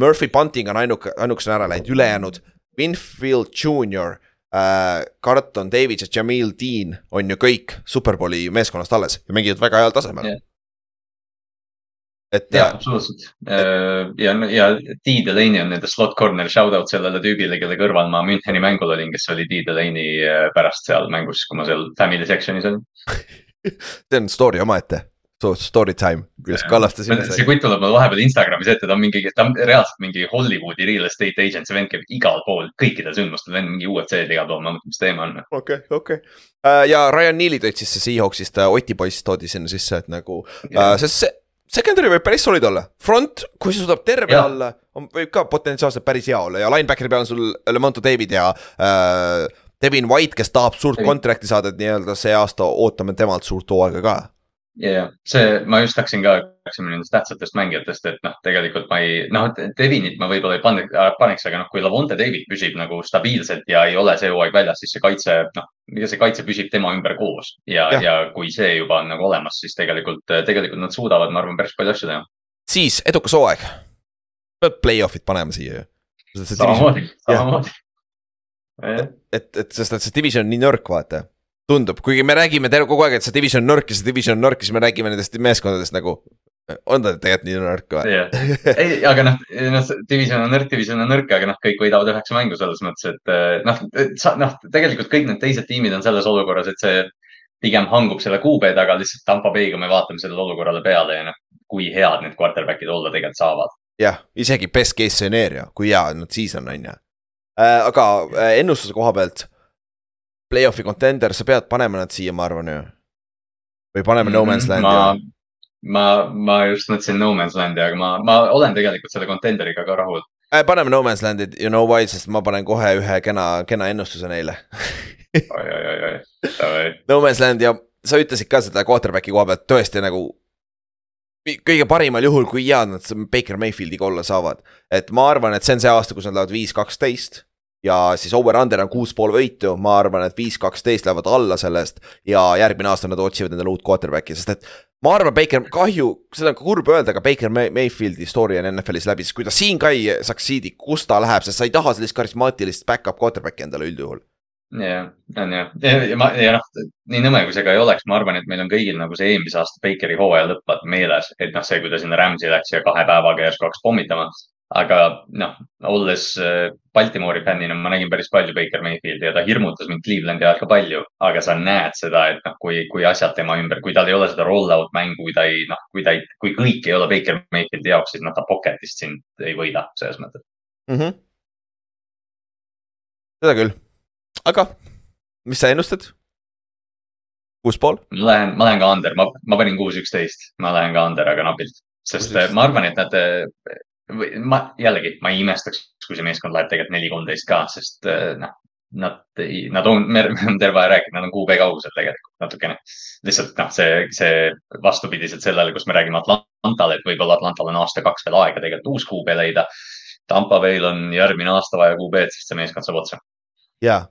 Murphy Bunting on ainuke, ainukesena ära läinud, ülejäänud Winfield Junior äh,, Carlton Davis ja Jamil Dean on ju kõik superbowli meeskonnast alles ja mängivad väga heal tasemel
Jah.
et
jaa, absoluutselt. ja, ja T Delaney on nende slot corner shout out sellele tüübile, kelle kõrval ma Müncheni mängul olin, kes oli T Delaney äh, pärast seal mängus, kui ma seal family section'is olin.
see on story omaette, story time, kuidas Kallaste sinna
see
sai.
kutt tuleb mul vahepeal Instagramis ette, ta on mingi, ta on reaalselt mingi Hollywoodi real estate agent, see vend käib igal pool, kõikidel sündmustel, vend mingi UFC-d igal pool, ma mõtlen, mis teema on.
okei, okei. ja Ryan Neely tõid sisse Seahawksist, Oti poiss toodi sinna sisse, et nagu uh,, sest see secondary võib päris solid olla, front, kui see suudab terve
Jah.
olla, võib ka potentsiaalselt päris hea olla ja linebackeri peal on sul Lemonto David ja uh, Devin White, kes tahab suurt
Devin.
kontrakti saada, et nii-öelda see aasta ootame temalt suurt hooaega ka.
ja, ja see, ma just hakkasin ka, rääkisime nendest tähtsatest mängijatest, et noh, tegelikult ma ei, noh, Devinit ma võib-olla ei pane- paneks, aga noh, kui Lavonte David püsib nagu stabiilselt ja ei ole see hooaeg väljas, siis see kaitse, noh, see kaitse püsib tema ümber koos ja
Jah.,
ja kui see juba on nagu olemas, siis tegelikult, tegelikult nad suudavad, ma arvan, päris palju asju teha.
siis edukas hooaeg. pead play-off'id panema siia ju.
samamoodi, samamoodi.
et, et sest, et see division on nii nõrk, vaata. tundub, kuigi me räägime terve kogu aeg, et see division on nõrk ja see division on nõrk ja siis me räägime nendest meeskondadest nagu. on ta tegelikult nii nõrk või?
jah, ei, aga noh, noh, division on nõrk, division on nõrk, aga noh, kõik võidavad üheksa mängu selles mõttes, et eh, noh, noh, tegelikult kõik need teised tiimid on selles olukorras, et see pigem hangub selle kuupäeva taga lihtsalt Tampa Bay'ga me vaatame sellele olukorrale peale ja noh, kui head need quarterback'id olla tegelikult saavad.
jah, isegi best case scenario, kui hea nad siis on, on ju. aga äh, ennustuse koha pealt. Play-off'i contender, sa pead panema nad siia, ma arvan ju. või paneme no man's land'i
ma, ma, ma just mõtlesin No Man's Land'i, aga ma, ma olen tegelikult selle contenderiga ka rahul.
äh,. paneme no man's land'i, you know why, sest ma panen kohe ühe kena, kena ennustuse neile
oi, oi, oi, oi, davai.
no man's land ja sa ütlesid ka seda quarterback'i koha pealt tõesti nagu. kõige parimal juhul, kui head nad Baker Mayfieldiga olla saavad, et ma arvan, et see on see aasta, kus nad lähevad viis, kaksteist ja siis over-under on kuus pool võitu, ma arvan, et viis, kaksteist lähevad alla sellest ja järgmine aasta nad otsivad endale uut quarterback'i, sest et ma arvan, Baker, kahju, seda on ka kurb öelda, aga Baker May Mayfieldi story on NFL-is läbi, sest kui ta siin ka ei succeed'i, kus ta läheb, sest sa ei taha sellist karismaatilist back-up quarterback'i endale üldjuhul.
jah, on jah, ja ma ja noh, nii nõme kui see ka ei oleks, ma arvan, et meil on kõigil nagu see eelmise aasta Bakeri hooaja lõpp meeles, et noh, see, kui ta sinna Rams'i läks ja kahe päevaga järsku hakkas pommitama. Aga noh, olles äh, Baltimori fännina, ma nägin päris palju Baker Mayfieldi ja ta hirmutas mind Clevelandi ajal ka palju, aga sa näed seda, et noh, kui, kui asjad tema ümber, kui tal ei ole seda roll-out mängu, kui ta ei noh, kui ta ei, kui kõik ei ole Baker Mayfieldi jaoks, siis noh, ta pocket'ist sind ei võida selles mõttes.
mm. -hmm. seda küll, aga mis sa ennustad? kuus pool?
ma lähen, ma lähen ka under, ma, ma panin kuus, üksteist, ma lähen ka under, aga napilt, sest äh, ma arvan, et nad, ma jällegi, ma ei imestaks, kui see meeskond läheb tegelikult neli, kolmteist ka, sest äh, noh, nad, nad on, me oleme terve aeg rääkinud, nad on kuupea kaugusel tegelikult natukene. lihtsalt noh, see, see vastupidiselt sellele, kus me räägime Atlantale, et võib-olla Atlantal on aasta-kaks veel aega tegelikult uus kuupea leida. Tampa Bay'l on järgmine aasta vaja kuupeed, sest see meeskond saab otsa.
ja,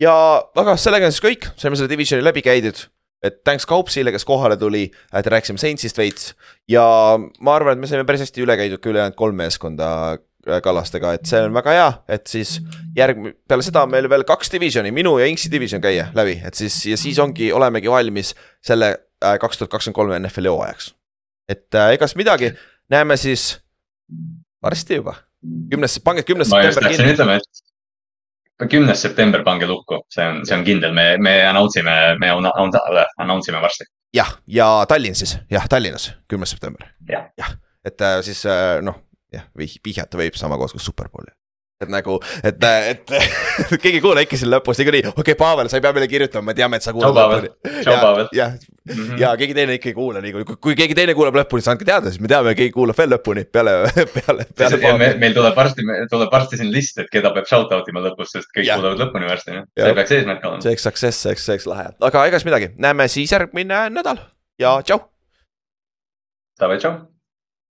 ja aga sellega on siis kõik, saime selle divisioni läbi käidud. Et thanks Kaupsile, kes kohale tuli, et rääkisime Saintsist veits. Ja ma arvan, et me saime päris hästi üle käidud ka ülejäänud kolm meeskonda äh, Kallastega, et see on väga hea, et siis järg-, peale seda on meil veel kaks divisioni, minu ja Inksi division käia läbi, et siis ja siis ongi, olemegi valmis selle äh, kaks tuhat kakskümmend kolm NFL-i hooajaks. et äh, egas midagi, näeme siis varsti juba, kümnes, pange kümnes
ma just läksin ütlema, et kümnes september pange lukku, see on, see on kindel, me, me announce ime, me announce ime varsti.
jah, ja Tallinn siis, jah, Tallinnas, kümnes september.
Jah.
jah, et äh, siis äh, noh, jah, vihjata võib sama koos kui Superbowli. Et nagu, et, et keegi ei kuula ikka siin lõpus niikuinii, okei okay,, Pavel, sa ei pea meile kirjutama, me teame, et sa kuulad
Pavel. Tšau, Pavel.
jah,
Mhm.
ja keegi teine ikka ei kuula niikuinii, kui, kui keegi teine kuulab lõpuni, siis andke teada, siis me teame, keegi kuulab veel lõpuni peale, peale, peale
ja me, meil tuleb varsti, tuleb varsti siin list, et keda peab shout out ima lõpus, sest kõik
Jah.
kuulavad lõpuni varsti.
Jah.
see peaks eesmärk olema.
see oleks success, see oleks, see oleks lahe, aga egas midagi, näeme siis järgmine nädal ja tšau.
Davai, tšau.